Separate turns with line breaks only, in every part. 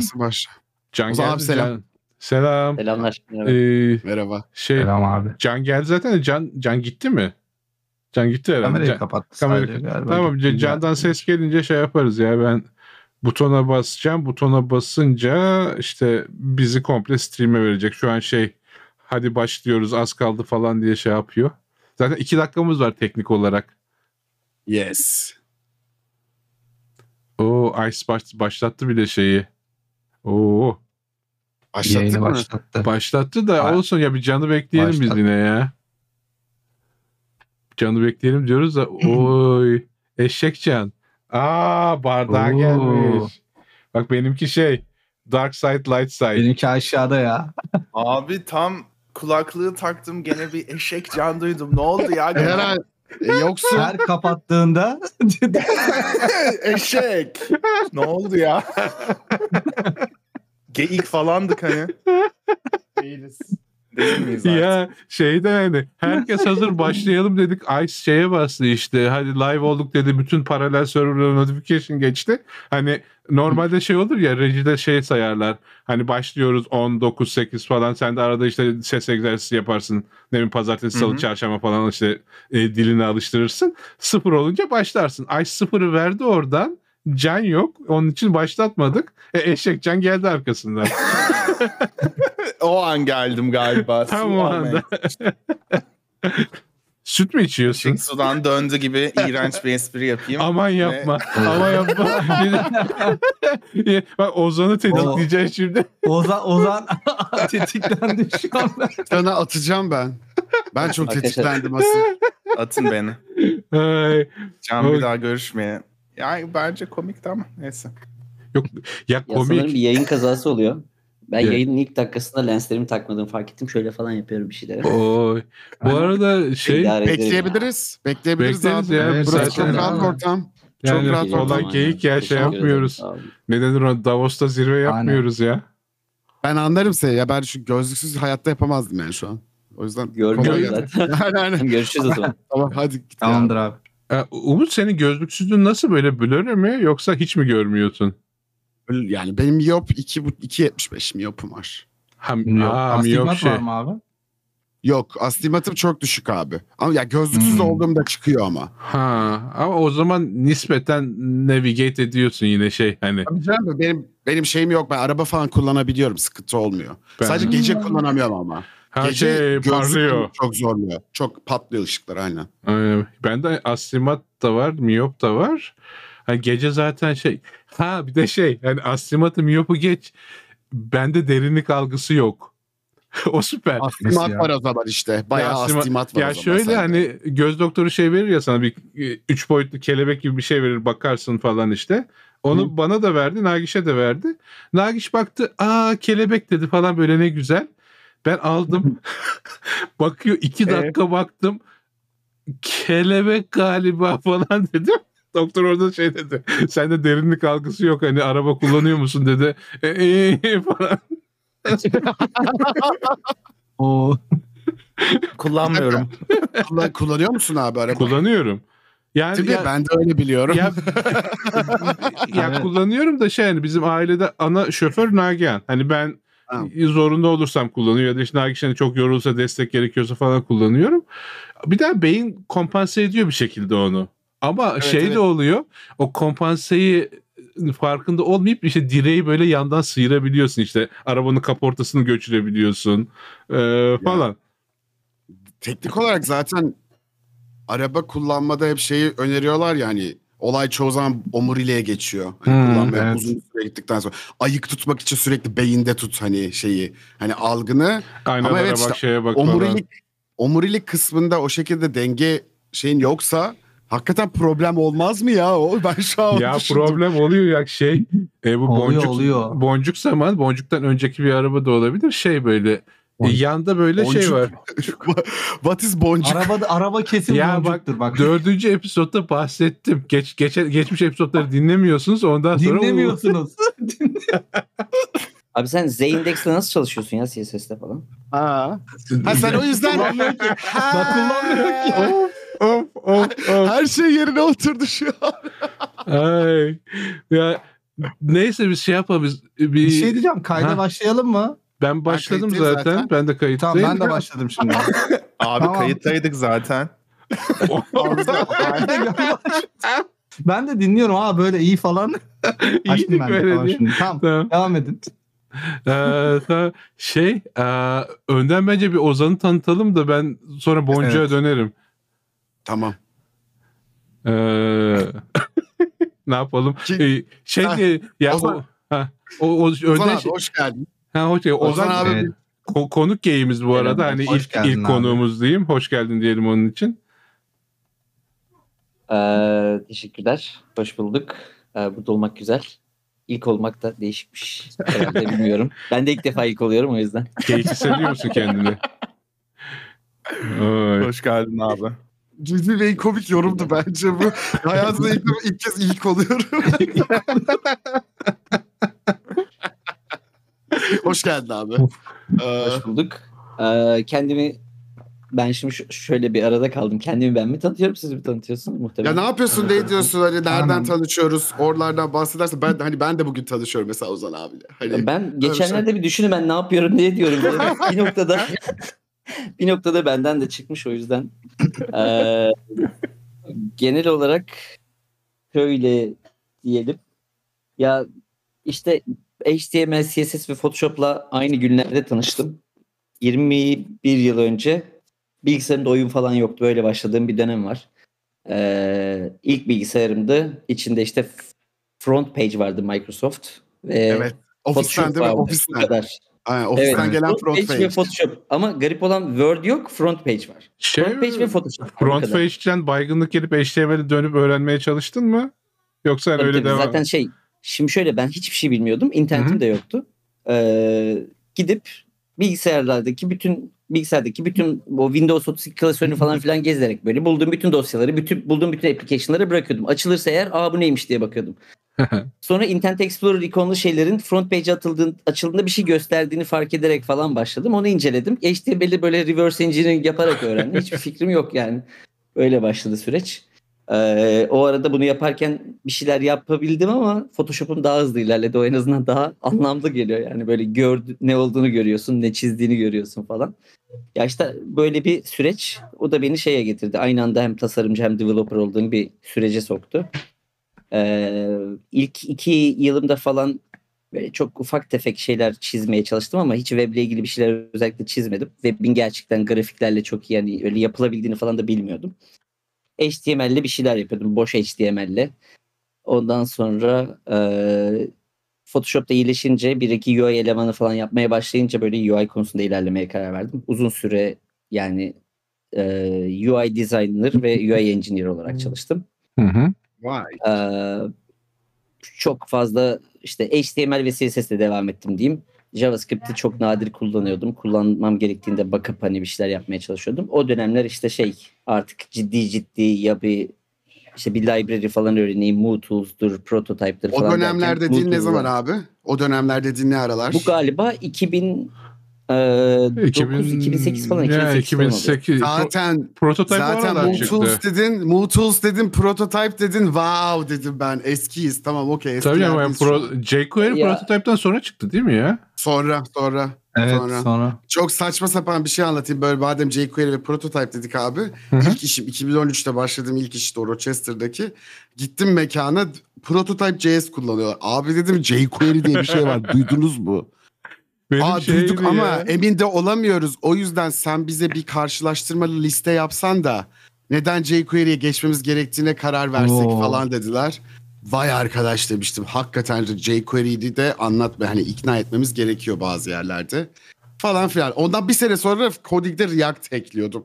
Gelsin başla.
Can
Ozan
geldi.
abi selam.
Can. Selam.
Selamlar. Merhaba.
Ee,
Merhaba.
şey
Selam abi.
Can geldi zaten de Can Can gitti mi? Can gitti herhalde.
Kamerayı
Can-
kapattı
Kamerayı-
sadece galiba.
Tamam
Gitti
Can'dan
ya.
ses gelince şey yaparız ya ben butona basacağım. Butona basınca işte bizi komple stream'e verecek. Şu an şey hadi başlıyoruz az kaldı falan diye şey yapıyor. Zaten iki dakikamız var teknik olarak.
Yes.
Oo Ice baş- başlattı bile şeyi. Oo
Başlattık
Yayını
mı?
başlattı.
başlattı da
Ba-
olsun ya bir canı bekleyelim biz
Başlattı.
yine ya. Canı bekleyelim diyoruz da oy eşek can. Aa bardağa
Oo.
gelmiş. Bak benimki şey Dark Side Light Side.
Benimki aşağıda ya.
Abi tam kulaklığı taktım gene bir eşek can duydum. Ne oldu ya?
Herhalde e, yoksun.
Her kapattığında
eşek. ne oldu ya? Geyik falandık hani. Değiliz. Değil miyiz artık?
Ya şeyde yani herkes hazır başlayalım dedik. Ice şeye bastı işte. Hadi live olduk dedi. Bütün paralel serverlara notification geçti. Hani normalde şey olur ya rejide şey sayarlar. Hani başlıyoruz 10, 9, 8 falan. Sen de arada işte ses egzersizi yaparsın. Ne bileyim pazartesi, salı, çarşamba falan işte e, dilini alıştırırsın. Sıfır olunca başlarsın. Ice sıfırı verdi oradan. Can yok. Onun için başlatmadık. E, eşek can geldi arkasından.
O an geldim galiba.
Tam o anda. Süt mü içiyorsun?
Eşek sudan döndü gibi iğrenç bir espri yapayım.
Aman yapma. Aman yapma. Bak Ozan'ı tetikleyeceksin şimdi.
Ozan Ozan tetiklendi şu anda.
Sana atacağım ben. Ben çok tetiklendim asıl.
Atın beni.
Ay,
Can bir daha görüşmeye. Yani bence komikti ama neyse.
ya
Ya sanırım bir
komik.
yayın kazası oluyor. Ben
Ya.
yayının ilk dakikasında lenslerimi takmadığımı fark ettim. Şöyle falan yapıyorum bir şeyleri.
Oy. Bu arada şey
ederim ya.
Bekleyebiliriz. Bekleyebiliriz
Bekleriz
abi.
ya,
Burası
zaten
çok rahat
abi.
ortam. Çok
yani
rahat
olay
ortam.
ama
geyik ya şey yapmıyoruz. Ne denir ona Davos'ta zirve yapmıyoruz ya.
Ben anlarım seni ya. Ben şu gözlüksüz hayatta yapamazdım yani şu an. O yüzden gelsin.
zaten.
Aynen aynen.
Görüşürüz o zaman.
Tamam hadi git ya.
Tamamdır abi.
Ee, Umut senin gözlüksüzlüğün nasıl böyle blöre mi yoksa hiç mi görmüyorsun?
Yani benim miyop 2.75 miyopum var.
Ha,
Yok.
aa,
Astigmat
miyop şey.
var mı abi?
Yok astigmatım çok düşük abi. Ama ya gözlüksüz
Hmm.
olduğumda çıkıyor ama.
Ha, ama o zaman nispeten navigate ediyorsun yine şey hani.
Tabii canım benim benim şeyim yok. Ben araba falan kullanabiliyorum. Sıkıntı olmuyor.
Ben-
Sadece gece kullanamıyorum ama.
Ha
gece
şey
gözlük
parlıyor.
çok zorluyor. Çok patlıyor ışıklar aynen.
Aynen. Bende astigmat da var, miyop da var. Hani gece zaten şey. Ha bir de şey. Yani astigmatı, miyopu geç. Bende derinlik algısı yok. o süper.
Astigmat
ya?
var o zaman işte. Bayağı
Ya astigmat-
astigmat var
Ya
o zaman.
şöyle
sende.
hani göz doktoru şey verir ya sana bir e, üç boyutlu kelebek gibi bir şey verir bakarsın falan işte. Onu bana da verdi, Nagiş'e de verdi. Nagiş baktı, aa kelebek dedi falan böyle ne güzel. Ben aldım. Bakıyor iki dakika baktım. Kelebek galiba falan dedim. Doktor orada şey dedi. Sende derinlik algısı yok hani araba kullanıyor musun dedi. E, e, e, falan.
Oo.
Kullanmıyorum.
Kullan- kullanıyor musun abi araba?
Kullanıyorum. Yani
Tabii
ya-
ben de öyle biliyorum.
Ya, ya
Evet.
kullanıyorum da şey yani bizim ailede ana şoför Nagihan. Hani ben
Ha.
zorunda olursam kullanıyor ya da işte Nagihan hani çok yorulsa destek gerekiyorsa falan kullanıyorum. Bir daha beyin kompanse ediyor bir şekilde onu. Ama
Evet,
şey
evet.
de oluyor. O kompanseyi farkında olmayıp işte direği böyle yandan sıyırabiliyorsun işte arabanın kaportasını göçürebiliyorsun ee, falan.
Teknik olarak zaten araba kullanmada hep şeyi öneriyorlar yani olay çoğu zaman omuriliğe geçiyor. Hani
Hmm,
kullanmaya
evet.
uzun süre gittikten sonra. Ayık tutmak için sürekli beyinde tut hani şeyi. Hani algını.
Aynalara
evet
bak
işte
şeye bak falan.
Omurilik, omurilik kısmında o şekilde denge şeyin yoksa hakikaten problem olmaz mı ya o? Ben şu an
Ya
düşündüm.
problem oluyor ya şey e, bu
Oluyor,
boncuk
oluyor.
boncuk zaman boncuktan önceki bir araba da olabilir şey böyle e, yanda böyle şey
Boncuk.
var.
What is boncuk?
Araba araba kesin
Ya
boncuktur bak.
Dördüncü episodda bahsettim. Geç, geçe, geçmiş episodları dinlemiyorsunuz ondan sonra
Dinlemiyorsunuz.
Abi sen Z-Index'le nasıl çalışıyorsun ya CSS'te falan?
Ha. ha sen o yüzden
kullanmıyor ki.
Of of of.
her şey yerine oturdu şu an.
Ay. Ya Neyse biz şey yapalım. Biz, bir,
Bir şey diyeceğim. Kayda
Ha.
başlayalım mı?
ben başladım
kayıttayım
zaten.
zaten.
Ben de kayıttayım.
Tamam ben de başladım şimdi.
Abi
Tamam.
kayıttaydık zaten.
ben de dinliyorum. Aa böyle iyi falan.
İyiydik
ben de.
böyle
Tamam,
diye.
şimdi. Tamam.
Tamam.
Devam edin.
Ee, şey e, önden bence bir Ozan'ı tanıtalım da ben sonra Boncu'ya
Evet.
dönerim.
Tamam.
Ee, ne yapalım?
Ki-
Ee, şey
Ha,
diye ya
Ozan.
o, ha, o, o
Ozan abi
şey-
hoş geldin.
ha, hoş, Ozan,
Ozan abi
Evet.
ko- konuk geyimiz bu arada. Hani
hoş
ilk
geldin
ilk
abi.
konuğumuz diyeyim. Hoş geldin diyelim onun için.
Ee, teşekkürler. Hoş bulduk. Ee, burada olmak güzel. İlk olmak da değişikmiş. Herhalde bilmiyorum. Ben de ilk defa ilk oluyorum o yüzden.
Keyif hissediyor musun kendini? Ay.
Hoş geldin abi.
Ciddi ve en komik yorumdu bence bu. Hayatımda ilk, ilk kez ilk oluyorum. hoş geldin abi. Ee,
Hoş bulduk. Ee, kendimi ben şimdi ş- şöyle bir arada kaldım. Kendimi ben mi tanıtıyorum siz mi tanıtıyorsunuz
ya
muhtemelen?
ne yapıyorsun ne ediyorsun hani nereden
Aynen.
tanışıyoruz oralardan bahsedersen ben hani ben de bugün tanışıyorum mesela Ozan abiyle. Hani
Ben geçenlerde bir düşünün ben ne yapıyorum ne ediyorum. Böyle bir noktada bir noktada benden de çıkmış o yüzden. Ee, genel olarak şöyle diyelim. Ya işte HTML, CSS ve Photoshop'la aynı günlerde tanıştım. 21 yıl önce bilgisayarımda oyun falan yoktu. Böyle başladığım bir dönem var. Ee, ilk bilgisayarımdı. İçinde işte front page vardı Microsoft. Ve
evet ofisten değil mi? Ofisten.
kadar.
Aynen, ofisten
Evet.
gelen
front
front
page, ve Photoshop. Ama garip olan Word yok, front page var.
Şey,
Front page ve Photoshop.
Front page'den baygınlık gelip HTML'e dönüp öğrenmeye çalıştın mı? Yoksa
Tabii
öyle
tabii.
devam
Zaten şey, şimdi şöyle ben hiçbir şey bilmiyordum. İnternetim
Hı hı.
de yoktu. Ee, gidip bilgisayarlardaki bütün bilgisayardaki bütün o Windows 32 klasörünü falan filan gezerek böyle bulduğum bütün dosyaları, bütün bulduğum bütün application'ları bırakıyordum. Açılırsa eğer aa bu neymiş diye bakıyordum. Sonra Internet Explorer ikonlu şeylerin front page atıldığında, açıldığında bir şey gösterdiğini fark ederek falan başladım. Onu inceledim. HTML'i böyle reverse engineering yaparak öğrendim. Hiçbir fikrim yok yani. Öyle başladı süreç. Ee, o arada bunu yaparken bir şeyler yapabildim ama Photoshop'um daha hızlı ilerledi. O en azından daha anlamlı geliyor. Yani böyle gör, ne olduğunu görüyorsun, ne çizdiğini görüyorsun falan. Ya işte böyle bir süreç o da beni şeye getirdi. Aynı anda hem tasarımcı hem developer olduğum bir sürece soktu. Ee, ilk iki yılımda falan böyle çok ufak tefek şeyler çizmeye çalıştım ama hiç weble ilgili bir şeyler özellikle çizmedim. Web'in gerçekten grafiklerle çok iyi yani öyle yapılabildiğini falan da bilmiyordum. HTML'le bir şeyler yapıyordum. Boş HTML'le. Ondan sonra e, Photoshop'ta iyileşince bir iki UI elemanı falan yapmaya başlayınca böyle UI konusunda ilerlemeye karar verdim. Uzun süre yani e, UI designer ve UI engineer olarak çalıştım.
Hı hı.
Vay.
Ee, çok fazla işte HTML ve CSS'le devam ettim diyeyim. JavaScript'i çok nadir kullanıyordum. Kullanmam gerektiğinde bakıp hani bir şeyler yapmaya çalışıyordum. O dönemler işte şey artık ciddi ciddi ya bir işte bir library falan öğreneyim. MooTools'dur, Prototype'dır
O
falan
dönemler
derken
dediğin ne zaman abi? O dönemler dediğin ne aralar?
Bu galiba 2000 e, 9, 2008 falan.
Ya,
2008, falan oluyor.
2008. Pro-
Zaten
prototype
zaten
çıktı.
dedin, MooTools dedin, Prototype dedin. Wow dedim ben. Eskiyiz. Tamam okey.
Tabii ama
an.
pro, jQuery prototype'dan sonra çıktı değil mi ya?
Sonra sonra.
Evet
Sonra.
sonra.
Çok saçma sapan bir şey anlatayım. Böyle madem jQuery ve Prototype dedik abi. İlk işim 2013'te başladığım ilk iş işte o Rochester'daki. Gittim mekana Prototype JS kullanıyorlar. Abi dedim jQuery diye bir şey var. Duydunuz mu?
Benim
Aa duyduk ama
ya.
emin de olamıyoruz. O yüzden sen bize bir karşılaştırmalı liste yapsan da neden jQuery'ye geçmemiz gerektiğine karar versek
Oo.
falan dediler. Vay arkadaş demiştim. Hakikaten jQuery'yi de anlatma hani ikna etmemiz gerekiyor bazı yerlerde. Falan filan. Ondan bir sene sonra coding'de React ekliyordum.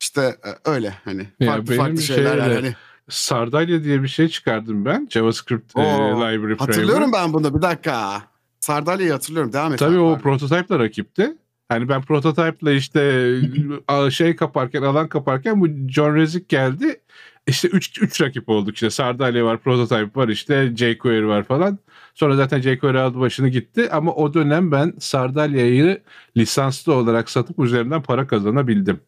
İşte e, öyle hani
Ya
farklı farklı şeyler yani.
şeyle-
Hani
Sardalya diye bir şey çıkardım ben. JavaScript e,
Oo,
library
hatırlıyorum
framework.
ben bunu bir dakika. Sardalya'yı hatırlıyorum. Devam et.
Tabii
abi.
o prototype'la rakipti. Hani ben prototype'la işte şey kaparken, alan kaparken bu John Rezik geldi. İşte 3 3 rakip olduk işte. Sardalya var, prototype var işte, jQuery var falan. Sonra zaten jQuery aldı başını gitti ama o dönem ben Sardalya'yı lisanslı olarak satıp üzerinden para kazanabildim.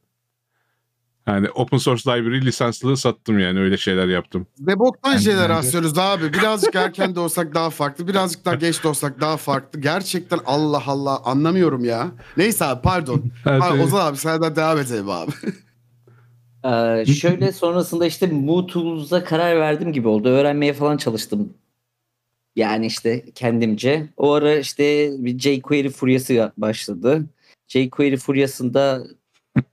Yani open source library lisanslı sattım yani öyle şeyler yaptım.
Ne boktan
Bence-
şeyler rastlıyoruz abi. Birazcık erken de olsak daha farklı. Birazcık daha geç de olsak daha farklı. Gerçekten Allah Allah anlamıyorum ya. Neyse abi pardon.
Evet,
Abi,
evet.
Ozan abi senden devam edelim abi.
Ee, şöyle sonrasında işte Tools'a karar verdim gibi oldu. Öğrenmeye falan çalıştım. Yani işte kendimce. O ara işte bir jQuery furyası başladı. jQuery furyasında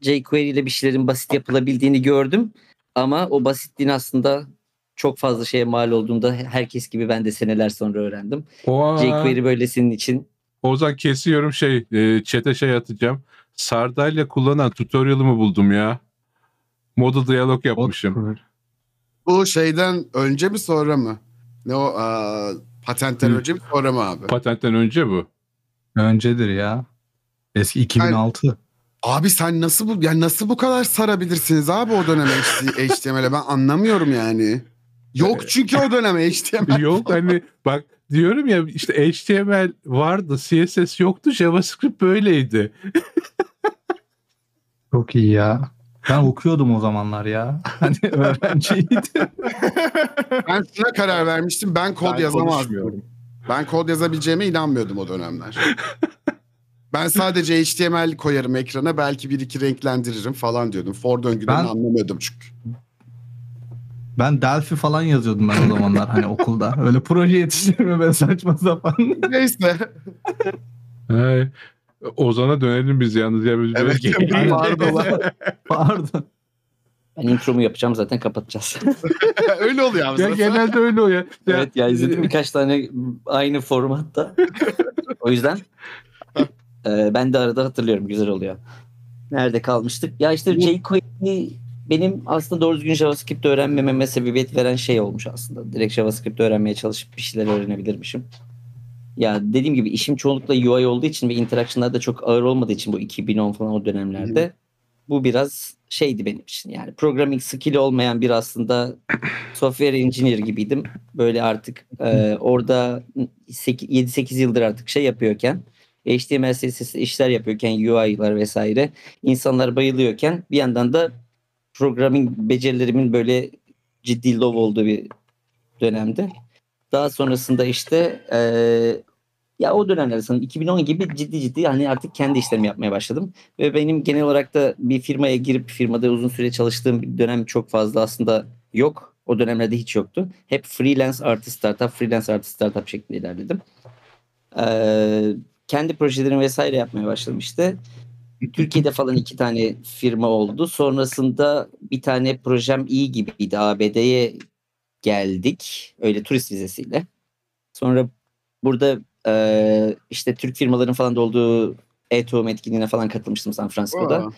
jQuery ile bir şeylerin basit yapılabildiğini gördüm. Ama o basitliğin aslında çok fazla şeye mal olduğunda herkes gibi ben de seneler sonra öğrendim.
Oha.
jQuery böyle senin için
Ozan kesiyorum şey e, chat'e şey atacağım. Sardalya kullanan tutorial'ımı buldum ya. Model diyalog yapmışım.
Bu şeyden önce mi sonra mı? Ne o aa, patentten
Hı.
önce mi sonra mı abi?
Patentten önce bu.
Öncedir ya. Eski 2006.
Abi sen nasıl bu yani nasıl bu kadar sarabilirsiniz abi o dönem HTML'e ben anlamıyorum yani. Yok çünkü o dönem HTML.
Yok hani bak diyorum ya işte HTML vardı, CSS yoktu, JavaScript böyleydi.
Çok iyi ya. Ben okuyordum o zamanlar ya. Hani öğrenciydim.
Ben şuna karar vermiştim ben kod
Ben
yazamazdım. Ben kod yazabileceğime inanmıyordum o dönemler. Ben sadece HTML koyarım ekrana belki bir iki renklendiririm falan diyordum. For döngülerini
Ben-
anlamıyordum çünkü.
Ben Delphi falan yazıyordum ben o zamanlar hani okulda. Öyle proje yetiştirme ben saçma sapan.
Neyse.
Ay, Ozan'a dönelim biz yalnız ya. Biz
Evet,
böyle-
pardon.
Pardon.
ben intromu yapacağım zaten kapatacağız.
Öyle oluyor abi.
ya genelde öyle o ya.
Evet ya izledim birkaç tane aynı formatta. o yüzden e, ben de arada hatırlıyorum. Güzel oluyor. Nerede kalmıştık? Ya işte jQuery benim aslında doğru düzgün JavaScript öğrenmememe sebebiyet veren şey olmuş aslında. Direkt JavaScript öğrenmeye çalışıp bir şeyler öğrenebilirmişim. Ya dediğim gibi işim çoğunlukla UI olduğu için ve interaction'lar da çok ağır olmadığı için bu 2010 falan o dönemlerde bu biraz şeydi benim için. Yani programming skill'i olmayan bir aslında software engineer gibiydim. Böyle artık e, orada 7-8 yıldır artık şey yapıyorken HTML CSS işler yapıyorken UI'lar vesaire insanlar bayılıyorken bir yandan da programming becerilerimin böyle ciddi low olduğu bir dönemde. Daha sonrasında işte e, ya o dönemler sanırım 2010 gibi ciddi ciddi hani artık kendi işlerimi yapmaya başladım. Ve benim genel olarak da bir firmaya girip firmada uzun süre çalıştığım bir dönem çok fazla aslında yok. O dönemlerde hiç yoktu. Hep freelance artist startup, freelance artist startup şeklinde ilerledim. Ee, kendi projelerimi vesaire yapmaya başladım işte. Türkiye'de falan iki tane firma oldu. Sonrasında bir tane projem iyi gibiydi. ABD'ye geldik. Öyle turist vizesiyle. Sonra burada e, işte Türk firmaların falan da olduğu e-tohum etkinliğine falan katılmıştım San Francisco'da.
Aa.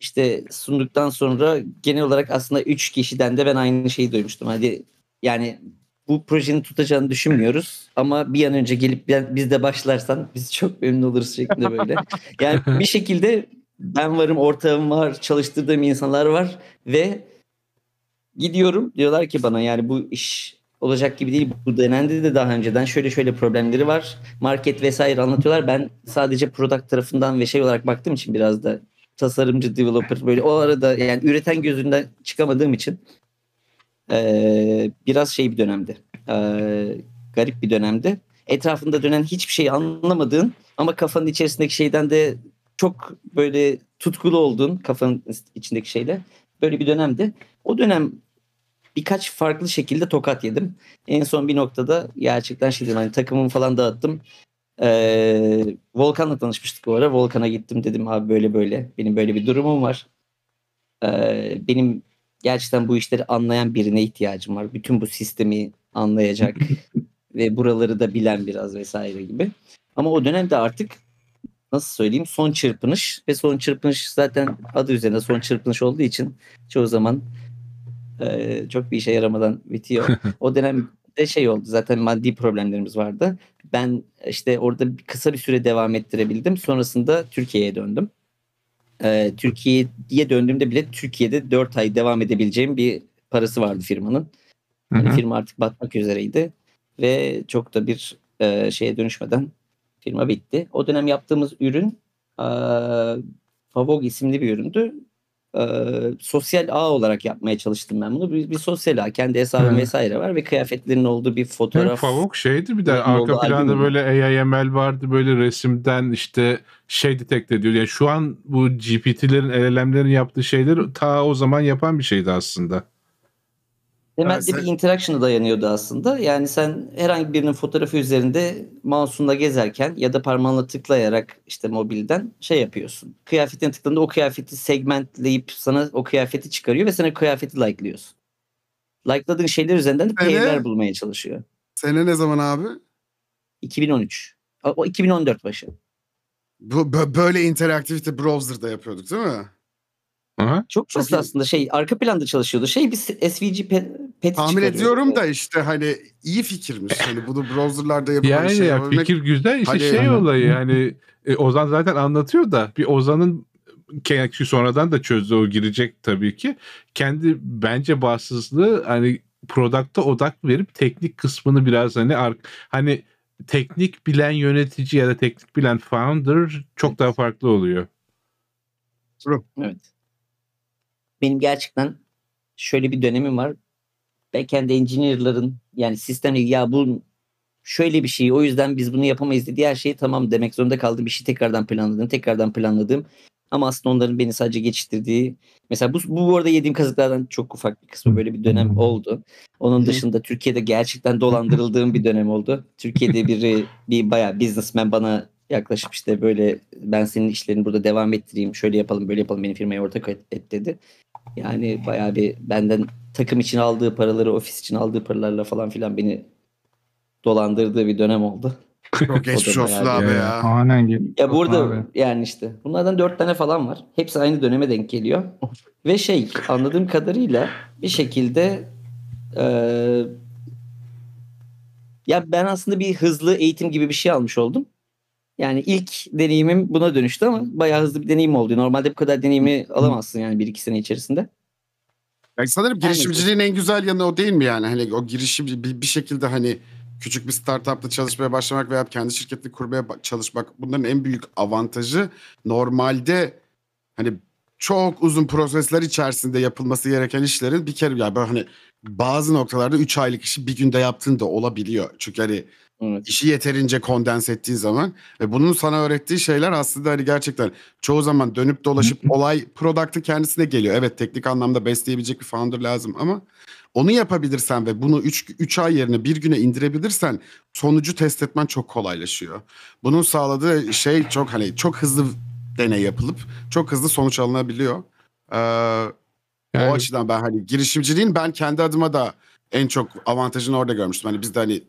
İşte sunduktan sonra genel olarak aslında 3 kişiden de ben aynı şeyi duymuştum. Hadi yani bu projenin tutacağını düşünmüyoruz ama bir an önce gelip biz de başlarsan biz çok memnun oluruz şeklinde böyle. Yani bir şekilde ben varım, ortağım var, çalıştırdığım insanlar var ve gidiyorum diyorlar ki bana yani bu iş olacak gibi değil. Bu denendi de daha önceden şöyle şöyle problemleri var. Market vesaire anlatıyorlar. Ben sadece product tarafından ve şey olarak baktığım için biraz da tasarımcı, developer böyle o arada yani üreten gözünden çıkamadığım için eee, biraz şey bir dönemdi. Eee, garip bir dönemdi. Etrafında dönen hiçbir şey anlamadığın ama kafanın içerisindeki şeyden de çok böyle tutkulu olduğun kafanın içindeki şeyle böyle bir dönemdi. O dönem birkaç farklı şekilde tokat yedim. En son bir noktada gerçekten şey dedim hani takımımı falan dağıttım. Ee, Volkan'la tanışmıştık bu ara. Volkan'a gittim dedim abi böyle böyle benim böyle bir durumum var. Ee, benim gerçekten bu işleri anlayan birine ihtiyacım var. Bütün bu sistemi anlayacak ve buraları da bilen biraz vesaire gibi. Ama o dönemde artık nasıl söyleyeyim son çırpınış ve son çırpınış zaten adı üzerinde son çırpınış olduğu için çoğu zaman e, çok bir işe yaramadan bitiyor. o dönemde şey oldu zaten maddi problemlerimiz vardı. Ben işte orada kısa bir süre devam ettirebildim. Sonrasında Türkiye'ye döndüm. E, Türkiye'ye döndüğümde bile Türkiye'de 4 ay devam edebileceğim bir parası vardı firmanın. Yani firma artık batmak üzereydi ve çok da bir e, şeye dönüşmeden firma bitti. O dönem yaptığımız ürün e, Favog isimli bir üründü. E, sosyal ağ olarak yapmaya çalıştım ben bunu. Bir, bir sosyal ağ. Kendi hesabım
Evet.
vesaire var ve kıyafetlerin olduğu bir fotoğraf.
Favok şeydi bir de arka planda böyle AIML vardı böyle resimden işte şey detekte ediyor. Yani şu an bu GPT'lerin LLM'lerin yaptığı şeyleri ta o zaman yapan bir şeydi aslında.
Temelde
sen-
bir interaction'a dayanıyordu aslında. Yani sen herhangi birinin fotoğrafı üzerinde mouse'unla gezerken ya da parmağınla tıklayarak işte mobilden şey yapıyorsun. Kıyafetine tıkladığında o kıyafeti segmentleyip sana o kıyafeti çıkarıyor ve sen o kıyafeti like'lıyorsun. Like'ladığın şeyler üzerinden de pair'ler bulmaya çalışıyor.
Sene ne zaman abi?
2013. O o 2014 başı.
Bu bö- böyle interaktivite browser'da yapıyorduk değil mi?
Aha.
Çok basit aslında şey arka planda çalışıyordu. Şey bir SVG pe- peti
Tahmin ediyorum da işte hani iyi fikirmiş. Hani bunu browser'larda yapılan
Yani
şey
ya
yapabilmek-
fikir güzel işte
Hani-
şey olayı yani e, Ozan zaten anlatıyor da bir Ozan'ın kendisi sonradan da çözdü o girecek tabii ki. Kendi bence bağımsızlığı hani product'a odak verip teknik kısmını biraz hani hani teknik bilen yönetici ya da teknik bilen founder çok daha farklı oluyor.
Evet. Benim gerçekten şöyle bir dönemim var. Backend engineer'ların yani sistemle ya bu şöyle bir şey o yüzden biz bunu yapamayız dediği her şeyi tamam demek zorunda kaldığım bir şey tekrardan planladım, tekrardan planladım. Ama aslında onların beni sadece geçiştirdiği mesela bu, bu arada yediğim kazıklardan çok ufak bir kısmı böyle bir dönem
Hmm.
oldu. Onun dışında Türkiye'de gerçekten dolandırıldığım bir dönem oldu. Türkiye'de biri bir bayağı businessman bana yaklaşıp işte böyle ben senin işlerini burada devam ettireyim şöyle yapalım böyle yapalım benim firmaya ortak et, et dedi. Yani bayağı bir benden takım için aldığı paraları ofis için aldığı paralarla falan filan beni dolandırdığı bir dönem oldu.
Çok geçmiş olsun abi
Ee,
ya.
Aynen.
Ya burada
Abi.
yani işte bunlardan dört tane falan var. Hepsi aynı döneme denk geliyor. Ve şey anladığım kadarıyla bir şekilde eee, ya ben aslında bir hızlı eğitim gibi bir şey almış oldum. Yani ilk deneyimim buna dönüştü ama bayağı hızlı bir deneyim oldu. Normalde bu kadar deneyimi alamazsın yani bir iki sene içerisinde.
Yani sanırım girişimciliğin en güzel yanı o değil mi yani? Hani o girişim bir, bir şekilde hani küçük bir startupta çalışmaya başlamak veya kendi şirketini kurmaya çalışmak bunların en büyük avantajı normalde hani çok uzun prosesler içerisinde yapılması gereken işlerin bir kere yani hani bazı noktalarda 3 aylık işi bir günde yaptığın da olabiliyor. Çünkü hani
Evet.
işi yeterince kondens ettiğin zaman ve bunun sana öğrettiği şeyler aslında hani gerçekten çoğu zaman dönüp dolaşıp olay product'ın kendisine geliyor. Evet teknik anlamda besleyebilecek bir founder lazım ama onu yapabilirsen ve bunu 3 3 ay yerine bir güne indirebilirsen sonucu test etmen çok kolaylaşıyor. Bunun sağladığı şey çok hani çok hızlı deney yapılıp çok hızlı sonuç alınabiliyor. Ee,
Yani-
o açıdan ben hani girişimciliğin ben kendi adıma da en çok avantajını orada görmüştüm. Hani biz de hani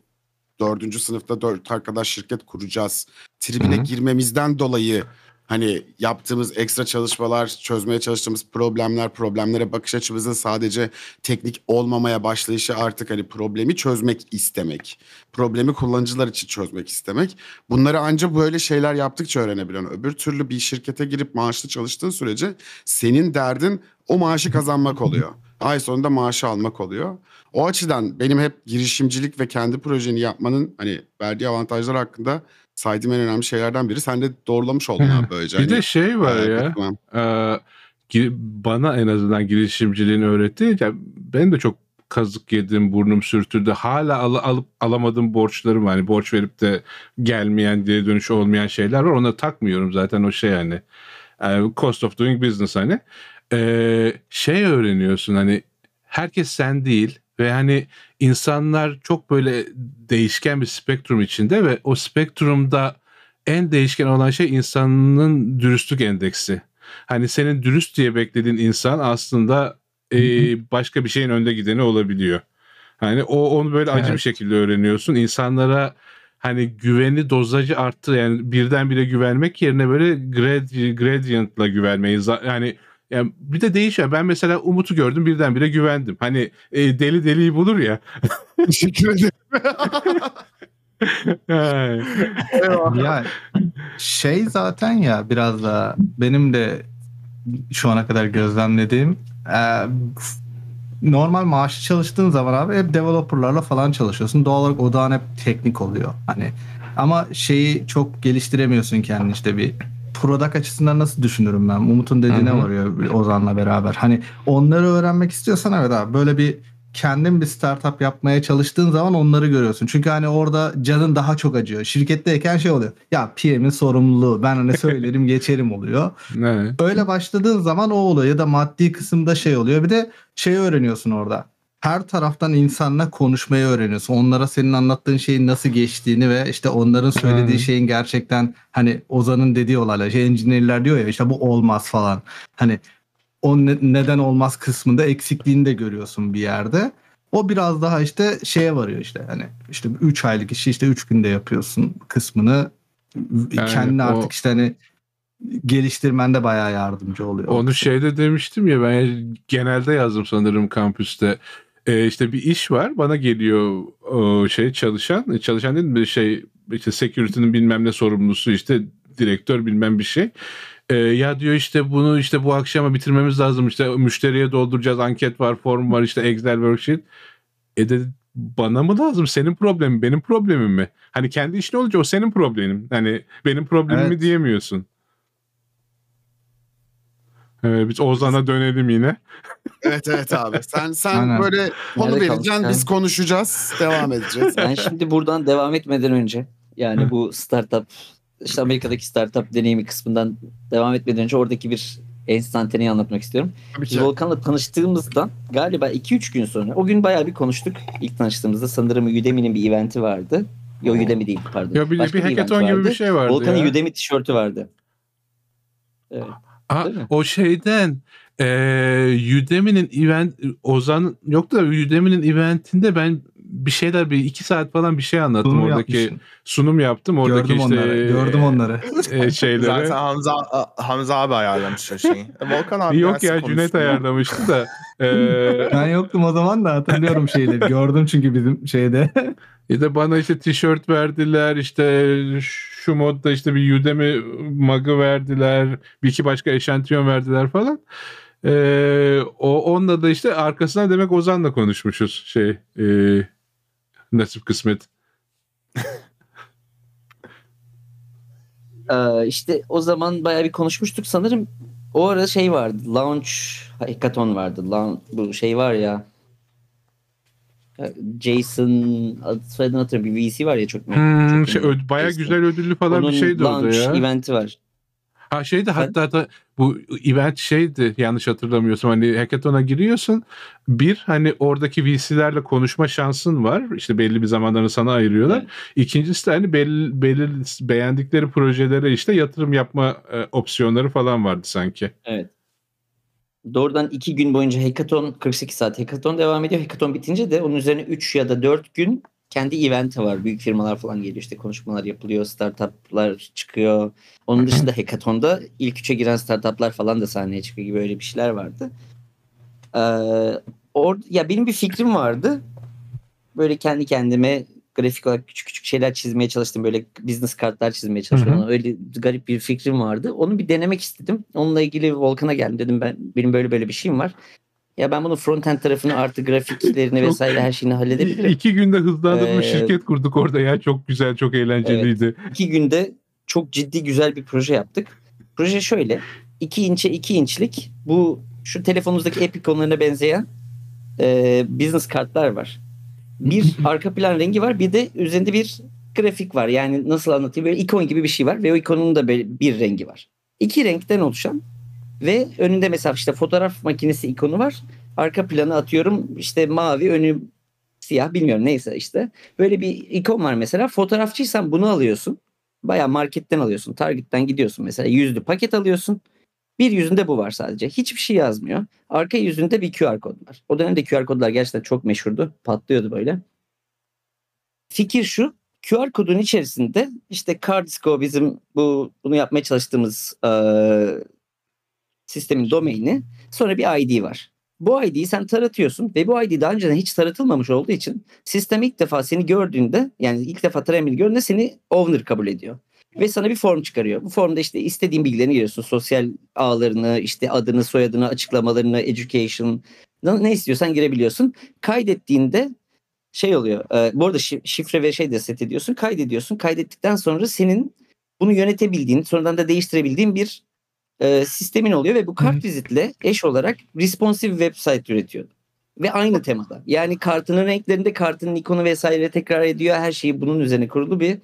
dördüncü sınıfta dört arkadaş şirket kuracağız. Tribine
Hı hı.
girmemizden dolayı hani yaptığımız ekstra çalışmalar, çözmeye çalıştığımız problemler, problemlere bakış açımızın sadece teknik olmamaya başlayışı artık hani problemi çözmek istemek. Problemi kullanıcılar için çözmek istemek. Bunları ancak böyle şeyler yaptıkça öğrenebiliyorsun. Öbür türlü bir şirkete girip maaşlı çalıştığın sürece senin derdin o maaşı kazanmak oluyor. Ay sonunda maaşı almak oluyor. O açıdan benim hep girişimcilik ve kendi projeni yapmanın hani verdiği avantajlar hakkında saydığım en önemli şeylerden biri. Sen de doğrulamış oldun abi böylece.
Bir
Hani,
de şey var
e,
ya.
tamam.
Gi- bana en azından girişimciliğini öğretti. Yani benim de çok kazık yedim, burnum sürtüldü. Hala al- alıp alamadığım borçlarım var. Hani borç verip de gelmeyen, diye dönüş olmayan şeyler var. Ona takmıyorum zaten o şey hani. Ee, cost of doing business hani. Ee, şey öğreniyorsun hani herkes sen değil ve hani insanlar çok böyle değişken bir spektrum içinde ve o spektrumda en değişken olan şey insanın dürüstlük endeksi. Hani senin dürüst diye beklediğin insan aslında e, başka bir şeyin önde gideni olabiliyor. Hani o onu böyle acı bir
Evet.
şekilde öğreniyorsun. İnsanlara hani güveni dozajı arttı yani birdenbire güvenmek yerine böyle grad, gradient'la güvenmeyi yani yani bir de değişiyor. Ben mesela Umut'u gördüm birdenbire güvendim. Hani e, deli deliyi bulur ya.
Teşekkür ederim.
Ya şey zaten ya biraz da benim de şu ana kadar gözlemlediğim e, normal maaşlı çalıştığın zaman abi hep developerlarla falan çalışıyorsun. Doğal olarak odağın hep teknik oluyor. Hani ama şeyi çok geliştiremiyorsun kendini işte bir product açısından nasıl düşünürüm ben? Umut'un dediğine
Hı hı.
varıyor Ozan'la beraber. Hani onları öğrenmek istiyorsan evet abi böyle bir kendin bir startup yapmaya çalıştığın zaman onları görüyorsun. Çünkü hani orada canın daha çok acıyor. Şirketteyken şey oluyor. Ya PM'in sorumluluğu ben hani söylerim geçerim oluyor.
Ne?
Öyle başladığın zaman o oluyor ya da maddi kısımda şey oluyor. Bir de şey öğreniyorsun orada. Her taraftan insanla konuşmayı öğreniyorsun. Onlara senin anlattığın şeyin nasıl geçtiğini ve işte onların söylediği
Hmm.
şeyin gerçekten hani Ozan'ın dediği olaylar. Şey engineer'ler diyor ya işte bu olmaz falan. Hani o ne- neden olmaz kısmında eksikliğini de görüyorsun bir yerde. O biraz daha işte şeye varıyor işte hani işte 3 aylık işi işte 3 günde yapıyorsun kısmını
Yani
kendine
o-
artık işte hani geliştirmende bayağı yardımcı oluyor.
Onu şeyde demiştim ya ben genelde yazdım sanırım kampüste. Ee, işte bir iş var bana geliyor o şey çalışan çalışan değil mi şey işte security'nin bilmem ne sorumlusu işte direktör bilmem bir şey. Ee, ya diyor işte bunu işte bu akşama bitirmemiz lazım işte müşteriye dolduracağız anket var form var işte Excel worksheet. E de bana mı lazım senin problemin benim problemim mi? Hani kendi işin olunca o senin problemin. Hani benim problemimi
Evet.
diyemiyorsun. Evet, biz Ozan'a dönelim yine.
Evet evet abi. Sen sen
Aynen.
böyle konu
Nerede
vereceksin
kaldık
biz konuşacağız. Devam edeceğiz.
Ben şimdi buradan devam etmeden önce yani bu startup işte Amerika'daki startup deneyimi kısmından devam etmeden önce oradaki bir enstantaneyi anlatmak istiyorum. Biz. Volkan'la tanıştığımızdan galiba 2-3 gün sonra o gün bayağı bir konuştuk. İlk tanıştığımızda sanırım Udemy'nin bir eventi vardı. Yo Udemy değil pardon.
Ya bir,
Başka
bir hackathon gibi bir şey vardı
Volkan'ın
ya.
Udemy tişörtü vardı. Evet.
Aa, o şeyden eee Udemy'nin event Ozan yok da Udemy'nin eventinde ben bir şeyler bir iki saat falan bir şey anlattım
Sunum
oradaki
yapmışsın.
sunum yaptım oradaki
Gördüm
işte
onları. Gördüm onları.
e, şeyleri.
Zaten Hamza Hamza abi ayarlamış o şeyi. E, Volkan abi
Yok ya Cüneyt ayarlamıştı da eee
Ben yoktum o zaman da hatırlıyorum şeyleri. Gördüm çünkü bizim şeyde.
Ya da bana işte tişört verdiler işte şu modda işte bir Udemy mug'ı verdiler bir iki başka eşantiyon verdiler falan. Ee, o onunla da işte arkasından demek Ozan'la konuşmuşuz şey e, nasip kısmet.
Ee, işte o zaman bayağı bir konuşmuştuk sanırım. O ara şey vardı. Launch hackathon vardı. Launch, bu şey var ya. e, Jason adı soyadını hatırlamıyorum. Bir VC var ya çok.
Hmm,
çok
şey,
ünlü.
ö- bayağı güzel ödüllü falan
Onun
bir şeydi orada
launch
ya.
eventi var.
Ha şeydi hatta da bu event şeydi yanlış hatırlamıyorsam hani hackathon'a giriyorsun bir hani oradaki VC'lerle konuşma şansın var işte belli bir zamanlarını sana ayırıyorlar.
Evet.
İkincisi de hani belli, belli beğendikleri projelere işte yatırım yapma e, opsiyonları falan vardı sanki.
Evet. Doğrudan iki gün boyunca hackathon 48 saat hackathon devam ediyor. Hackathon bitince de onun üzerine 3 ya da 4 gün kendi eventi var. Büyük firmalar falan geliyor işte konuşmalar yapılıyor. Startuplar çıkıyor. Onun dışında hackathonda ilk üçe giren startuplar falan da sahneye çıkıyor gibi öyle bir şeyler vardı. Ee, or ya benim bir fikrim vardı. Böyle kendi kendime grafik olarak küçük küçük şeyler çizmeye çalıştım. Böyle business kartlar çizmeye çalıştım.
Hı hı.
Öyle garip bir fikrim vardı. Onu bir denemek istedim. Onunla ilgili Volkan'a geldim. Dedim ben benim böyle böyle bir şeyim var. Ya ben bunu frontend tarafını artı grafiklerini vesaire her şeyini halledebilirim.
İki günde hızlandırılmış
Ee,
şirket kurduk orada ya çok güzel çok eğlenceliydi.
İki günde çok ciddi güzel bir proje yaptık. Proje şöyle. 2 inçe 2 inçlik bu şu telefonunuzdaki app ikonlarına benzeyen e, business kartlar var. Bir arka plan rengi var bir de üzerinde bir grafik var. Yani nasıl anlatayım böyle ikon gibi bir şey var ve o ikonun da böyle bir rengi var. İki renkten oluşan ve önünde mesela işte fotoğraf makinesi ikonu var. Arka planı atıyorum işte mavi önü siyah bilmiyorum neyse işte. Böyle bir ikon var mesela. Fotoğrafçıysan bunu alıyorsun. Bayağı marketten alıyorsun. Target'ten gidiyorsun mesela. Yüzlü paket alıyorsun. Bir yüzünde bu var sadece. Hiçbir şey yazmıyor. Arka yüzünde bir QR kod var. O dönemde QR kodlar gerçekten çok meşhurdu. Patlıyordu böyle. Fikir şu. QR kodun içerisinde işte Cardisco bizim bu bunu yapmaya çalıştığımız eee, sistemin domaini. Sonra bir ID var. Bu ID'yi sen taratıyorsun ve bu ID daha önceden hiç taratılmamış olduğu için sistem ilk defa seni gördüğünde yani ilk defa taramayı gördüğünde seni owner kabul ediyor. Ve sana bir form çıkarıyor. Bu formda işte istediğin bilgilerini giriyorsun. Sosyal ağlarını, işte adını, soyadını, açıklamalarını, education ne istiyorsan girebiliyorsun. Kaydettiğinde şey oluyor. E, bu arada şi- şifre ve şey de set ediyorsun. Kaydediyorsun. Kaydettikten sonra senin bunu yönetebildiğin, sonradan da değiştirebildiğin bir e, sistemin oluyor ve bu kart vizitle eş olarak responsive website üretiyor. Ve aynı temada. Yani kartının renklerinde kartının ikonu vesaire tekrar ediyor. Her şeyi bunun üzerine kurulu bir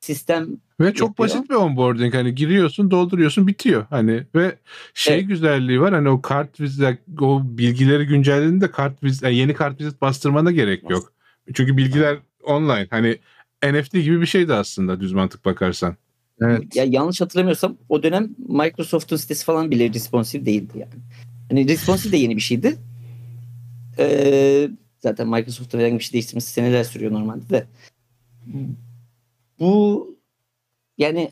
sistem
Ve çok
yapıyor.
basit bir onboarding. Hani giriyorsun, dolduruyorsun, bitiyor. Hani ve şey
Evet.
güzelliği var. Hani o kart vizit o bilgileri güncellediğinde kart vizit yani yeni kart vizit bastırmana gerek yok. Çünkü bilgiler online. Hani NFT gibi bir şeydi aslında düz mantık bakarsan.
Evet.
Ya yanlış hatırlamıyorsam o dönem Microsoft'un sitesi falan bile responsive değildi yani. Hani responsive de yeni bir şeydi. Ee, zaten Microsoft'un herhangi bir şey değiştirmesi seneler sürüyor normalde de. Bu yani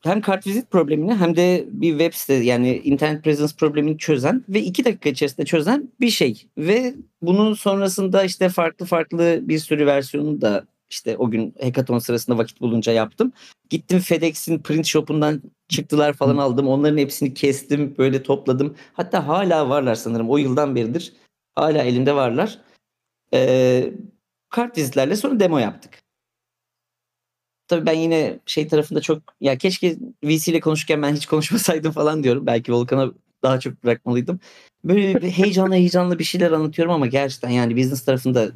hem kartvizit problemini hem de bir web site yani internet presence problemini çözen ve iki dakika içerisinde çözen bir şey. Ve bunun sonrasında işte farklı farklı bir sürü versiyonu da işte o gün hackathon sırasında vakit bulunca yaptım. Gittim FedEx'in print shop'undan çıktılar falan aldım. Onların hepsini kestim, böyle topladım. Hatta hala varlar sanırım. O yıldan beridir. Hala elimde varlar. Ee, kart vizitlerle sonra demo yaptık. Tabii ben yine şey tarafında çok ya keşke VC ile konuşurken ben hiç konuşmasaydım falan diyorum. Belki Volkan'a daha çok bırakmalıydım. Böyle bir heyecanlı heyecanlı bir şeyler anlatıyorum ama gerçekten yani business tarafında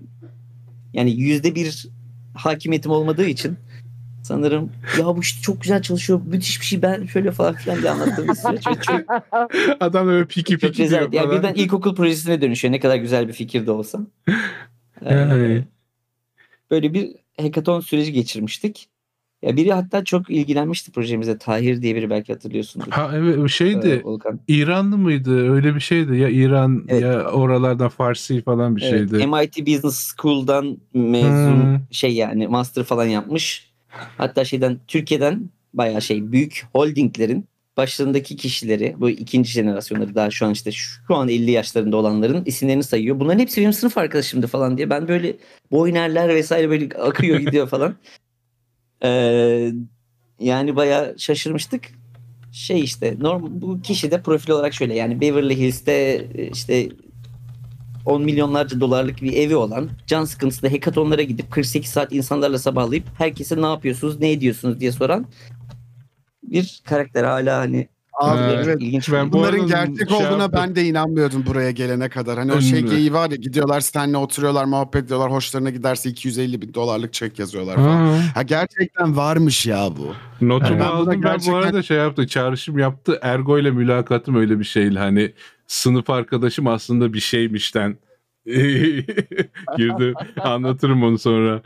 yani yüzde bir hakimiyetim olmadığı için sanırım ya bu işte çok güzel çalışıyor müthiş bir şey ben şöyle falan filan diye anlattığım bir süreç çok,
Adam böyle piki piki diyor.
Yani birden ilkokul projesine dönüşüyor ne kadar güzel bir fikir de olsa. Ee,
Yani.
böyle bir hackathon süreci geçirmiştik. Ya biri hatta çok ilgilenmişti projemize. Tahir diye biri belki hatırlıyorsundur.
Ha evet şeydi.
Ee, Volkan.
İranlı mıydı? Öyle bir şeydi. Ya İran
Evet.
ya oralardan Farsi falan bir
Evet,
şeydi.
MIT Business School'dan mezun
Hmm.
şey yani master falan yapmış. Hatta şeyden Türkiye'den bayağı şey büyük holdinglerin başlarındaki kişileri bu ikinci jenerasyonları daha şu an işte şu an 50 yaşlarında olanların isimlerini sayıyor. Bunların hepsi benim sınıf arkadaşımdı falan diye. Ben böyle boynerler vesaire böyle akıyor gidiyor falan. Ee, yani bayağı şaşırmıştık. Şey işte norm bu kişi de profil olarak şöyle yani Beverly Hills'te işte 10 milyonlarca dolarlık bir evi olan can sıkıntısında hekatonlara gidip 48 saat insanlarla sabahlayıp herkese ne yapıyorsunuz ne ediyorsunuz diye soran bir karakter hala hani
Abi
Ha,
evet.
ilginç.
ben bu
Bunların
arada
gerçek
şey
olduğuna
yaptım.
ben de inanmıyordum buraya gelene kadar. Hani o şey geyiği var ya gidiyorlar seninle oturuyorlar muhabbet ediyorlar. Hoşlarına giderse 250 bin dolarlık çek yazıyorlar falan.
Ha.
Ha gerçekten varmış ya bu.
Notumu.
Ben
aldım. Ben bu
gerçekten-
arada şey yaptı. Çağrışım yaptı. Ergo ile mülakatım öyle bir şeydi. Hani sınıf arkadaşım aslında bir şeymişten girdi. Anlatırım onu sonra.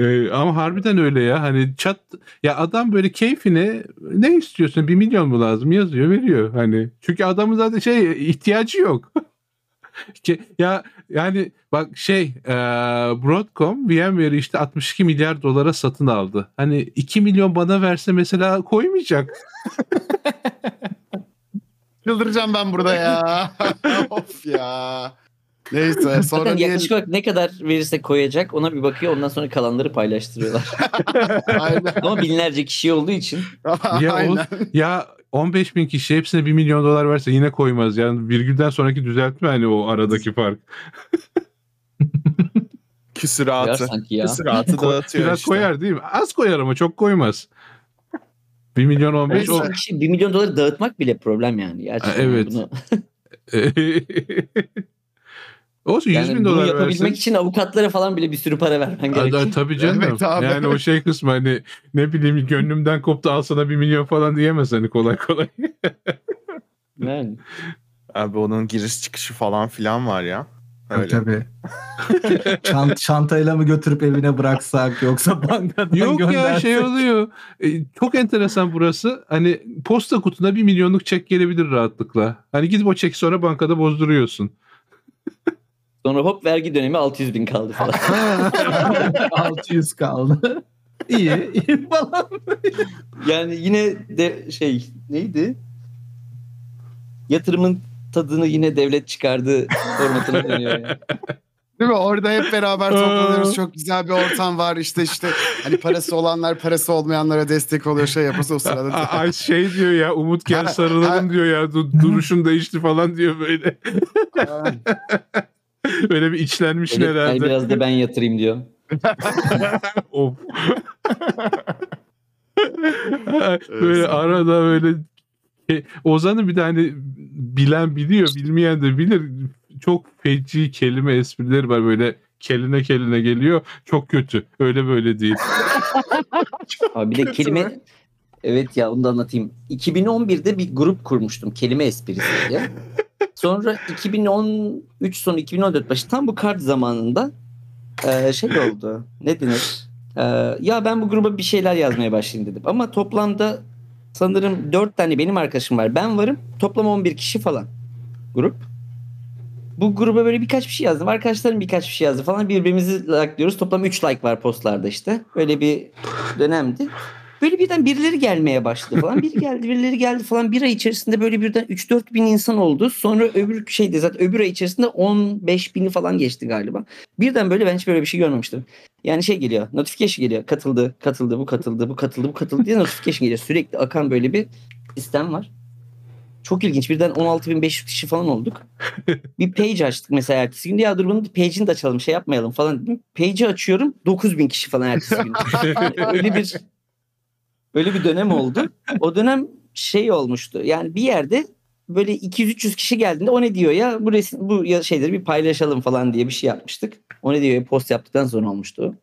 Ee, ama harbiden öyle ya. Hani çat ya adam böyle keyfine ne istiyorsun? Bir milyon mu lazım? Yazıyor, veriyor. Hani çünkü adamın zaten şey ihtiyacı yok. Ya yani bak şey e, Broadcom VMware'i işte 62 milyar dolara satın aldı. Hani 2 milyon bana verse mesela koymayacak.
Çıldıracağım ben burada ya. of ya. Neyse sonra
Zaten yaklaşık olarak ne kadar verirse koyacak ona bir bakıyor ondan sonra kalanları paylaştırıyorlar.
Aynen.
Ama binlerce kişi olduğu için
Ya,
Aynen.
o, ya 15 bin kişi hepsine 1 milyon dolar verse yine koymaz. Yani virgülden sonraki düzeltme hani o aradaki fark.
sanki ya.
Küsuratı dağıtıyor
Biraz
işte.
koyar değil mi? Az koyar ama çok koymaz. 1 milyon 15 o.
Kişi 1 milyon doları dağıtmak bile problem yani. Gerçekten
evet.
Bunu,
Olsun 100
yani
bin dolar
yapabilmek
versin.
için avukatlara falan bile bir sürü para vermen gerekiyor.
Tabii canım.
Evet abi.
Yani o şey kısmı hani ne bileyim gönlümden koptu al sana bir milyon falan diyemez hani kolay kolay.
Yani.
Abi onun giriş çıkışı falan filan var ya.
Tabii,
Öyle.
tabii. Çant, çantayla mı götürüp evine bıraksak yoksa bankadan
Yok ya
göndersek?
şey oluyor. E, çok enteresan burası. Hani posta kutuna bir milyonluk çek gelebilir rahatlıkla. Hani gidip o çeki sonra bankada bozduruyorsun.
Sonra hop vergi dönemi 600 bin kaldı falan.
600 kaldı. İyi, iyi falan.
yani yine de şey neydi? Yatırımın tadını yine devlet çıkardı formatına dönüyor. Yani.
Değil mi? Orada hep beraber toplanıyoruz. Çok güzel bir ortam var. İşte işte hani parası olanlar parası olmayanlara destek oluyor şey yapıyorsa o sırada.
Ay şey diyor ya Umut gel sarılalım diyor ya du- duruşun değişti falan diyor böyle. Böyle bir
Öyle, yani
herhalde.
biraz da ben yatırayım diyor.
of. böyle arada böyle e, Ozan'ın bir tane bilen biliyor, bilmeyen de bilir. Çok feci kelime esprileri var böyle keline keline geliyor. Çok kötü. Öyle böyle değil.
Abi bir de kelime? Evet ya onu da anlatayım. 2011'de bir grup kurmuştum kelime esprisi diye. Sonra 2013 sonu 2014 başı tam bu kart zamanında e, şey oldu. Ne denir? E, ya ben bu gruba bir şeyler yazmaya başlayayım dedim. Ama toplamda sanırım 4 tane benim arkadaşım var. Ben varım. Toplam 11 kişi falan grup. Bu gruba böyle birkaç bir şey yazdım. Arkadaşlarım birkaç bir şey yazdı falan. Birbirimizi likeliyoruz. Toplam 3 like var postlarda işte. Öyle bir dönemdi. Böyle birden birileri gelmeye başladı falan. Biri geldi birileri geldi falan. Bir ay içerisinde böyle birden 3-4 bin insan oldu. Sonra öbür şeyde zaten öbür ay içerisinde 15 bini falan geçti galiba. Birden böyle ben hiç böyle bir şey görmemiştim. Yani şey geliyor notification geliyor. Katıldı, katıldı, bu katıldı, bu katıldı, bu katıldı diye notification geliyor. Sürekli akan böyle bir sistem var. Çok ilginç. Birden 16.500 kişi falan olduk. Bir page açtık mesela ertesi gün. Ya dur bunun page'ini de açalım şey yapmayalım falan dedim. Page'i açıyorum 9.000 kişi falan ertesi gün. öyle bir öyle bir dönem oldu. O dönem şey olmuştu. Yani bir yerde böyle 200-300 kişi geldiğinde o ne diyor ya bu resim bu şeyleri bir paylaşalım falan diye bir şey yapmıştık. O ne diyor ya post yaptıktan sonra olmuştu.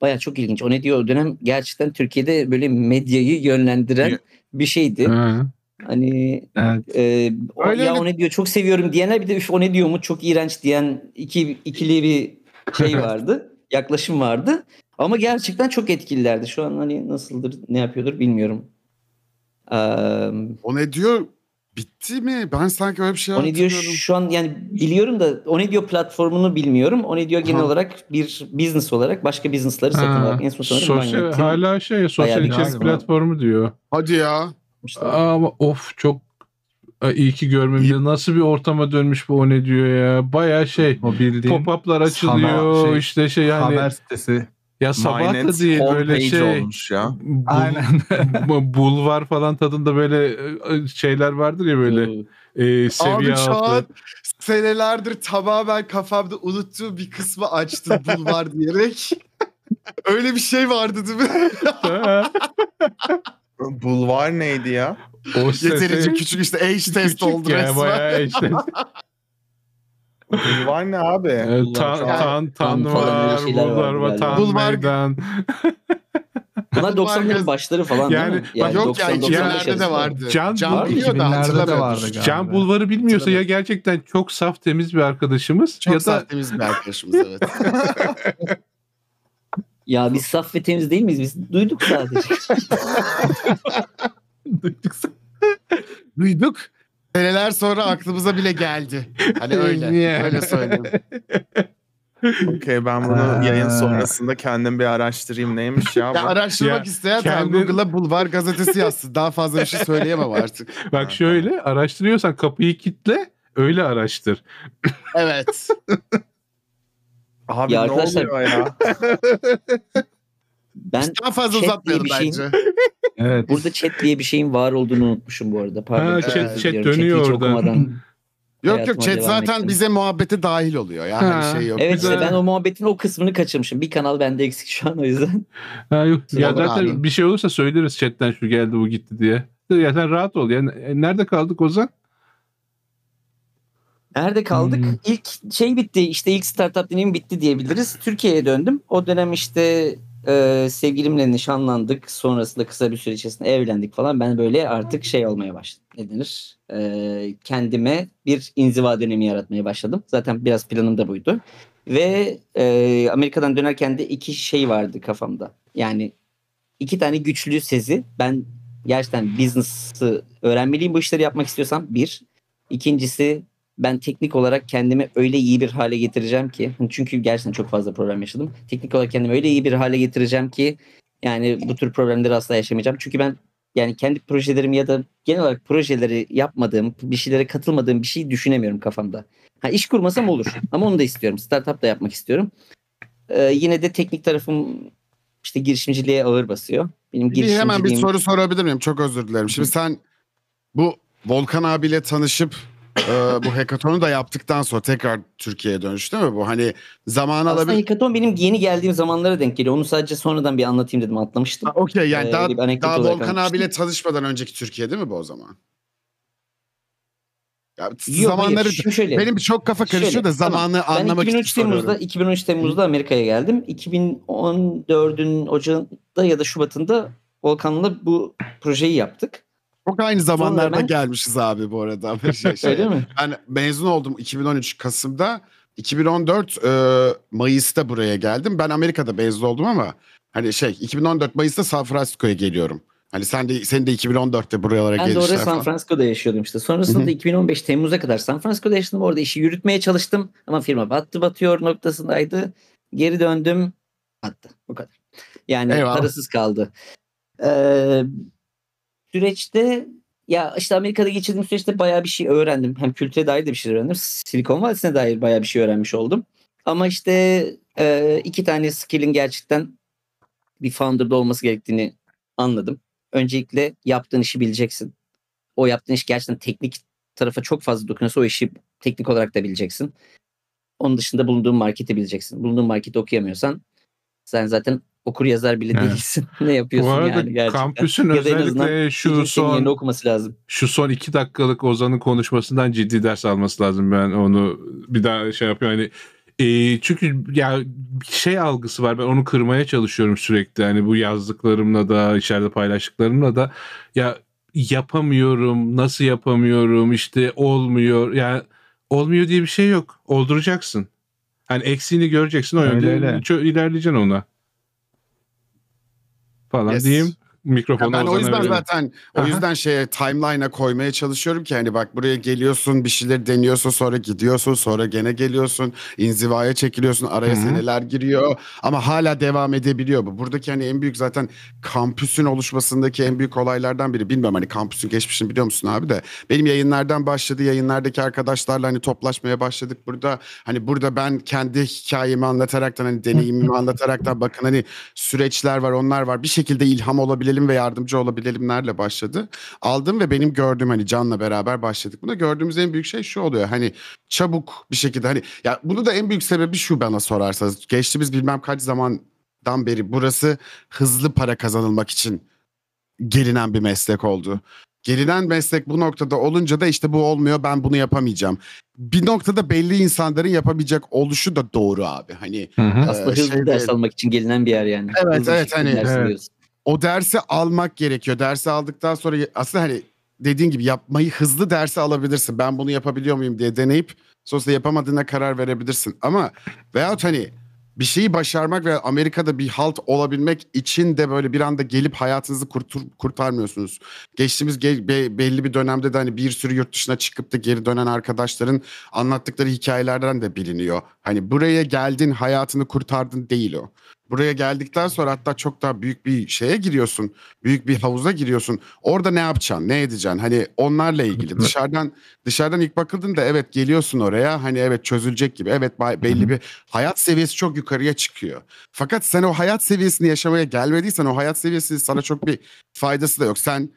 Baya çok ilginç. O ne diyor o dönem gerçekten Türkiye'de böyle medyayı yönlendiren bir şeydi.
Ha.
Hani
Evet.
e, o-
Öyle
ya
öyle.
o ne diyor çok seviyorum diyenler bir de üf o ne diyor mu çok iğrenç diyen iki, ikili bir şey vardı. yaklaşım vardı. Ama gerçekten çok etkililerdi. Şu an hani nasıldır ne yapıyordur bilmiyorum. Ee,
O ne diyor? Bitti mi? Ben sanki öyle bir şey
o ne diyor
hatırlıyorum.
şu an yani biliyorum da o ne diyor platformunu bilmiyorum. O ne diyor genel
Aha.
olarak bir business olarak başka businessları satın
Ha.
alarak en son sanırım
Sosyal, hala şey sosyal içerik platformu diyor.
Hadi ya.
yapmıştı.
Ama of çok Ay, iyi ki görmemişim. Nasıl bir ortama dönmüş bu o ne diyor ya. Baya şey pop-up'lar açılıyor
şey,
işte şey yani
haber sitesi.
Ya sabah da değil böyle şey
olmuş ya.
bul-
Aynen.
bu- bulvar falan tadında böyle e, şeyler vardır ya böyle e, seviye
Abi şu
altı.
an senelerdir tamamen kafamda unuttuğum bir kısmı açtım bulvar diyerek. Öyle bir şey vardı değil mi?
Bulvar neydi ya?
o
Yeterince küçük işte age test oldu
ya,
resmen.
bayağı işte.
Bulvar ne abi?
E,
Bulvar
tan, tan, tan
Tan
var, bulvar var, tan
Bulvar-
meydan.
Bunlar
Bulvar
90'ların
göz-
başları falan
Yani-
değil mi?
bak
Yok ya
90, 95
2000'lerde de vardı.
Can-
Can,
var
biliyor da
2000'lerde de
hatırlamıyorum.
vardı galiba.
Can Bulvar'ı bilmiyorsa ya gerçekten çok saf temiz bir arkadaşımız
Çok
ya da
sahtemiz bir arkadaşımız evet.
Ya biz saf ve temiz değil miyiz? Biz duyduk sadece.
Duyduk. Seneler sonra aklımıza bile geldi. Hani öyle.
Niye?
öyle söyleyeyim.
Okey ben bunu
Aa.
yayın sonrasında kendim bir araştırayım neymiş ya.
Ya araştırmak
Ya,
isteyen tamam,
kendin-
Google'a Bulvar gazetesi yazsın. Daha fazla bir şey söyleyemem artık.
bak
Ha,
şöyle araştırıyorsan kapıyı kitle öyle araştır.
Evet.
Abi
Ya
ne
arkadaşlar-
oluyor ya?
Ben
Daha fazla uzatmayalım
bir şeyin-
bence.
Evet.
burada chat diye bir şeyin var olduğunu unutmuşum bu arada. Pardon.
Ha,
chat-
chat dönüyor orada.
okumadan.
Yok yok chat zaten
ettim.
bize muhabbete dahil oluyor ya. Hani
Ha.
şey yok.
Evet
Güzel.
işte ben o muhabbetin o kısmını kaçırmışım. Bir kanal bende eksik şu an o yüzden.
Ha, yok. Ya zaten
abi.
bir şey olursa söyleriz chatten şu geldi bu gitti diye. Ya sen rahat ol. Yani e, nerede kaldık Ozan?
Nerede kaldık?
Hmm.
İlk şey bitti işte ilk startup deneyim bitti diyebiliriz. Türkiye'ye döndüm. O dönem işte e, sevgilimle nişanlandık. Sonrasında kısa bir süre içerisinde evlendik falan. Ben böyle artık şey olmaya başladım. Ne denir? E, kendime bir inziva dönemi yaratmaya başladım. Zaten biraz planım da buydu. Ve e, Amerika'dan dönerken de iki şey vardı kafamda. Yani iki tane güçlü sezi. Ben gerçekten business'ı öğrenmeliyim bu işleri yapmak istiyorsam bir. İkincisi ben teknik olarak kendimi öyle iyi bir hale getireceğim ki çünkü gerçekten çok fazla problem yaşadım. Teknik olarak kendimi öyle iyi bir hale getireceğim ki yani bu tür problemleri asla yaşamayacağım. Çünkü ben yani kendi projelerimi ya da genel olarak projeleri yapmadığım, bir şeylere katılmadığım bir şey düşünemiyorum kafamda. Ha iş kurmasam olur ama onu da istiyorum. Startup da yapmak istiyorum. Ee, yine de teknik tarafım işte girişimciliğe ağır basıyor. Benim
Bir hemen bir
girişimciliğim
soru sorabilir miyim? Çok özür dilerim. Şimdi sen bu Volkan abiyle tanışıp e, bu hackathon'u da yaptıktan sonra tekrar Türkiye'ye dönüş değil mi bu? Hani zaman
Aslında
alabilir.
hackathon benim yeni geldiğim zamanlara denk geliyor. Onu sadece sonradan bir anlatayım dedim atlamıştım.
Okey yani
Ee,
daha, daha Volkan abiyle tanışmadan önceki Türkiye değil mi bu o zaman? Ya,
Yok, hayır.
zamanları
Şimdi şöyle.
benim çok kafa karışıyor
Şöyle,
da zamanı
Ben
anlamak
2003
için
Temmuz'da
soruyorum.
2013 Temmuz'da Amerika'ya geldim. 2014'ün Ocağı'nda ya da Şubat'ında Volkan'la bu projeyi yaptık.
Çok aynı zamanlarda
ben-
gelmişiz abi bu arada. Şey, şey.
Öyle mi?
Ben mezun oldum 2013 Kasım'da. 2014 e, Mayıs'ta buraya geldim. Ben Amerika'da mezun oldum ama hani şey 2014 Mayıs'ta San Francisco'ya geliyorum. Hani sen de sen de 2014'te buralara
Ben de
gelişler
orada San. Francisco'da yaşıyordum işte. Sonrasında
Hı hı.
2015 Temmuz'a kadar San Francisco'da yaşadım. Orada işi yürütmeye çalıştım. Ama firma battı batıyor noktasındaydı. Geri döndüm. Battı. Bu kadar. Yani
Eyvallah.
parasız kaldı. Ee, süreçte ya işte Amerika'da geçirdiğim süreçte bayağı bir şey öğrendim. Hem kültüre dair de bir şey öğrendim. Silikon Vadisi'ne dair bayağı bir şey öğrenmiş oldum. Ama işte e, iki tane skill'in gerçekten bir founder'da olması gerektiğini anladım. Öncelikle yaptığın işi bileceksin. O yaptığın iş gerçekten teknik tarafa çok fazla dokunuyorsa o işi teknik olarak da bileceksin. Onun dışında bulunduğun marketi bileceksin. Bulunduğun marketi okuyamıyorsan sen zaten okur yazar bile
Evet.
değilsin. ne
Bu
yapıyorsun
arada
yani gerçekten.
kampüsün
Ya
özellikle şu son
okuması lazım.
şu son iki dakikalık Ozan'ın konuşmasından ciddi ders alması lazım. Ben onu bir daha şey yapıyorum. Hani e, çünkü ya şey algısı var. Ben onu kırmaya çalışıyorum sürekli. Hani bu yazdıklarımla da içeride paylaştıklarımla da ya yapamıyorum, nasıl yapamıyorum, işte olmuyor. Ya olmuyor diye bir şey yok. Olduracaksın. Hani eksiğini göreceksin o
Öyle,
yönde
öyle.
ilerleyeceksin ona. Falan
Yes. Ya
Mikrofonu
ben o yüzden
verelim.
zaten o yüzden şeye timeline'a koymaya çalışıyorum ki hani bak buraya geliyorsun bir şeyler deniyorsun sonra gidiyorsun sonra gene geliyorsun inzivaya çekiliyorsun araya
Hı hı.
seneler giriyor. Ama hala devam edebiliyor bu. Buradaki hani en büyük zaten kampüsün oluşmasındaki en büyük olaylardan biri. Bilmiyorum hani kampüsün geçmişini biliyor musun abi de? Benim yayınlardan başladı yayınlardaki arkadaşlarla hani toplaşmaya başladık burada. Hani burada ben kendi hikayemi anlataraktan hani deneyimimi anlataraktan bakın hani süreçler var onlar var. Bir şekilde ilham olabilelim ve yardımcı olabilelimlerle başladı. Aldım ve benim gördüğüm hani Can'la beraber başladık. Buna gördüğümüz en büyük şey şu oluyor hani çabuk bir şekilde hani ya bunu da en büyük sebebi şu bana sorarsanız geçtiğimiz bilmem kaç zamandan beri burası hızlı para kazanılmak için gelinen bir meslek oldu. Gelinen meslek bu noktada olunca da işte bu olmuyor ben bunu yapamayacağım. Bir noktada belli insanların yapamayacak oluşu da doğru abi. Hani
Hı hı.
Aslında
Ee,
hızlı
şey
ders almak için gelinen bir yer yani.
Evet,
Hızlı
evet, hani-
Evet.
O dersi almak gerekiyor. Dersi aldıktan sonra aslında hani dediğin gibi yapmayı hızlı dersi alabilirsin. Ben bunu yapabiliyor muyum diye deneyip sonrasında yapamadığına karar verebilirsin. Ama veyahut hani bir şeyi başarmak ve Amerika'da bir halt olabilmek için de böyle bir anda gelip hayatınızı kurtur, kurtarmıyorsunuz. Geçtiğimiz ge- be- belli bir dönemde de hani bir sürü yurt dışına çıkıp da geri dönen arkadaşların anlattıkları hikayelerden de biliniyor. Hani buraya geldin hayatını kurtardın değil o. Buraya geldikten sonra hatta çok daha büyük bir şeye giriyorsun. Büyük bir havuza giriyorsun. Orada ne yapacaksın? Ne edeceksin? Hani onlarla ilgili. dışarıdan dışarıdan ilk bakıldığında evet geliyorsun oraya. Hani evet çözülecek gibi. Evet belli bir hayat seviyesi çok yukarıya çıkıyor. Fakat sen o hayat seviyesini yaşamaya gelmediysen o hayat seviyesi sana çok bir faydası da yok. Sen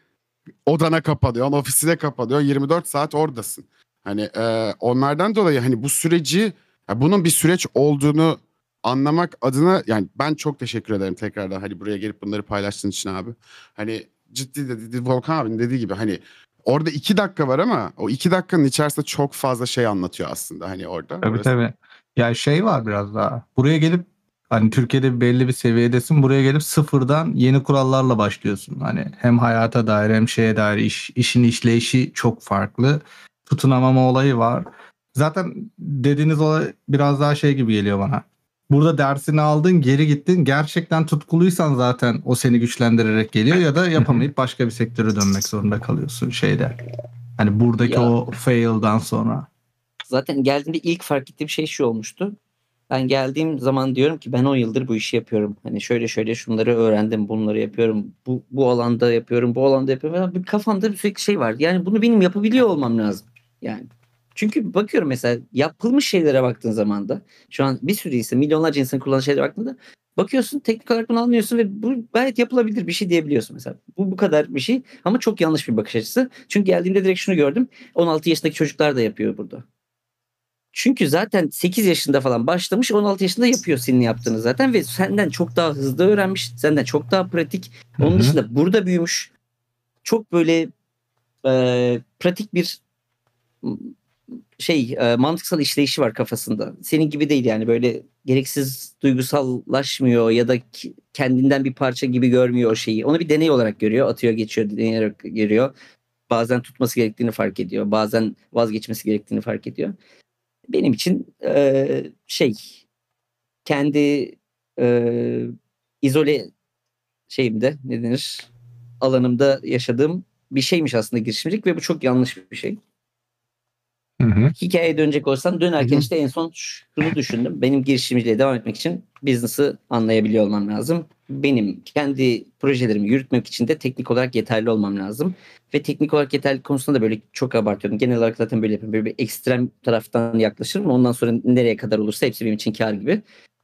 odana kapanıyorsun, ofisine kapanıyorsun. 24 saat oradasın. Hani e, onlardan dolayı hani bu süreci bunun bir süreç olduğunu anlamak adına yani ben çok teşekkür ederim tekrardan hani buraya gelip bunları paylaştığın için abi. Hani ciddi de dedi Volkan abinin dediği gibi hani orada iki dakika var ama o iki dakikanın içerisinde çok fazla şey anlatıyor aslında hani orada.
Tabii
Orası-
tabii. Ya şey var biraz daha. Buraya gelip hani Türkiye'de belli bir seviyedesin. Buraya gelip sıfırdan yeni kurallarla başlıyorsun. Hani hem hayata dair hem şeye dair iş, işin işleyişi çok farklı. Tutunamama olayı var. Zaten dediğiniz olay biraz daha şey gibi geliyor bana. Burada dersini aldın, geri gittin. Gerçekten tutkuluysan zaten o seni güçlendirerek geliyor ya da yapamayıp başka bir sektöre dönmek zorunda kalıyorsun şeyde. Hani buradaki
Ya.
o fail'dan sonra.
Zaten geldiğimde ilk fark ettiğim şey şu olmuştu. Ben geldiğim zaman diyorum ki ben 10 yıldır bu işi yapıyorum. Hani şöyle şöyle şunları öğrendim, bunları yapıyorum. Bu bu alanda yapıyorum, bu alanda yapıyorum. Ya Bir kafamda bir sürekli şey var. Yani bunu benim yapabiliyor olmam lazım. Yani çünkü bakıyorum mesela yapılmış şeylere baktığın zaman da şu an bir sürü insan, milyonlarca insan kullanan şeylere baktığında Bakıyorsun teknik olarak bunu anlıyorsun ve bu gayet yapılabilir bir şey diyebiliyorsun mesela. Bu bu kadar bir şey ama çok yanlış bir bakış açısı. Çünkü geldiğimde direkt şunu gördüm. 16 yaşındaki çocuklar da yapıyor burada. Çünkü zaten 8 yaşında falan başlamış 16 yaşında yapıyor senin yaptığını zaten ve senden çok daha hızlı öğrenmiş. Senden çok daha pratik. Onun
Hı hı.
dışında burada büyümüş. Çok böyle e, pratik bir şey e, mantıksal işleyişi var kafasında. Senin gibi değil yani böyle gereksiz duygusallaşmıyor ya da kendinden bir parça gibi görmüyor o şeyi. Onu bir deney olarak görüyor, atıyor, geçiyor, deneyerek görüyor. Bazen tutması gerektiğini fark ediyor. Bazen vazgeçmesi gerektiğini fark ediyor. Benim için e, şey kendi e, izole şeyimde ne denir alanımda yaşadığım bir şeymiş aslında girişimcilik ve bu çok yanlış bir şey.
Hı hı.
Hikayeye dönecek olsam dönerken
Hı hı.
işte en son şunu düşündüm. Benim girişimciliğe devam etmek için business'ı anlayabiliyor olmam lazım. Benim kendi projelerimi yürütmek için de teknik olarak yeterli olmam lazım. Ve teknik olarak yeterli konusunda da böyle çok abartıyorum. Genel olarak zaten böyle yapıyorum. Böyle bir ekstrem taraftan yaklaşırım. Ondan sonra nereye kadar olursa hepsi benim için kar gibi.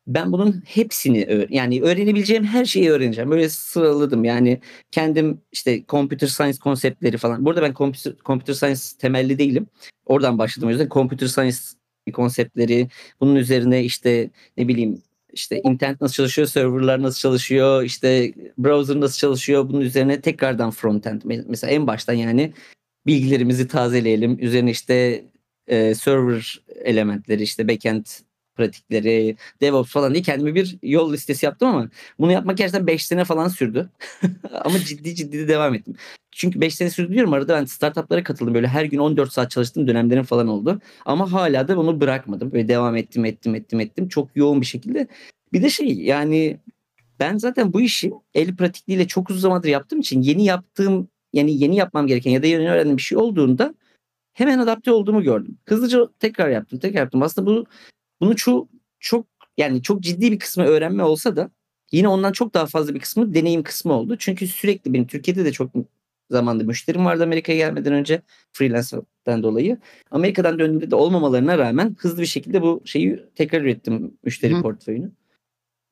Ben bunun hepsini yani öğrenebileceğim her şeyi öğreneceğim. Böyle sıraladım yani kendim işte computer science konseptleri falan. Burada ben computer, computer science temelli değilim. Oradan başladım o yüzden computer science konseptleri bunun üzerine işte ne bileyim işte internet nasıl çalışıyor, serverlar nasıl çalışıyor, işte browser nasıl çalışıyor bunun üzerine tekrardan frontend. Me- Mesela en baştan yani bilgilerimizi tazeleyelim. Üzerine işte e, server elementleri, işte backend pratikleri, DevOps falan diye kendime bir yol listesi yaptım ama bunu yapmak gerçekten 5 sene falan sürdü. ama ciddi ciddi de devam ettim. Çünkü 5 sene sürdü diyorum arada ben startuplara katıldım. Böyle her gün 14 saat çalıştığım dönemlerim falan oldu. Ama hala da bunu bırakmadım. Böyle devam ettim ettim ettim ettim. Çok yoğun bir şekilde. Bir de şey yani ben zaten bu işi el pratikliğiyle çok uzun zamandır yaptığım için yeni yaptığım yani yeni yapmam gereken ya da yeni öğrendiğim bir şey olduğunda hemen adapte olduğumu gördüm. Hızlıca tekrar yaptım, tekrar yaptım. Aslında bu bunu çok çok yani çok ciddi bir kısmı öğrenme olsa da yine ondan çok daha fazla bir kısmı deneyim kısmı oldu. Çünkü sürekli benim Türkiye'de de çok zamanda müşterim vardı Amerika'ya gelmeden önce freelancer'dan dolayı. Amerika'dan döndüğümde de olmamalarına rağmen hızlı bir şekilde bu şeyi tekrar ürettim müşteri
Hı.
portföyünü.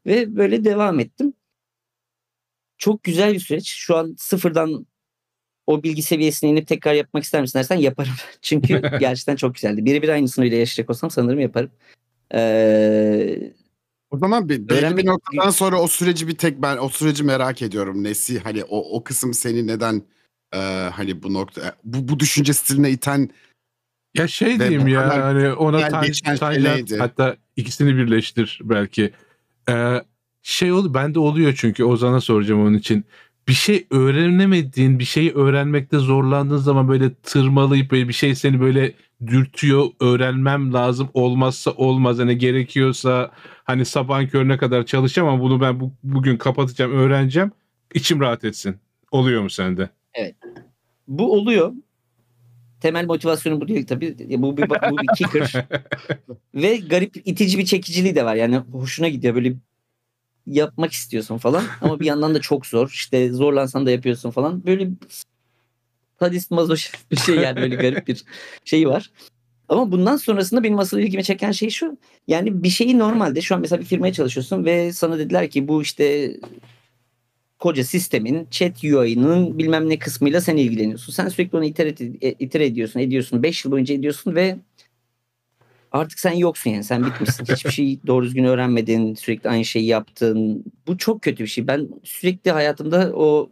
Ve böyle devam ettim. Çok güzel bir süreç. Şu an sıfırdan o bilgi seviyesine inip tekrar yapmak ister misin dersen yaparım. Çünkü gerçekten çok güzeldi. Birebir aynısını bile yaşayacak olsam sanırım yaparım. Ee,
O zaman bir, belli
Öğrenmek-
bir noktadan sonra o süreci bir tek ben o süreci merak ediyorum. Nesi hani o o kısım seni neden e, hani bu nokta bu, bu düşünce stiline iten
Ya şey
Ve
diyeyim ya hani ona tanjant-
seneydi.
hatta ikisini birleştir belki. Ee, şey ol bende oluyor çünkü Ozan'a soracağım onun için. Bir şey öğrenemediğin, bir şeyi öğrenmekte zorlandığın zaman böyle tırmalayıp böyle bir şey seni böyle dürtüyor. Öğrenmem lazım. Olmazsa olmaz. Hani gerekiyorsa hani sabahın körüne kadar çalışacağım ama bunu ben bu, bugün kapatacağım, öğreneceğim. İçim rahat etsin. Oluyor mu sende?
bu oluyor. Temel motivasyonu bu değil tabii. Bu bir, bu bir kicker. Ve garip itici bir çekiciliği de var. Yani hoşuna gidiyor böyle yapmak istiyorsun falan. Ama bir yandan da çok zor. İşte zorlansan da yapıyorsun falan. Böyle sadist mazoşist bir şey yani böyle garip bir şey var. Ama bundan sonrasında benim asıl ilgimi çeken şey şu. Yani bir şeyi normalde şu an mesela bir firmaya çalışıyorsun ve sana dediler ki bu işte koca sistemin chat UI'nın bilmem ne kısmıyla sen ilgileniyorsun. Sen sürekli onu itere, itere ediyorsun, ediyorsun. 5 yıl boyunca ediyorsun ve artık sen yoksun yani. Sen bitmişsin. Hiçbir şeyi doğru düzgün öğrenmedin. Sürekli aynı şeyi yaptın. Bu çok kötü bir şey. Ben sürekli hayatımda o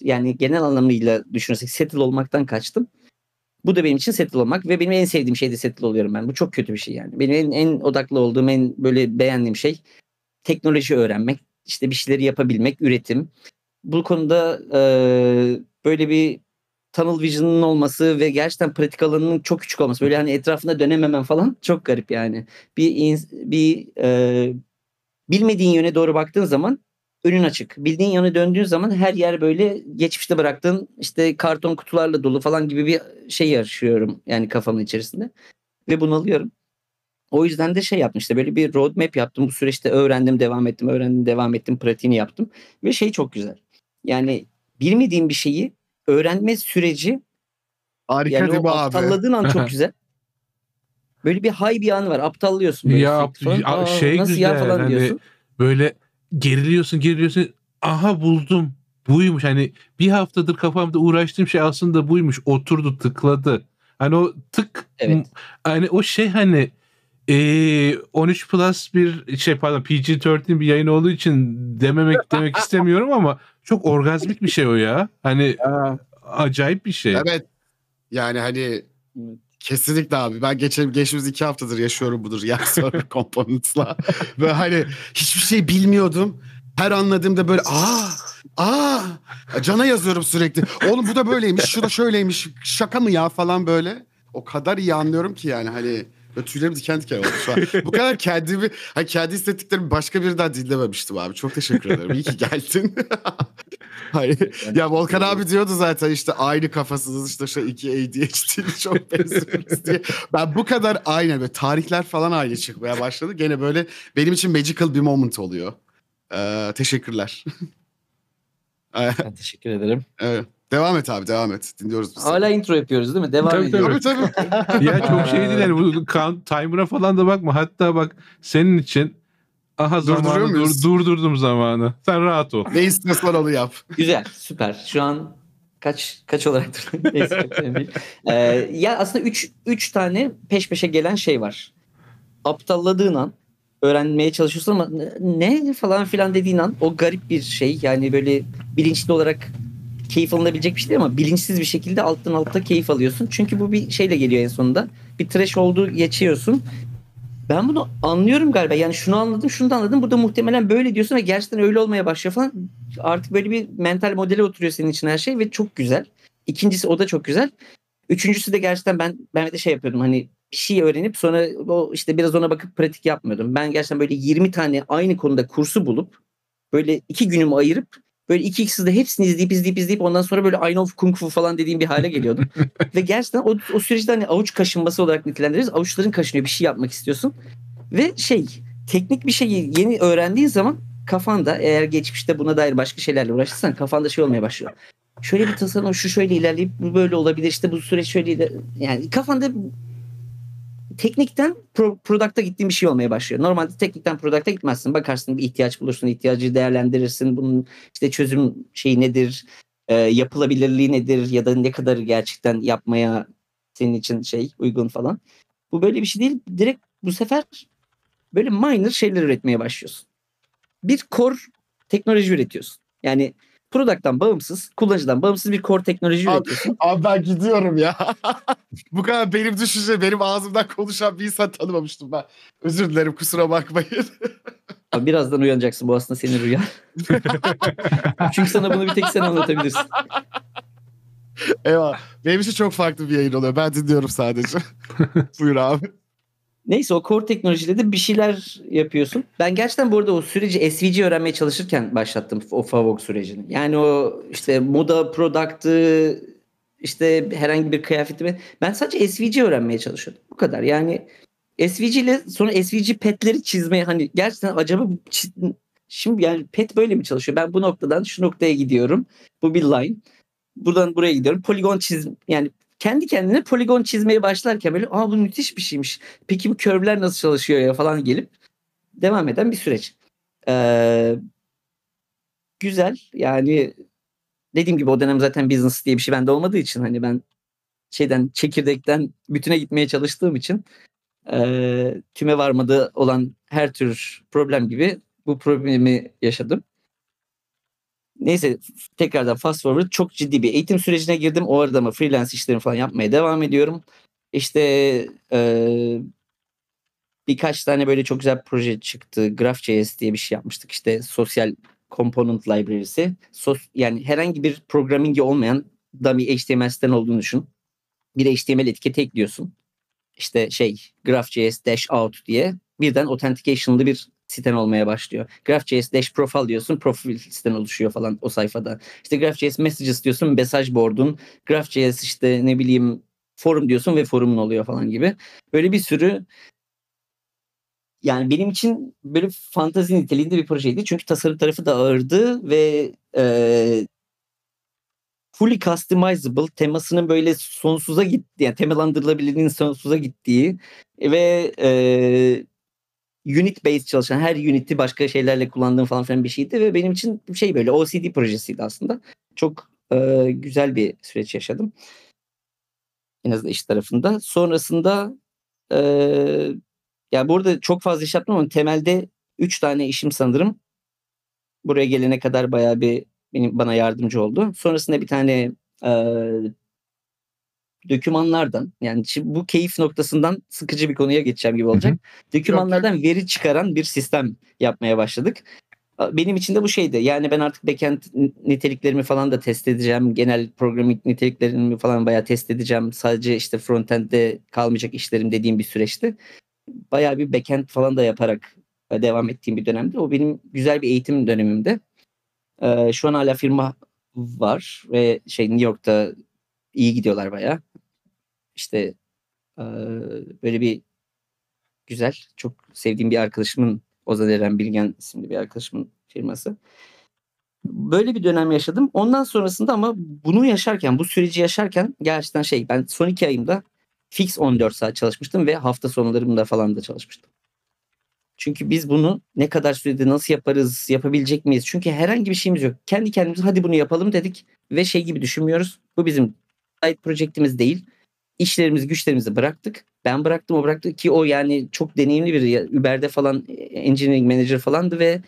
yani genel anlamıyla düşünürsek settle olmaktan kaçtım. Bu da benim için settle olmak ve benim en sevdiğim şey de settle oluyorum ben. Bu çok kötü bir şey yani. Benim en, en odaklı olduğum, en böyle beğendiğim şey teknoloji öğrenmek, işte bir şeyleri yapabilmek, üretim. Bu konuda e, böyle bir tunnel vision'ın olması ve gerçekten pratik alanının çok küçük olması. Böyle hani etrafında dönememen falan çok garip yani. Bir bir e, bilmediğin yöne doğru baktığın zaman önün açık. Bildiğin yöne döndüğün zaman her yer böyle geçmişte bıraktığın işte karton kutularla dolu falan gibi bir şey yaşıyorum yani kafamın içerisinde. Ve bunalıyorum. O yüzden de şey yaptım işte böyle bir roadmap yaptım. Bu süreçte öğrendim, devam ettim, öğrendim, devam ettim, pratiğini yaptım. Ve şey çok güzel. Yani bilmediğim bir şeyi öğrenme süreci
harika
yani
değil mi
o
abi?
aptalladığın an çok güzel. Böyle bir hay bir anı var. Aptallıyorsun. Böyle
Ya,
falan.
ya
Aa,
şey
nasıl
güzel,
ya falan
hani
diyorsun.
böyle geriliyorsun geriliyorsun. Aha buldum. Buymuş. Hani bir haftadır kafamda uğraştığım şey aslında buymuş. Oturdu tıkladı. Hani o tık
Evet.
hani o şey hani eee 13 plus bir şey pardon PG-13 bir yayın olduğu için dememek demek istemiyorum ama çok orgazmik bir şey o ya. Hani acayip bir şey.
Evet. Yani hani kesinlikle abi. Ben geçen, geçtiğimiz iki haftadır yaşıyorum budur. Yer server components'la. Ve hani hiçbir şey bilmiyordum. Her anladığımda böyle aa aa cana yazıyorum sürekli. Oğlum bu da böyleymiş, şu da şöyleymiş. Şaka mı ya falan böyle. O kadar iyi anlıyorum ki yani hani böyle tüylerim diken diken oldu şu an. Bu kadar kendimi, hani kendi hissettiklerimi başka birinden dinlememiştim abi. Çok teşekkür ederim. İyi ki geldin. Hayır. Ya Volkan abi diyordu zaten işte aynı kafasınız işte şu iki ADHD'li çok benziyoruz diye. Ben bu kadar aynen böyle tarihler falan aynı çıkmaya başladı. Gene böyle benim için magical bir moment oluyor. Ee, teşekkürler.
Ben teşekkür ederim.
evet. Devam et abi devam et. Dinliyoruz biz.
Hala intro yapıyoruz değil mi? Devam
Tabii,
ediyoruz.
Tabii tabii.
ya çok şey değil yani bu count, timer'a falan da bakma. Hatta bak senin için aha
Durduruyor
zamanı dur, durdurdum zamanı. Sen rahat ol.
ne istiyorsan onu yap.
Güzel, süper. Şu an kaç kaç olarak Neyse, önemli değil. Ee, ya aslında 3 3 tane peş peşe gelen şey var. Aptalladığın an öğrenmeye çalışıyorsun ama ne falan filan dediğin an o garip bir şey. Yani böyle bilinçli olarak keyif alınabilecek bir şey değil ama bilinçsiz bir şekilde alttan altta keyif alıyorsun. Çünkü bu bir şeyle geliyor en sonunda. Bir trash oldu geçiyorsun. Ben bunu anlıyorum galiba. Yani şunu anladım, şunu da anladım. Burada muhtemelen böyle diyorsun ve gerçekten öyle olmaya başlıyor falan. Artık böyle bir mental modele oturuyor senin için her şey ve çok güzel. İkincisi o da çok güzel. Üçüncüsü de gerçekten ben ben de şey yapıyordum hani bir şey öğrenip sonra o işte biraz ona bakıp pratik yapmıyordum. Ben gerçekten böyle 20 tane aynı konuda kursu bulup böyle iki günümü ayırıp böyle iki ikisi de hepsini izleyip izleyip izleyip ondan sonra böyle I know kung fu falan dediğim bir hale geliyordum. Ve gerçekten o, o süreçte hani avuç kaşınması olarak nitelendiririz. Avuçların kaşınıyor bir şey yapmak istiyorsun. Ve şey teknik bir şeyi yeni öğrendiğin zaman kafanda eğer geçmişte buna dair başka şeylerle uğraşırsan kafanda şey olmaya başlıyor. Şöyle bir tasarım şu şöyle ilerleyip bu böyle olabilir işte bu süreç şöyle iler- yani kafanda teknikten pro, product'a gittiğin bir şey olmaya başlıyor. Normalde teknikten product'a gitmezsin. Bakarsın bir ihtiyaç bulursun, ihtiyacı değerlendirirsin. Bunun işte çözüm şeyi nedir, e, yapılabilirliği nedir ya da ne kadar gerçekten yapmaya senin için şey uygun falan. Bu böyle bir şey değil. Direkt bu sefer böyle minor şeyler üretmeye başlıyorsun. Bir core teknoloji üretiyorsun. Yani product'tan bağımsız, kullanıcıdan bağımsız bir core teknoloji
Abi-
üretiyorsun.
Abi ben gidiyorum ya. Bu kadar benim düşünce, benim ağzımdan konuşan bir insan tanımamıştım ben. Özür dilerim kusura bakmayın.
Abi birazdan uyanacaksın bu aslında senin rüyan. Çünkü sana bunu bir tek sen anlatabilirsin.
Eyvah. Benim için çok farklı bir yayın oluyor. Ben dinliyorum sadece. Buyur abi.
Neyse o core teknolojide de bir şeyler yapıyorsun. Ben gerçekten bu arada o süreci SVG öğrenmeye çalışırken başlattım o Favok sürecini. Yani o işte moda, product'ı, işte herhangi bir kıyafetimi. Ben sadece SVG öğrenmeye çalışıyordum. Bu kadar. Yani SVG ile sonra SVG petleri çizmeye hani gerçekten acaba şimdi yani pet böyle mi çalışıyor? Ben bu noktadan şu noktaya gidiyorum. Bu bir line. Buradan buraya gidiyorum. Poligon çiz yani kendi kendine poligon çizmeye başlarken böyle aa bu müthiş bir şeymiş. Peki bu curve'ler nasıl çalışıyor ya falan gelip devam eden bir süreç. Ee, güzel yani dediğim gibi o dönem zaten business diye bir şey bende olmadığı için hani ben şeyden çekirdekten bütüne gitmeye çalıştığım için e, tüme varmadı olan her tür problem gibi bu problemi yaşadım. Neyse tekrardan fast forward çok ciddi bir eğitim sürecine girdim. O arada mı freelance işlerimi falan yapmaya devam ediyorum. İşte e, birkaç tane böyle çok güzel proje çıktı. GraphJS diye bir şey yapmıştık. İşte sosyal component library'si. Sos, yani herhangi bir programmingi olmayan dummy HTML siten olduğunu düşün. Bir HTML etiketi ekliyorsun. İşte şey GraphJS dash out diye birden authentication'lı bir siten olmaya başlıyor. GraphJS dash profile diyorsun profil siten oluşuyor falan o sayfada. İşte GraphJS messages diyorsun mesaj board'un. GraphJS işte ne bileyim forum diyorsun ve forumun oluyor falan gibi. Böyle bir sürü yani benim için böyle fantazi niteliğinde bir projeydi. Çünkü tasarım tarafı da ağırdı ve e, fully customizable temasının böyle sonsuza gitti yani temalandırılabilirliğinin sonsuza gittiği ve e, unit based çalışan her unit'i başka şeylerle kullandığım falan filan bir şeydi ve benim için şey böyle OCD projesiydi aslında. Çok e, güzel bir süreç yaşadım. En azından iş tarafında. Sonrasında e, ya burada çok fazla iş yaptım ama temelde 3 tane işim sanırım. Buraya gelene kadar bayağı bir benim bana yardımcı oldu. Sonrasında bir tane e, dokümanlardan yani şimdi bu keyif noktasından sıkıcı bir konuya geçeceğim gibi olacak. Dokümanlardan veri çıkaran bir sistem yapmaya başladık. Benim için de bu şeydi. Yani ben artık backend niteliklerimi falan da test edeceğim. Genel programming niteliklerimi falan bayağı test edeceğim. Sadece işte frontend'de kalmayacak işlerim dediğim bir süreçti. Bayağı bir backend falan da yaparak devam ettiğim bir dönemde. O benim güzel bir eğitim dönemimde. Ee, şu an hala firma var ve şey New York'ta iyi gidiyorlar bayağı. İşte e, böyle bir güzel, çok sevdiğim bir arkadaşımın Ozan Eren Bilgen isimli bir arkadaşımın firması. Böyle bir dönem yaşadım. Ondan sonrasında ama bunu yaşarken, bu süreci yaşarken gerçekten şey ben son iki ayımda fix 14 saat çalışmıştım ve hafta sonlarımda falan da çalışmıştım. Çünkü biz bunu ne kadar sürede nasıl yaparız, yapabilecek miyiz? Çünkü herhangi bir şeyimiz yok. Kendi kendimize hadi bunu yapalım dedik ve şey gibi düşünmüyoruz. Bu bizim side projektimiz değil. İşlerimizi, güçlerimizi bıraktık. Ben bıraktım, o bıraktı ki o yani çok deneyimli bir Uber'de falan engineering manager falandı ve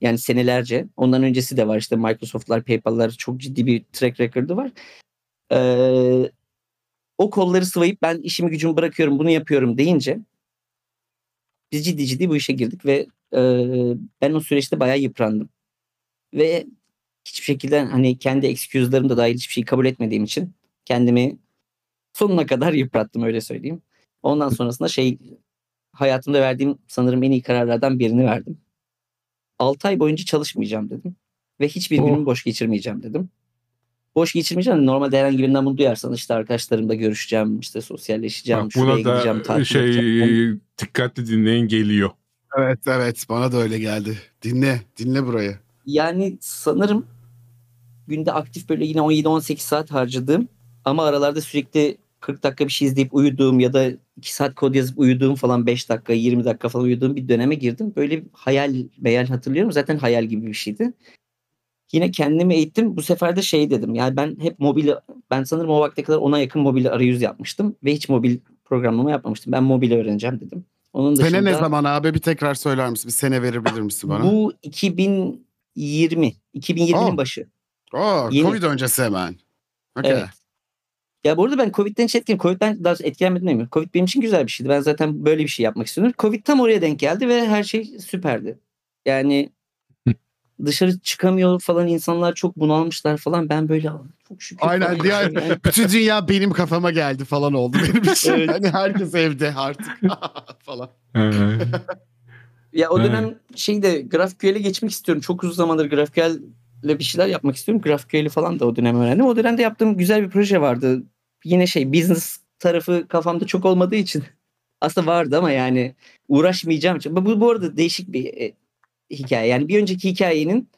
yani senelerce. Ondan öncesi de var işte Microsoft'lar, PayPal'lar çok ciddi bir track record'ı var. Ee, o kolları sıvayıp ben işimi gücümü bırakıyorum, bunu yapıyorum deyince biz ciddi ciddi bu işe girdik ve e, ben o süreçte bayağı yıprandım. Ve hiçbir şekilde hani kendi excuse'larım da dahil hiçbir şey kabul etmediğim için kendimi sonuna kadar yıprattım öyle söyleyeyim. Ondan sonrasında şey hayatımda verdiğim sanırım en iyi kararlardan birini verdim. 6 ay boyunca çalışmayacağım dedim. Ve hiçbir oh. günümü boş geçirmeyeceğim dedim. Boş geçirmeyeceğim. Normalde herhangi birinden bunu duyarsan işte arkadaşlarımla görüşeceğim, işte sosyalleşeceğim,
Bak, buna da gideceğim, şey edeceğim. dikkatli dinleyin geliyor.
Evet evet bana da öyle geldi. Dinle, dinle burayı.
Yani sanırım günde aktif böyle yine 17-18 saat harcadığım ama aralarda sürekli 40 dakika bir şey izleyip uyuduğum ya da 2 saat kod yazıp uyuduğum falan 5 dakika 20 dakika falan uyuduğum bir döneme girdim. Böyle hayal beyal hatırlıyorum. Zaten hayal gibi bir şeydi. Yine kendimi eğittim. Bu sefer de şey dedim. Yani ben hep mobil ben sanırım o vakte kadar ona yakın mobil arayüz yapmıştım ve hiç mobil programlama yapmamıştım. Ben mobil öğreneceğim dedim.
Onun dışında, sene ne zaman abi bir tekrar söyler misin? Bir sene verebilir misin bana?
Bu 2020. 2020'nin oh. başı.
Oh, Covid öncesi hemen. Okay. Evet.
Ya bu arada ben Covid'den hiç etkilenmedim. Covid'den daha etkilenmedim demiyorum. Covid benim için güzel bir şeydi. Ben zaten böyle bir şey yapmak istiyorum. Covid tam oraya denk geldi ve her şey süperdi. Yani dışarı çıkamıyor falan insanlar çok bunalmışlar falan. Ben böyle çok şükür.
Aynen diye yani. bütün dünya benim kafama geldi falan oldu benim için. evet. Hani herkes evde artık falan.
ya o dönem şeyde GraphQL'e geçmek istiyorum. Çok uzun zamandır GraphQL ile bir şeyler yapmak istiyorum. GraphQL'i falan da o dönem öğrendim. O dönemde yaptığım güzel bir proje vardı. Yine şey business tarafı kafamda çok olmadığı için aslında vardı ama yani uğraşmayacağım için. Bu, bu arada değişik bir e, hikaye. Yani bir önceki hikayenin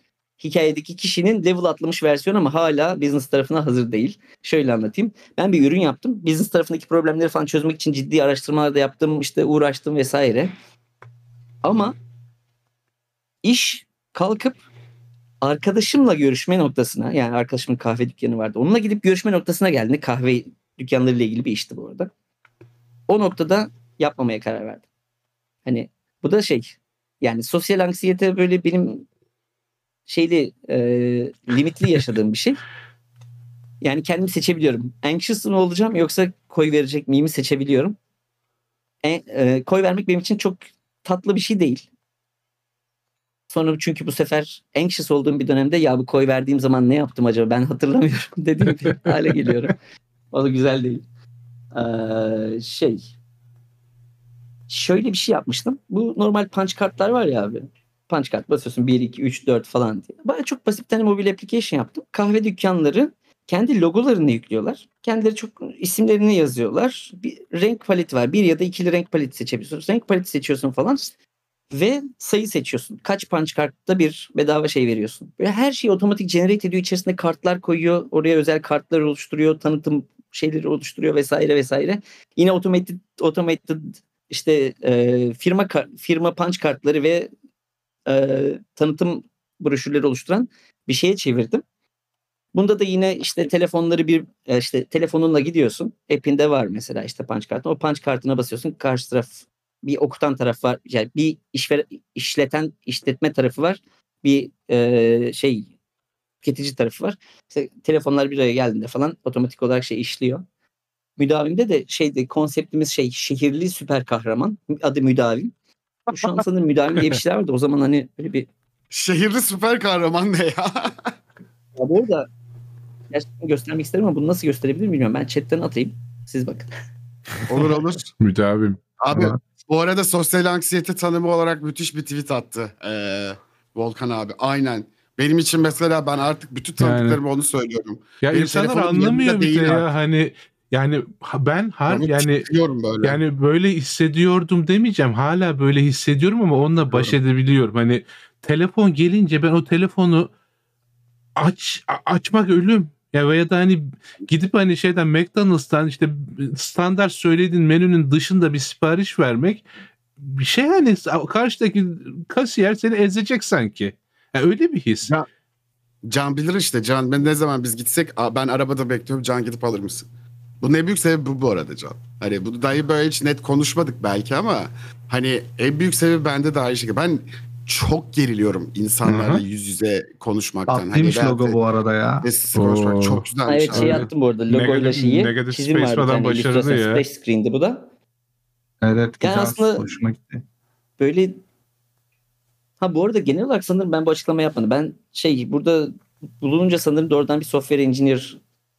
hikayedeki kişinin level atlamış versiyon ama hala business tarafına hazır değil. Şöyle anlatayım. Ben bir ürün yaptım. Business tarafındaki problemleri falan çözmek için ciddi araştırmalar da yaptım. İşte uğraştım vesaire. Ama iş kalkıp arkadaşımla görüşme noktasına yani arkadaşımın kahve dükkanı vardı. Onunla gidip görüşme noktasına geldi. Kahve dükkanlarıyla ilgili bir işti bu arada. O noktada yapmamaya karar verdim. Hani bu da şey yani sosyal anksiyete böyle benim şeyli e, limitli yaşadığım bir şey. Yani kendimi seçebiliyorum. Anxious mı olacağım yoksa koy verecek miyim seçebiliyorum. E, e, koy vermek benim için çok tatlı bir şey değil. Sonra çünkü bu sefer anxious olduğum bir dönemde ya bu koy verdiğim zaman ne yaptım acaba ben hatırlamıyorum dediğim bir hale geliyorum. O da güzel değil. Ee, şey şöyle bir şey yapmıştım. Bu normal punch kartlar var ya abi. Punch kart basıyorsun 1, 2, 3, 4 falan diye. Baya çok basit bir tane mobil application yaptım. Kahve dükkanları kendi logolarını yüklüyorlar. Kendileri çok isimlerini yazıyorlar. Bir renk paleti var. Bir ya da ikili renk paleti seçebiliyorsun. Renk paleti seçiyorsun falan. Ve sayı seçiyorsun. Kaç punch kartta bir bedava şey veriyorsun. Böyle her şeyi otomatik generate ediyor. İçerisinde kartlar koyuyor. Oraya özel kartlar oluşturuyor. Tanıtım şeyleri oluşturuyor vesaire vesaire. Yine automated, automated işte e, firma firma punch kartları ve e, tanıtım broşürleri oluşturan bir şeye çevirdim. Bunda da yine işte telefonları bir e, işte telefonunla gidiyorsun. App'inde var mesela işte punch kartı. O punch kartına basıyorsun. Karşı taraf bir okutan taraf var. Yani bir işver, işleten işletme tarafı var. Bir e, şey tüketici tarafı var. İşte telefonlar bir araya geldiğinde falan otomatik olarak şey işliyor. Müdavimde de şeyde konseptimiz şey şehirli süper kahraman. Adı müdavim. Şu an sanırım müdavim diye bir şeyler vardı. O zaman hani böyle bir
Şehirli süper kahraman ne ya?
ya bu arada gerçekten göstermek isterim ama bunu nasıl gösterebilirim bilmiyorum. Ben chatten atayım. Siz bakın.
olur olur.
Müdavim.
Abi bu arada sosyal anksiyete tanımı olarak müthiş bir tweet attı. Ee, Volkan abi. Aynen. Benim için mesela ben artık bütün tanıdıklarıma onu söylüyorum.
Ya
Benim
insanlar anlamıyor bir de ya
artık.
hani yani ben har
Onu
yani
böyle.
yani böyle hissediyordum demeyeceğim. Hala böyle hissediyorum ama onunla baş edebiliyorum. Hani telefon gelince ben o telefonu aç açmak ölüm. Ya veya da hani gidip hani şeyden McDonald's'tan işte standart söylediğin menünün dışında bir sipariş vermek bir şey hani karşıdaki kasiyer seni ezecek sanki. Ya öyle bir his.
Ya- Can bilir işte. Can ben ne zaman biz gitsek "Aa, ben arabada bekliyorum. Can gidip alır mısın? Bu ne büyük sebebi bu bu arada Can. Hani bu dahi böyle hiç net konuşmadık belki ama hani en büyük sebebi bende de aynı şekilde. Ben çok geriliyorum insanlarla
Hı hı.
yüz yüze konuşmaktan.
Tatlıymış
veyahut
logo bu arada ya.
sessiz konuşmak çok güzelmiş.
evet şey
abi.
attım bu arada logoyla şeyi.
Negative
Çizim
Space
var bir
falan
tane
başarılı ya.
Splash screen'di bu da.
Evet güzel.
aslında-
Hoşuma gitti.
Böyle ha bu arada genel olarak sanırım ben bu açıklama yapmadım. Ben şey burada bulununca sanırım doğrudan bir software engineer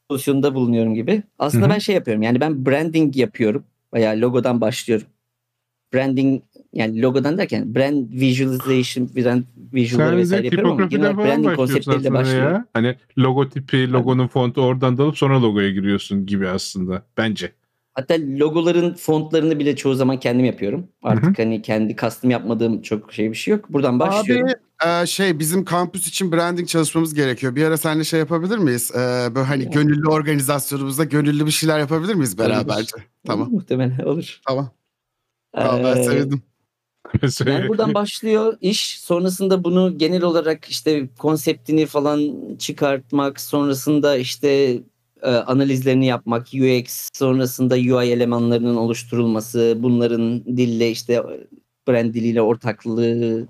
pozisyonunda bulunuyorum gibi. Aslında
Hı hı.
ben şey yapıyorum. Yani ben branding yapıyorum. Veya logodan başlıyorum. Branding yani logodan derken brand visualization, brand visual'ları vesaire yapıyorum ama genel olarak branding konseptleriyle başlıyorum.
ya. Hani logotipi, logonun fontu oradan da alıp sonra logoya giriyorsun gibi aslında bence.
Hatta logoların fontlarını bile çoğu zaman kendim yapıyorum. Artık hani kendi custom yapmadığım çok şey bir şey yok. Buradan başlıyorum.
Abi e, şey bizim kampüs için branding çalışmamız gerekiyor. Bir ara seninle şey yapabilir miyiz? E, böyle hani gönüllü organizasyonumuzda gönüllü bir şeyler yapabilir miyiz beraberce? Tamam.
Olur, muhtemelen olur.
Tamam. Tamam ben
Ee,
sevdim.
Mesela
Yani buradan başlıyor iş. Sonrasında bunu genel olarak işte konseptini falan çıkartmak. Sonrasında işte e, analizlerini yapmak. UX. Sonrasında UI elemanlarının oluşturulması. Bunların dille işte brand diliyle ortaklığı.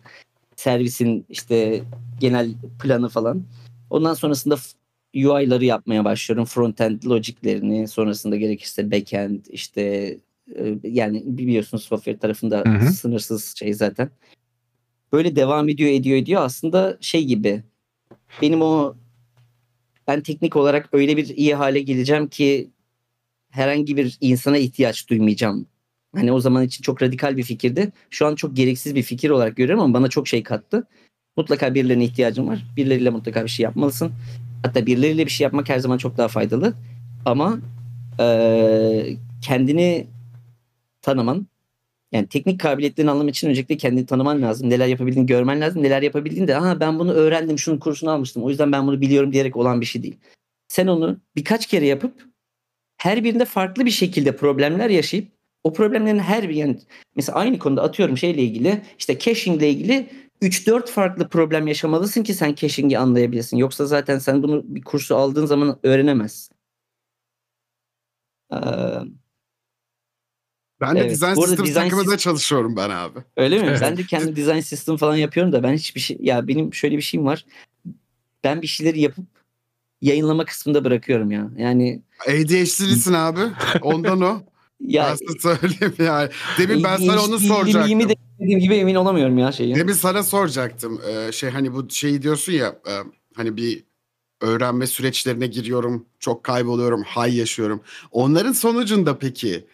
Servisin işte genel planı falan. Ondan sonrasında UI'ları yapmaya başlıyorum. Frontend logiklerini. Sonrasında gerekirse backend işte e, yani biliyorsunuz software tarafında
Hı hı.
sınırsız şey zaten. Böyle devam ediyor ediyor ediyor aslında şey gibi benim o ben teknik olarak öyle bir iyi hale geleceğim ki herhangi bir insana ihtiyaç duymayacağım. Hani o zaman için çok radikal bir fikirdi. Şu an çok gereksiz bir fikir olarak görüyorum ama bana çok şey kattı. Mutlaka birilerine ihtiyacın var. Birileriyle mutlaka bir şey yapmalısın. Hatta birileriyle bir şey yapmak her zaman çok daha faydalı. Ama eee, kendini tanıman yani teknik kabiliyetlerini anlamak için öncelikle kendini tanıman lazım. Neler yapabildiğini görmen lazım. Neler yapabildiğini de aha ben bunu öğrendim şunun kursunu almıştım. O yüzden ben bunu biliyorum diyerek olan bir şey değil. Sen onu birkaç kere yapıp her birinde farklı bir şekilde problemler yaşayıp o problemlerin her bir yani mesela aynı konuda atıyorum şeyle ilgili işte caching ile ilgili 3-4 farklı problem yaşamalısın ki sen caching'i anlayabilesin. Yoksa zaten sen bunu bir kursu aldığın zaman öğrenemezsin. Ee,
Ben de
evet,
design systems
design
takımında
sys-
çalışıyorum ben abi.
Öyle mi?
Evet.
Ben de kendi design system falan yapıyorum da ben hiçbir şey ya benim şöyle bir şeyim var. Ben bir şeyleri yapıp yayınlama kısmında bırakıyorum ya. Yani
ADHD'lisin abi. Ondan o.
ya
ben sana söyleyeyim yani. Demin ben sana onu soracaktım.
de dediğim gibi emin olamıyorum ya şeyi.
Demin sana soracaktım. Ee, şey hani bu şeyi diyorsun ya e, hani bir öğrenme süreçlerine giriyorum. Çok kayboluyorum. Hay yaşıyorum. Onların sonucunda peki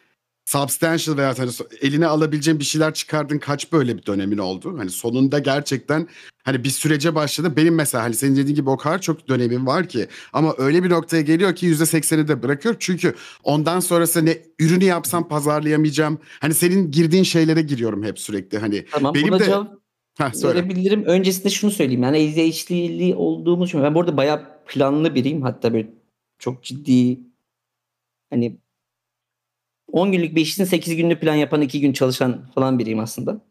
substantial veya hani eline alabileceğin bir şeyler çıkardın kaç böyle bir dönemin oldu? Hani sonunda gerçekten hani bir sürece başladı. Benim mesela hani senin dediğin gibi o kadar çok dönemim var ki ama öyle bir noktaya geliyor ki yüzde sekseni de bırakıyor. Çünkü ondan sonrası ne ürünü yapsam pazarlayamayacağım. Hani senin girdiğin şeylere giriyorum hep sürekli. Hani
Tamam
benim de-
cevap
ha söyle.
verebilirim. Öncesinde şunu söyleyeyim. Yani ADHD'li olduğumu düşünüyorum. Ben bu arada bayağı planlı biriyim. Hatta böyle çok ciddi hani 10 günlük bir işin 8 günlük plan yapan 2 gün çalışan falan biriyim aslında.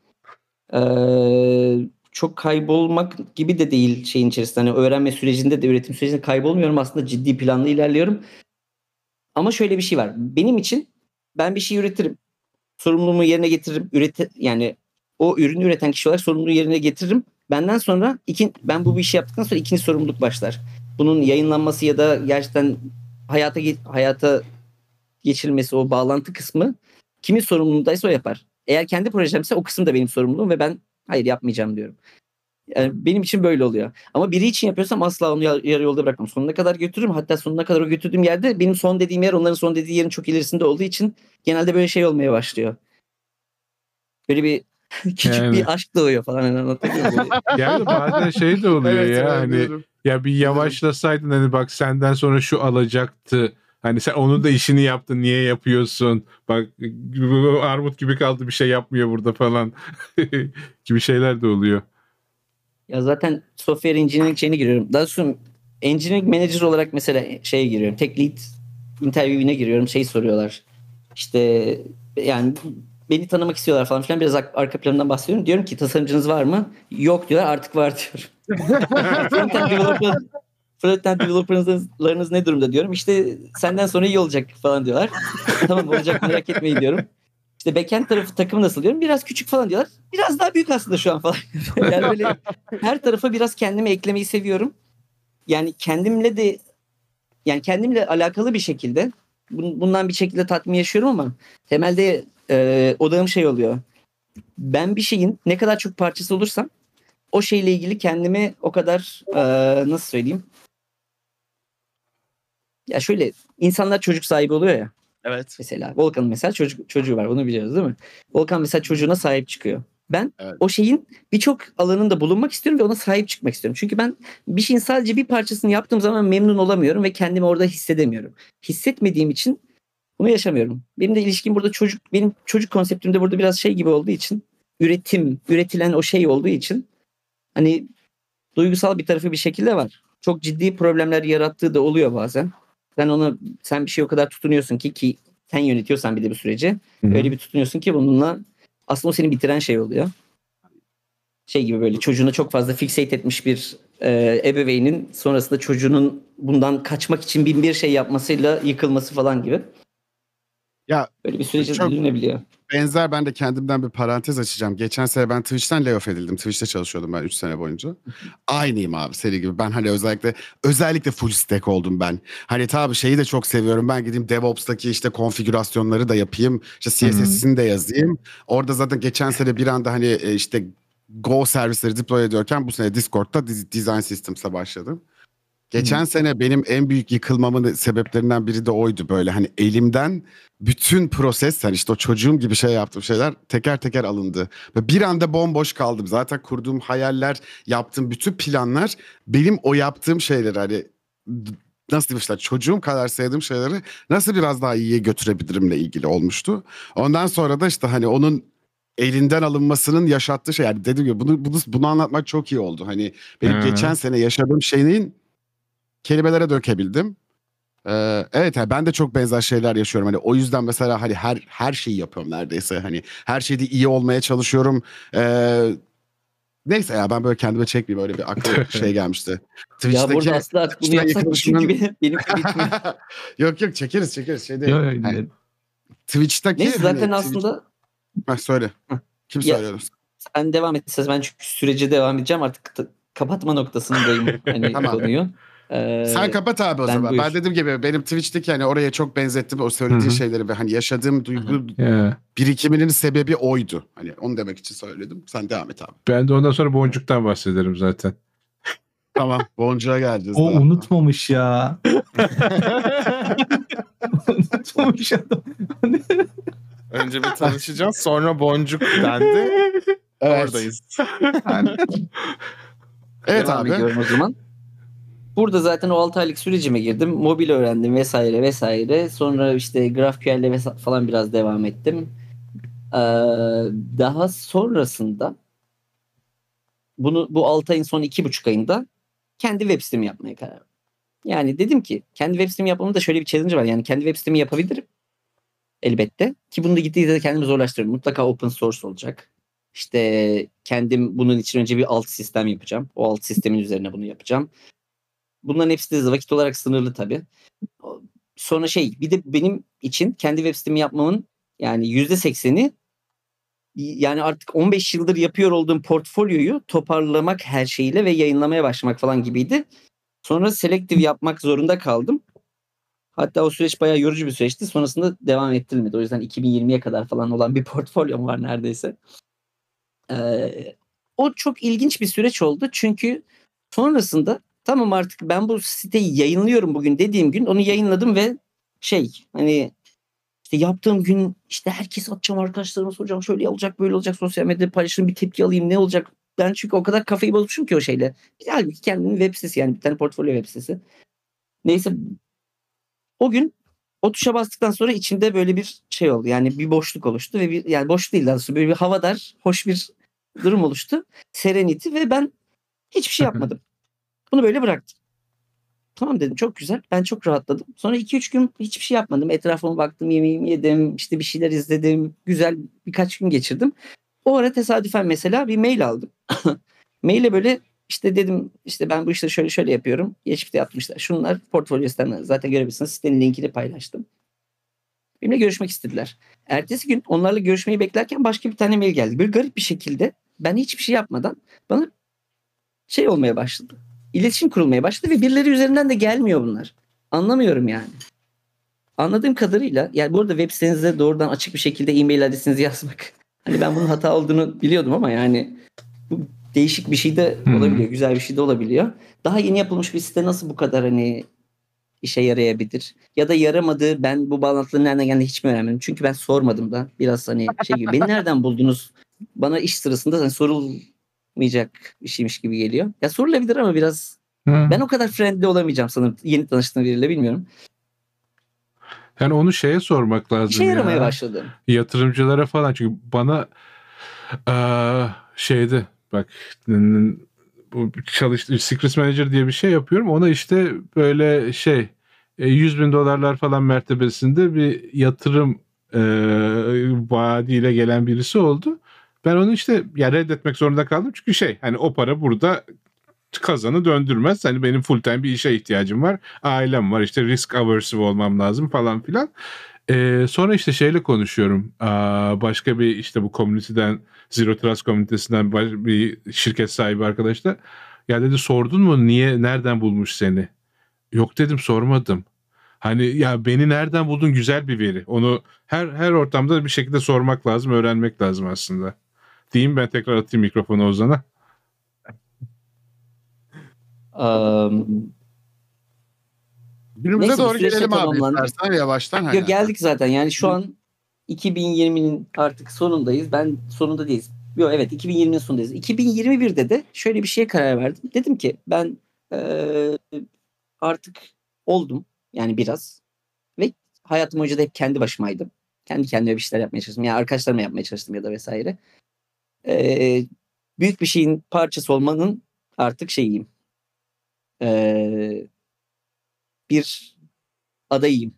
Ee, çok kaybolmak gibi de değil şeyin içerisinde. Hani öğrenme sürecinde de üretim sürecinde kaybolmuyorum. Aslında ciddi planlı ilerliyorum. Ama şöyle bir şey var. Benim için ben bir şey üretirim. Sorumluluğumu yerine getiririm. Ürete, yani o ürünü üreten kişi olarak sorumluluğu yerine getiririm. Benden sonra iki, ben bu bir işi yaptıktan sonra ikinci sorumluluk başlar. Bunun yayınlanması ya da gerçekten hayata hayata geçirilmesi o bağlantı kısmı kimin sorumluluğundaysa o yapar. Eğer kendi projemse o kısım da benim sorumluluğum ve ben hayır yapmayacağım diyorum. Yani benim için böyle oluyor. Ama biri için yapıyorsam asla onu yar- yarı yolda bırakmam. Sonuna kadar götürürüm. Hatta sonuna kadar o götürdüğüm yerde benim son dediğim yer onların son dediği yerin çok ilerisinde olduğu için genelde böyle şey olmaya başlıyor. Böyle bir küçük
Yani.
bir aşk doğuyor falan. Yani anlatabiliyor muyum?
Yani bazen şey de oluyor
Evet,
ya hani ya bir yavaşlasaydın hani bak senden sonra şu alacaktı. Hani sen onun da işini yaptın niye yapıyorsun? Bak armut gibi kaldı bir şey yapmıyor burada falan gibi şeyler de oluyor.
Ya zaten software engineering şeyine giriyorum. Daha sonra engineering manager olarak mesela şeye giriyorum. Tech lead interview'ine giriyorum. Şey soruyorlar. İşte yani beni tanımak istiyorlar falan filan. Biraz ar- arka planından bahsediyorum. Diyorum ki tasarımcınız var mı? Yok diyorlar. Artık var diyorum. Frontend developer Frontend developerlarınız ne durumda diyorum. İşte senden sonra iyi olacak falan diyorlar. tamam olacak merak etmeyin diyorum. İşte backend tarafı takım nasıl diyorum. Biraz küçük falan diyorlar. Biraz daha büyük aslında şu an falan. yani böyle her tarafa biraz kendimi eklemeyi seviyorum. Yani kendimle de yani kendimle alakalı bir şekilde bun- bundan bir şekilde tatmin yaşıyorum ama temelde e, odağım şey oluyor. Ben bir şeyin ne kadar çok parçası olursam o şeyle ilgili kendimi o kadar e, nasıl söyleyeyim? Ya şöyle insanlar çocuk sahibi oluyor ya
Evet.
mesela. Volkan'ın mesela çocuk, çocuğu var onu biliyoruz değil mi? Volkan mesela çocuğuna sahip çıkıyor. Ben
Evet.
o şeyin birçok alanında bulunmak istiyorum ve ona sahip çıkmak istiyorum. Çünkü ben bir şeyin sadece bir parçasını yaptığım zaman memnun olamıyorum ve kendimi orada hissedemiyorum. Hissetmediğim için bunu yaşamıyorum. Benim de ilişkim burada çocuk, benim çocuk konseptimde burada biraz şey gibi olduğu için üretim, üretilen o şey olduğu için hani duygusal bir tarafı bir şekilde var. Çok ciddi problemler yarattığı da oluyor bazen. Sen ona sen bir şey o kadar tutunuyorsun ki ki sen yönetiyorsan bir de bu süreci öyle bir tutunuyorsun ki bununla aslında o seni bitiren şey oluyor. Şey gibi böyle çocuğuna çok fazla fixate etmiş bir e, ebeveynin sonrasında çocuğunun bundan kaçmak için bin bir şey yapmasıyla yıkılması falan gibi.
Ya,
böyle bir sürece
çok-
dönülebiliyor.
Benzer ben de kendimden bir parantez açacağım. Geçen sene ben Twitch'ten layoff edildim. Twitch'te çalışıyordum ben 3 sene boyunca. Aynıyım abi seri gibi. Ben hani özellikle özellikle full stack oldum ben. Hani tabii şeyi de çok seviyorum. Ben gideyim DevOps'taki işte konfigürasyonları da yapayım. İşte CSS'ini de yazayım. Orada zaten geçen sene bir anda hani e, işte Go servisleri deploy ediyorken bu sene Discord'da Dis- Design Systems'e başladım. Geçen sene benim en büyük yıkılmamın sebeplerinden biri de oydu böyle hani elimden bütün proses hani işte o çocuğum gibi şey yaptığım şeyler teker teker alındı. Ve bir anda bomboş kaldım. Zaten kurduğum hayaller, yaptığım bütün planlar benim o yaptığım şeyler hani nasıl işte çocuğum kadar sevdiğim şeyleri nasıl biraz daha iyiye götürebilirimle ilgili olmuştu. Ondan sonra da işte hani onun elinden alınmasının yaşattığı şey yani dediğim gibi bunu, bunu, bunu anlatmak çok iyi oldu. Hani benim
Hı.
geçen sene yaşadığım şeyin kelimelere dökebildim. Ee, evet yani ben de çok benzer şeyler yaşıyorum. Hani o yüzden mesela hani her her şeyi yapıyorum neredeyse. Hani her şeyde iyi olmaya çalışıyorum. Ee, neyse ya ben böyle kendime çekmeyeyim öyle bir aklıma şey gelmişti.
Ya
Twitch'teki
burada aslında bunu yapsak? Çünkü benim, benim
yok yok çekeriz çekeriz şeyde.
Yo, yo,
hani Twitch'teki
Neyse zaten
hani,
aslında
Twitch- söyle. Kim
Ya-
söylüyor?
sen devam etseniz ben çünkü sürece devam edeceğim artık kapatma noktasındayım hani
Tamam.
konuyu. Ee,
Sen kapat abi o
ben
zaman.
buyur.
Ben dediğim gibi benim Twitch'teki hani oraya çok benzettim o söylediği
Hı hı.
şeyleri ve hani yaşadığım duygu
Ya.
birikiminin sebebi oydu. Hani onu demek için söyledim. Sen devam et abi.
Ben de ondan sonra boncuktan bahsederim zaten.
Tamam. Boncuğa geleceğiz.
O
daha.
unutmamış ya. unutmamış adam.
Önce bir tanışacağız sonra boncuk dendi.
Evet.
Oradayız.
Yani,
Evet
devam
abi.
ediyorum o zaman. Burada zaten o 6 aylık sürecime girdim. Mobil öğrendim vesaire vesaire. Sonra işte GraphQL'le falan biraz devam ettim. Ee, daha sonrasında bunu bu 6 ayın son 2,5 ayında kendi web sitemi yapmaya karar verdim. Yani dedim ki kendi web sitemi yapmamın da şöyle bir challenge var. Yani kendi web sitemi yapabilirim. elbette. Ki bunu da gittiğinde de kendimi zorlaştırıyorum. Mutlaka open source olacak. İşte kendim bunun için önce bir alt sistem yapacağım. O alt sistemin üzerine bunu yapacağım. Bunların hepsi de vakit olarak sınırlı tabii. Sonra şey bir de benim için kendi web sitemi yapmamın yani yüzde sekseni yani artık 15 yıldır yapıyor olduğum portfolyoyu toparlamak her şeyle ve yayınlamaya başlamak falan gibiydi. Sonra selective yapmak zorunda kaldım. Hatta o süreç bayağı yorucu bir süreçti. Sonrasında devam ettirilmedi. O yüzden 2020'ye kadar falan olan bir portfolyom var neredeyse. Ee, o çok ilginç bir süreç oldu. Çünkü sonrasında tamam artık ben bu siteyi yayınlıyorum bugün dediğim gün onu yayınladım ve şey hani işte yaptığım gün işte herkes atacağım arkadaşlarıma soracağım şöyle olacak böyle olacak sosyal medyada paylaşırım bir tepki alayım ne olacak. Ben çünkü o kadar kafayı bozmuşum ki o şeyle. Halbuki kendimin web sitesi yani bir tane portfolyo web sitesi. Neyse o gün o tuşa bastıktan sonra içimde böyle bir şey oldu. Yani bir boşluk oluştu ve bir yani boş değil aslında böyle bir havadar, hoş bir durum oluştu. Serenity ve ben hiçbir şey yapmadım. Bunu böyle bıraktım. Tamam dedim çok güzel. Ben çok rahatladım. Sonra 2-3 gün hiçbir şey yapmadım. Etrafıma baktım, yemeğimi yedim, işte bir şeyler izledim. Güzel birkaç gün geçirdim. O ara tesadüfen mesela bir mail aldım. Maile böyle işte dedim işte ben bu işleri şöyle şöyle yapıyorum. Geçmişte yapmışlar. Şunlar portfolyo sistemler. Zaten görebilirsiniz. Sitenin linkini paylaştım. Benimle görüşmek istediler. Ertesi gün onlarla görüşmeyi beklerken başka bir tane mail geldi. Böyle garip bir şekilde ben hiçbir şey yapmadan bana şey olmaya başladı. İletişim kurulmaya başladı ve birileri üzerinden de gelmiyor bunlar. Anlamıyorum yani. Anladığım kadarıyla yani burada web sitenizde doğrudan açık bir şekilde e-mail adresinizi yazmak. Hani ben bunun hata olduğunu biliyordum ama yani bu değişik bir şey de olabiliyor. Hmm. Güzel bir şey de olabiliyor. Daha yeni yapılmış bir site nasıl bu kadar hani işe yarayabilir? Ya da yaramadı ben bu bağlantıların nereden geldiğini hiç mi öğrenmedim? Çünkü ben sormadım da biraz hani şey gibi. Beni nereden buldunuz? Bana iş sırasında hani sorulmayacak bir şeymiş gibi geliyor. Ya sorulabilir ama biraz hmm. ben o kadar friendly olamayacağım sanırım. Yeni tanıştığım biriyle bilmiyorum.
Yani onu şeye sormak lazım.
İşe yaramaya ya. başladı.
Yatırımcılara falan. Çünkü bana ee, şeyde Bak bu çalıştı Secret Manager diye bir şey yapıyorum. Ona işte böyle şey 100 e, bin dolarlar falan mertebesinde bir yatırım e, vaadiyle gelen birisi oldu. Ben onu işte ya reddetmek zorunda kaldım. Çünkü şey hani o para burada kazanı döndürmez. Hani benim full time bir işe ihtiyacım var. Ailem var işte risk aversive olmam lazım falan filan. Ee, sonra işte şeyle konuşuyorum. Aa, başka bir işte bu komüniteden Zero Trust komünitesinden bir şirket sahibi arkadaşlar. Ya dedi sordun mu niye nereden bulmuş seni? Yok dedim sormadım. Hani ya beni nereden buldun güzel bir veri. Onu her her ortamda bir şekilde sormak lazım, öğrenmek lazım aslında. Diyeyim ben tekrar atayım mikrofonu Ozan'a.
Um, Günümüze Neyse, doğru gelelim abi istersen yavaştan.
Yok, geldik zaten yani şu an 2020'nin artık sonundayız. Ben sonunda değiliz. Yok evet 2020'nin sonundayız. 2021'de de şöyle bir şeye karar verdim. Dedim ki ben e, artık oldum yani biraz ve hayatım boyunca da hep kendi başımaydım. Kendi kendime bir şeyler yapmaya çalıştım. Yani arkadaşlarıma yapmaya çalıştım ya da vesaire. E, büyük bir şeyin parçası olmanın artık şeyiyim. E, bir adayım.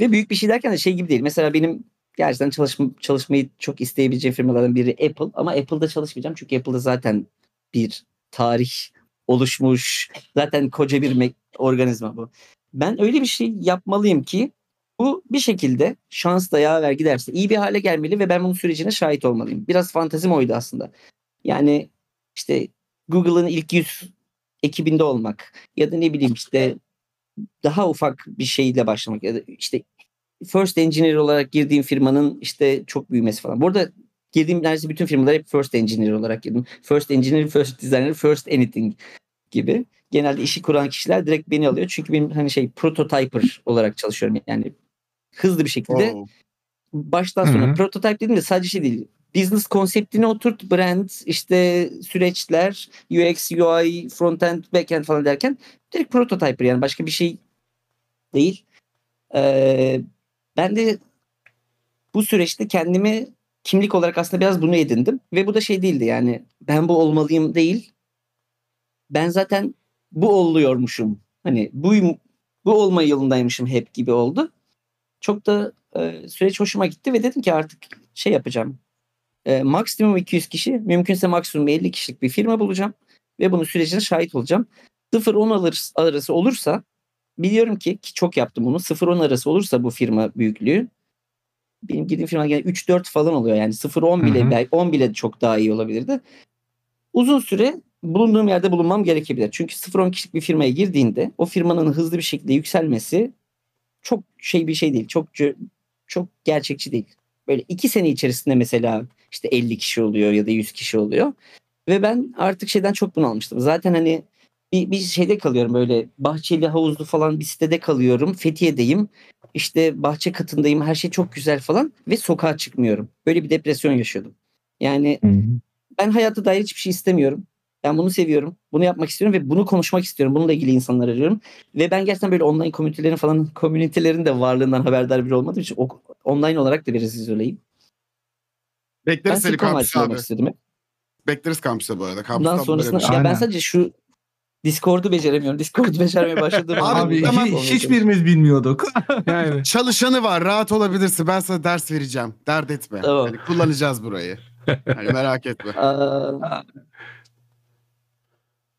Ve büyük bir şey derken de şey gibi değil. Mesela benim gerçekten çalışma, çalışmayı çok isteyebileceğim firmalardan biri Apple. Ama Apple'da çalışmayacağım. Çünkü Apple'da zaten bir tarih oluşmuş. Zaten koca bir organizma bu. Ben öyle bir şey yapmalıyım ki bu bir şekilde şans da yaver giderse iyi bir hale gelmeli ve ben bunun sürecine şahit olmalıyım. Biraz fantezim oydu aslında. Yani işte Google'ın ilk yüz ekibinde olmak ya da ne bileyim işte daha ufak bir şeyle başlamak ya da işte first engineer olarak girdiğim firmanın işte çok büyümesi falan. Bu arada girdiğim neredeyse bütün firmalar hep first engineer olarak girdim. First engineer, first designer, first anything gibi. Genelde işi kuran kişiler direkt beni alıyor. Çünkü benim hani şey prototyper olarak çalışıyorum. Yani hızlı bir şekilde oh. baştan sona prototype dediğim de sadece şey değil. Business konseptini oturt, brand, işte süreçler, UX, UI, frontend, backend falan derken direkt prototyper yani başka bir şey değil. Ee, ben de bu süreçte kendimi kimlik olarak aslında biraz bunu edindim. Ve bu da şey değildi yani ben bu olmalıyım değil. Ben zaten bu oluyormuşum. Hani bu bu olma yolundaymışım hep gibi oldu. Çok da e, süreç hoşuma gitti ve dedim ki artık şey yapacağım. E, maksimum 200 kişi, mümkünse maksimum 50 kişilik bir firma bulacağım ve bunun sürecine şahit olacağım. 0-10 alır- arası olursa biliyorum ki, ki çok yaptım bunu. 0-10 arası olursa bu firma büyüklüğü benim girdiğim firma yani 3-4 falan oluyor. Yani 0-10 bile
Hı hı.
belki 10 bile çok daha iyi olabilirdi. Uzun süre bulunduğum yerde bulunmam gerekebilir. Çünkü 0-10 kişilik bir firmaya girdiğinde o firmanın hızlı bir şekilde yükselmesi çok şey bir şey değil. Çok çok gerçekçi değil. Böyle iki sene içerisinde mesela işte 50 kişi oluyor ya da 100 kişi oluyor. Ve ben artık şeyden çok bunalmıştım. Zaten hani bir, bir şeyde kalıyorum böyle bahçeli havuzlu falan bir sitede kalıyorum. Fethiye'deyim. İşte bahçe katındayım. Her şey çok güzel falan ve sokağa çıkmıyorum. Böyle bir depresyon yaşıyordum. Yani ben hayata dair hiçbir şey istemiyorum. Ben bunu seviyorum. Bunu yapmak istiyorum ve bunu konuşmak istiyorum. Bununla ilgili insanlar arıyorum. Ve ben gerçekten böyle online komünitelerin falan komünitelerin de varlığından haberdar biri olmadığım için o, online olarak da biraz izoleyim. Ben
Bekleriz seni
Silikon
kampüste abi.
istedim.
Bekleriz kampüste bu arada. Kampüste
Bundan sonrasında
şey.
ya ben sadece şu Discord'u beceremiyorum. Discord'u beceremeye başladığım
Abi,
Abi
tamam.
hi- hiçbirimiz bilmiyorduk.
Yani
Çalışanı var rahat olabilirsin. Ben sana ders vereceğim. Dert etme.
Tamam.
Yani kullanacağız burayı. Hani merak etme.
Aa,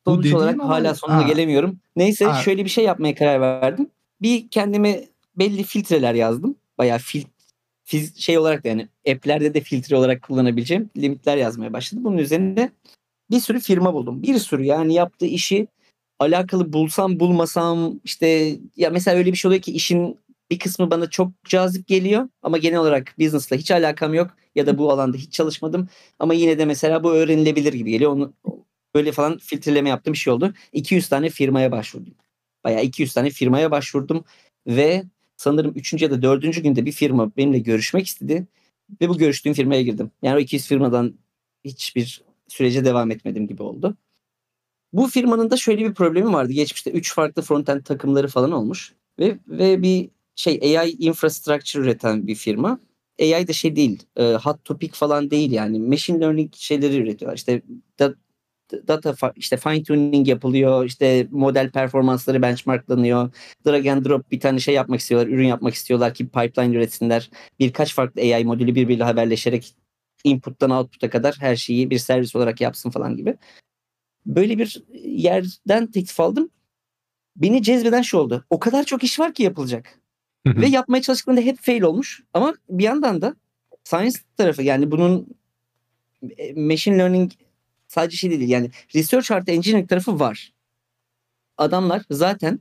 Sonuç olarak
ama-
hala sonuna
Ha.
gelemiyorum. Neyse
Ha.
şöyle bir şey yapmaya karar verdim. Bir kendime belli filtreler yazdım. Bayağı fil, fiz- şey olarak da yani app'lerde de filtre olarak kullanabileceğim limitler yazmaya başladım. Bunun üzerine bir sürü firma buldum. Bir sürü yani yaptığı işi alakalı bulsam bulmasam işte ya mesela öyle bir şey oluyor ki işin bir kısmı bana çok cazip geliyor ama genel olarak business'la hiç alakam yok ya da bu alanda hiç çalışmadım ama yine de mesela bu öğrenilebilir gibi geliyor. Onu böyle falan filtreleme yaptığım bir şey oldu. 200 tane firmaya başvurdum. Bayağı 200 tane firmaya başvurdum ve sanırım 3. ya da 4. günde bir firma benimle görüşmek istedi ve bu görüştüğüm firmaya girdim. Yani o 200 firmadan hiçbir sürece devam etmedim gibi oldu. Bu firmanın da şöyle bir problemi vardı. Geçmişte 3 farklı frontend takımları falan olmuş ve ve bir şey AI infrastructure üreten bir firma. AI de şey değil, e, hot topic falan değil yani. Machine learning şeyleri üretiyorlar. İşte data işte fine tuning yapılıyor. işte model performansları benchmarklanıyor. Drag and drop bir tane şey yapmak istiyorlar. Ürün yapmak istiyorlar ki pipeline üretsinler. Birkaç farklı AI modülü birbiriyle haberleşerek input'tan output'a kadar her şeyi bir servis olarak yapsın falan gibi. Böyle bir yerden teklif aldım. Beni cezbeden şu oldu. O kadar çok iş var ki yapılacak. Ve yapmaya çalıştıklarında hep fail olmuş. Ama bir yandan da science tarafı yani bunun e, machine learning sadece şey değil yani research artı engineering tarafı var. Adamlar zaten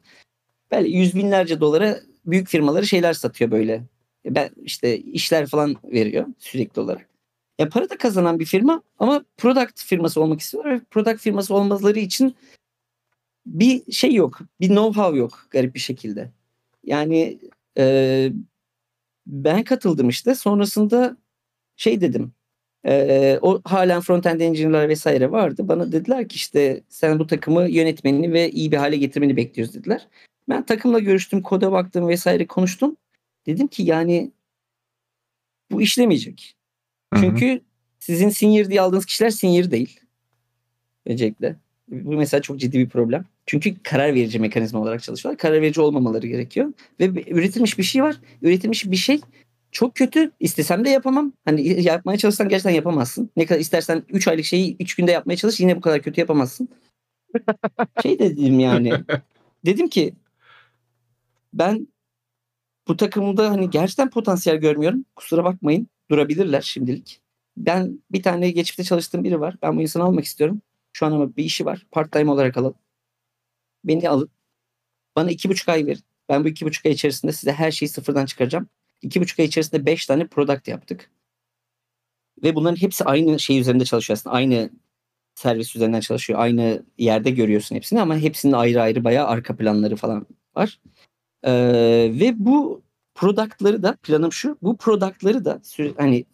böyle yüz binlerce dolara büyük firmaları şeyler satıyor böyle. Ben işte işler falan veriyor sürekli olarak. Ya para da kazanan bir firma ama product firması olmak istiyorlar product firması olmaları için bir şey yok. Bir know-how yok garip bir şekilde. Yani e, ben katıldım işte. Sonrasında şey dedim. E, o halen front-end engineer'lar vesaire vardı. Bana dediler ki işte sen bu takımı yönetmeni ve iyi bir hale getirmeni bekliyoruz dediler. Ben takımla görüştüm, koda baktım vesaire konuştum. Dedim ki yani bu işlemeyecek. Çünkü sizin senior diye aldığınız kişiler senior değil. Öncelikle. Bu mesela çok ciddi bir problem. Çünkü karar verici mekanizma olarak çalışıyorlar. Karar verici olmamaları gerekiyor. Ve üretilmiş bir şey var. Üretilmiş bir şey çok kötü. İstesem de yapamam. Hani yapmaya çalışsan gerçekten yapamazsın. Ne kadar istersen 3 aylık şeyi 3 günde yapmaya çalış yine bu kadar kötü yapamazsın. şey dedim yani. Dedim ki ben bu takımda hani gerçekten potansiyel görmüyorum. Kusura bakmayın. Durabilirler şimdilik. Ben bir tane geçmişte çalıştığım biri var. Ben bu insanı almak istiyorum. Şu an ama bir işi var. Part time olarak alalım. Beni alın. Bana iki buçuk ay verin. Ben bu iki buçuk ay içerisinde size her şeyi sıfırdan çıkaracağım. İki buçuk ay içerisinde beş tane product yaptık. Ve bunların hepsi aynı şey üzerinde çalışıyor aslında. Aynı servis üzerinden çalışıyor. Aynı yerde görüyorsun hepsini ama hepsinin ayrı ayrı bayağı arka planları falan var. Ee, ve bu product'ları da planım şu. Bu product'ları da hani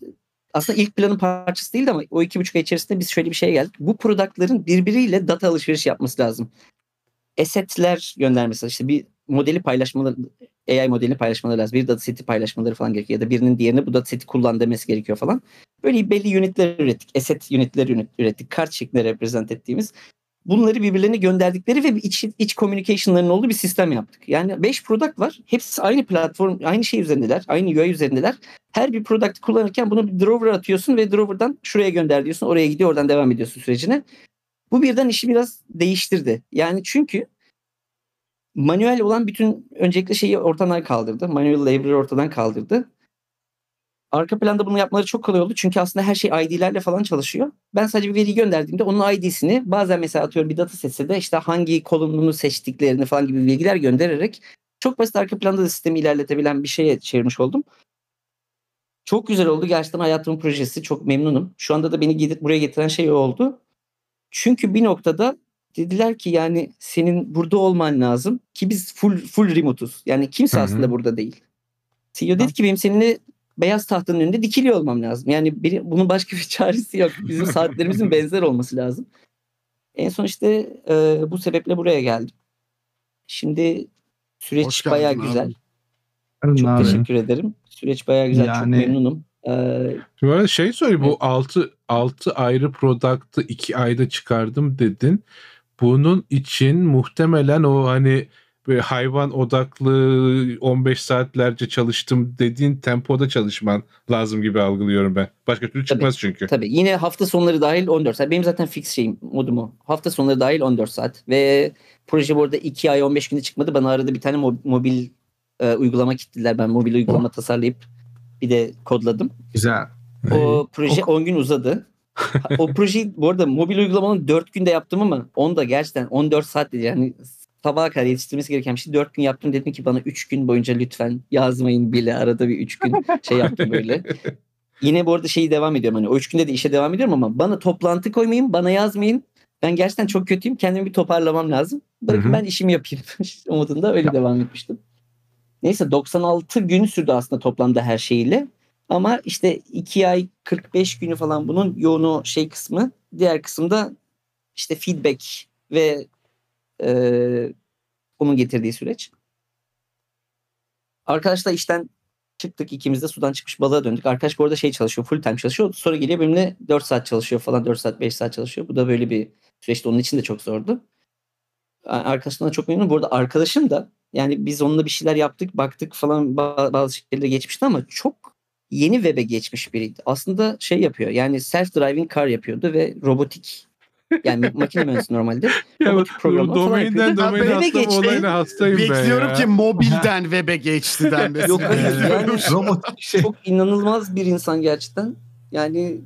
aslında ilk planın parçası değildi ama o iki buçuk ay içerisinde biz şöyle bir şeye geldik. Bu product'ların birbiriyle data alışveriş yapması lazım. Asset'ler göndermesi işte bir modeli paylaşmaları AI modelini paylaşmaları lazım. Bir data seti paylaşmaları falan gerekiyor. Ya da birinin diğerine bu data seti kullan demesi gerekiyor falan. Böyle belli unitler ürettik. Asset unitleri üret- ürettik. Kart şeklinde reprezent ettiğimiz. bunları birbirlerine gönderdikleri ve iç, iç communication'ların olduğu bir sistem yaptık. Yani 5 product var. Hepsi aynı platform, aynı şey üzerindeler. Aynı UI üzerindeler. Her bir product kullanırken bunu bir drawer atıyorsun ve drawer'dan şuraya gönder diyorsun. Oraya gidiyor oradan devam ediyorsun sürecine. Bu birden işi biraz değiştirdi. Yani çünkü manuel olan bütün öncelikle şeyi ortadan kaldırdı. Manuel labor ortadan kaldırdı. Arka planda bunu yapmaları çok kolay oldu. Çünkü aslında her şey ID'lerle falan çalışıyor. Ben sadece bir veriyi gönderdiğimde onun ID'sini bazen mesela atıyorum bir data setse de işte hangi kolumunu seçtiklerini falan gibi bilgiler göndererek çok basit arka planda da sistemi ilerletebilen bir şeye çevirmiş oldum. Çok güzel oldu. Gerçekten hayatımın projesi. Çok memnunum. Şu anda da beni gidip buraya getiren şey oldu. Çünkü bir noktada dediler ki yani senin burada olman lazım ki biz full full remote'uz. Yani kimse
Hı hı.
aslında burada değil. CEO dedi ki benim seninle beyaz tahtanın önünde dikili olmam lazım. Yani benim, bunun başka bir çaresi yok. Bizim saatlerimizin benzer olması lazım. En son işte e, bu sebeple buraya geldim. Şimdi süreç
abi.
güzel.
Ne
Çok
abi?
teşekkür ederim. Süreç bayağı güzel. Çok
Yani-
memnunum. Ee,
şey söyle bu 6 6 ayrı product'ı 2 ayda çıkardım dedin. Bunun için muhtemelen o hani böyle hayvan odaklı 15 saatlerce çalıştım dediğin tempoda çalışman lazım gibi algılıyorum ben. Başka türlü çıkmaz çünkü.
Tabii yine hafta sonları dahil 14 saat. Benim zaten fix şeyim modum o. Hafta sonları dahil 14 saat. Ve proje bu arada 2 ay 15 günde çıkmadı. Bana arada bir tane mob- mobil e, uygulama kitlediler. Ben mobil uygulama tasarlayıp bir de kodladım.
Güzel.
O proje 10 gün uzadı. O projeyi bu arada mobil uygulamanın 4 günde yaptım ama onu da gerçekten 14 saat dedi. Yani sabaha kadar yetiştirmesi gereken bir şey. 4 gün yaptım. Dedim ki bana 3 gün boyunca lütfen yazmayın bile. Arada bir 3 gün şey yaptım böyle. Yine bu arada şeyi devam ediyorum. Hani o 3 günde de işe devam ediyorum ama bana toplantı koymayın. Bana yazmayın. Ben gerçekten çok kötüyüm. Kendimi bir toparlamam lazım. Bırakın
Hı hı.
ben işimi yapayım. Umudunda öyle devam etmiştim. Neyse 96 gün sürdü aslında toplamda her şeyiyle. Ama işte 2 ay 45 günü falan bunun yoğun o şey kısmı. Diğer kısımda işte feedback ve e, onun getirdiği süreç. Arkadaşlar işten çıktık ikimiz de sudan çıkmış balığa döndük. Arkadaş bu arada şey çalışıyor full time çalışıyor. Sonra geliyor benimle 4 saat çalışıyor falan 4 saat 5 saat çalışıyor. Bu da böyle bir süreçti onun için de çok zordu. Arkadaşımdan da çok memnunum. Bu arada arkadaşım da yani biz onunla bir şeyler yaptık baktık falan ba- bazı şeyleri geçmişti ama çok yeni web'e geçmiş biriydi. Aslında şey yapıyor yani self driving car yapıyordu ve robotik yani makine mühendisi normalde.
Ya
robotik programlama falan
domainden
yapıyordu.
domaine
Web'e geçti.
olayına hastayım ben
Bekliyorum
ya.
ki mobilden web'e geçti denmesi.
Yok, hayır, yani-
Robotik şey.
çok inanılmaz bir insan gerçekten. Yani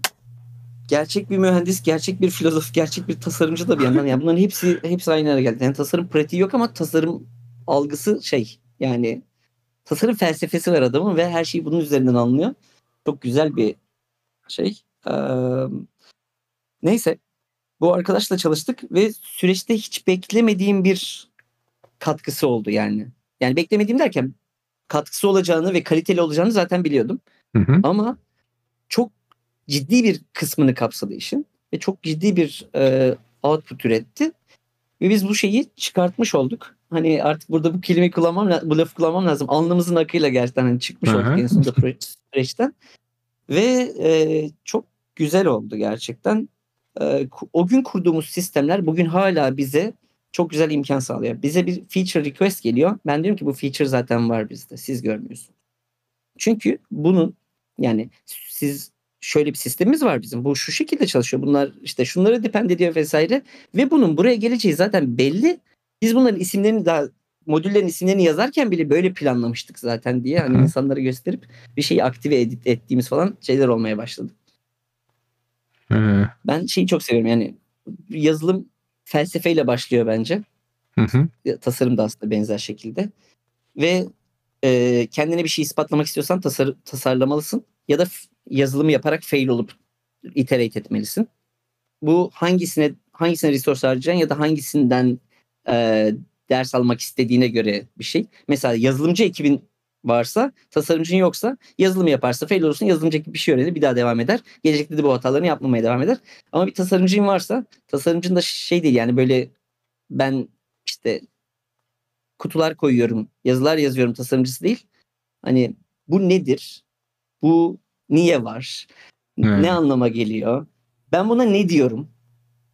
gerçek bir mühendis, gerçek bir filozof, gerçek bir tasarımcı da bir yandan. Yani bunların hepsi hepsi aynı yere geldi. Yani tasarım pratiği yok ama tasarım algısı şey yani tasarım felsefesi var adamın ve her şeyi bunun üzerinden anlıyor. Çok güzel bir şey. Ee, neyse bu arkadaşla çalıştık ve süreçte hiç beklemediğim bir katkısı oldu yani. Yani beklemediğim derken katkısı olacağını ve kaliteli olacağını zaten biliyordum.
Hı hı.
Ama çok ciddi bir kısmını kapsadı işin ve çok ciddi bir e, output üretti. Ve biz bu şeyi çıkartmış olduk. Hani artık burada bu kelimeyi kullanmam, la- bu lafı kullanmam lazım. Alnımızın akıyla gerçekten hani çıkmış
Hı hı.
olduk en sonunda süre- süreçten. Ve e, çok güzel oldu gerçekten. E, o gün kurduğumuz sistemler bugün hala bize çok güzel imkan sağlıyor. Bize bir feature request geliyor. Ben diyorum ki bu feature zaten var bizde. Siz görmüyorsunuz. Çünkü bunun yani siz şöyle bir sistemimiz var bizim. Bu şu şekilde çalışıyor. Bunlar işte şunlara depend ediyor vesaire. Ve bunun buraya geleceği zaten belli. Biz bunların isimlerini daha modüllerin isimlerini yazarken bile böyle planlamıştık zaten diye hani insanlara gösterip bir şeyi aktive edit ettiğimiz falan şeyler olmaya başladı.
Hı
Ben şeyi çok seviyorum yani yazılım felsefeyle başlıyor bence.
hı. hı.
tasarım da aslında benzer şekilde. Ve e, kendine bir şey ispatlamak istiyorsan tasar, tasarlamalısın ya da yazılımı yaparak fail olup iterate etmelisin. Bu hangisine hangisine resource harcayacaksın ya da hangisinden e, ders almak istediğine göre bir şey. Mesela yazılımcı ekibin varsa, tasarımcın yoksa yazılımı yaparsa fail olursun, yazılımcı ekip bir şey öğrenir, bir daha devam eder. Gelecekte de bu hatalarını yapmamaya devam eder. Ama bir tasarımcın varsa, tasarımcın da şey değil yani böyle ben işte kutular koyuyorum, yazılar yazıyorum tasarımcısı değil. Hani bu nedir? Bu niye var?
Evet.
Ne anlama geliyor? Ben buna ne diyorum?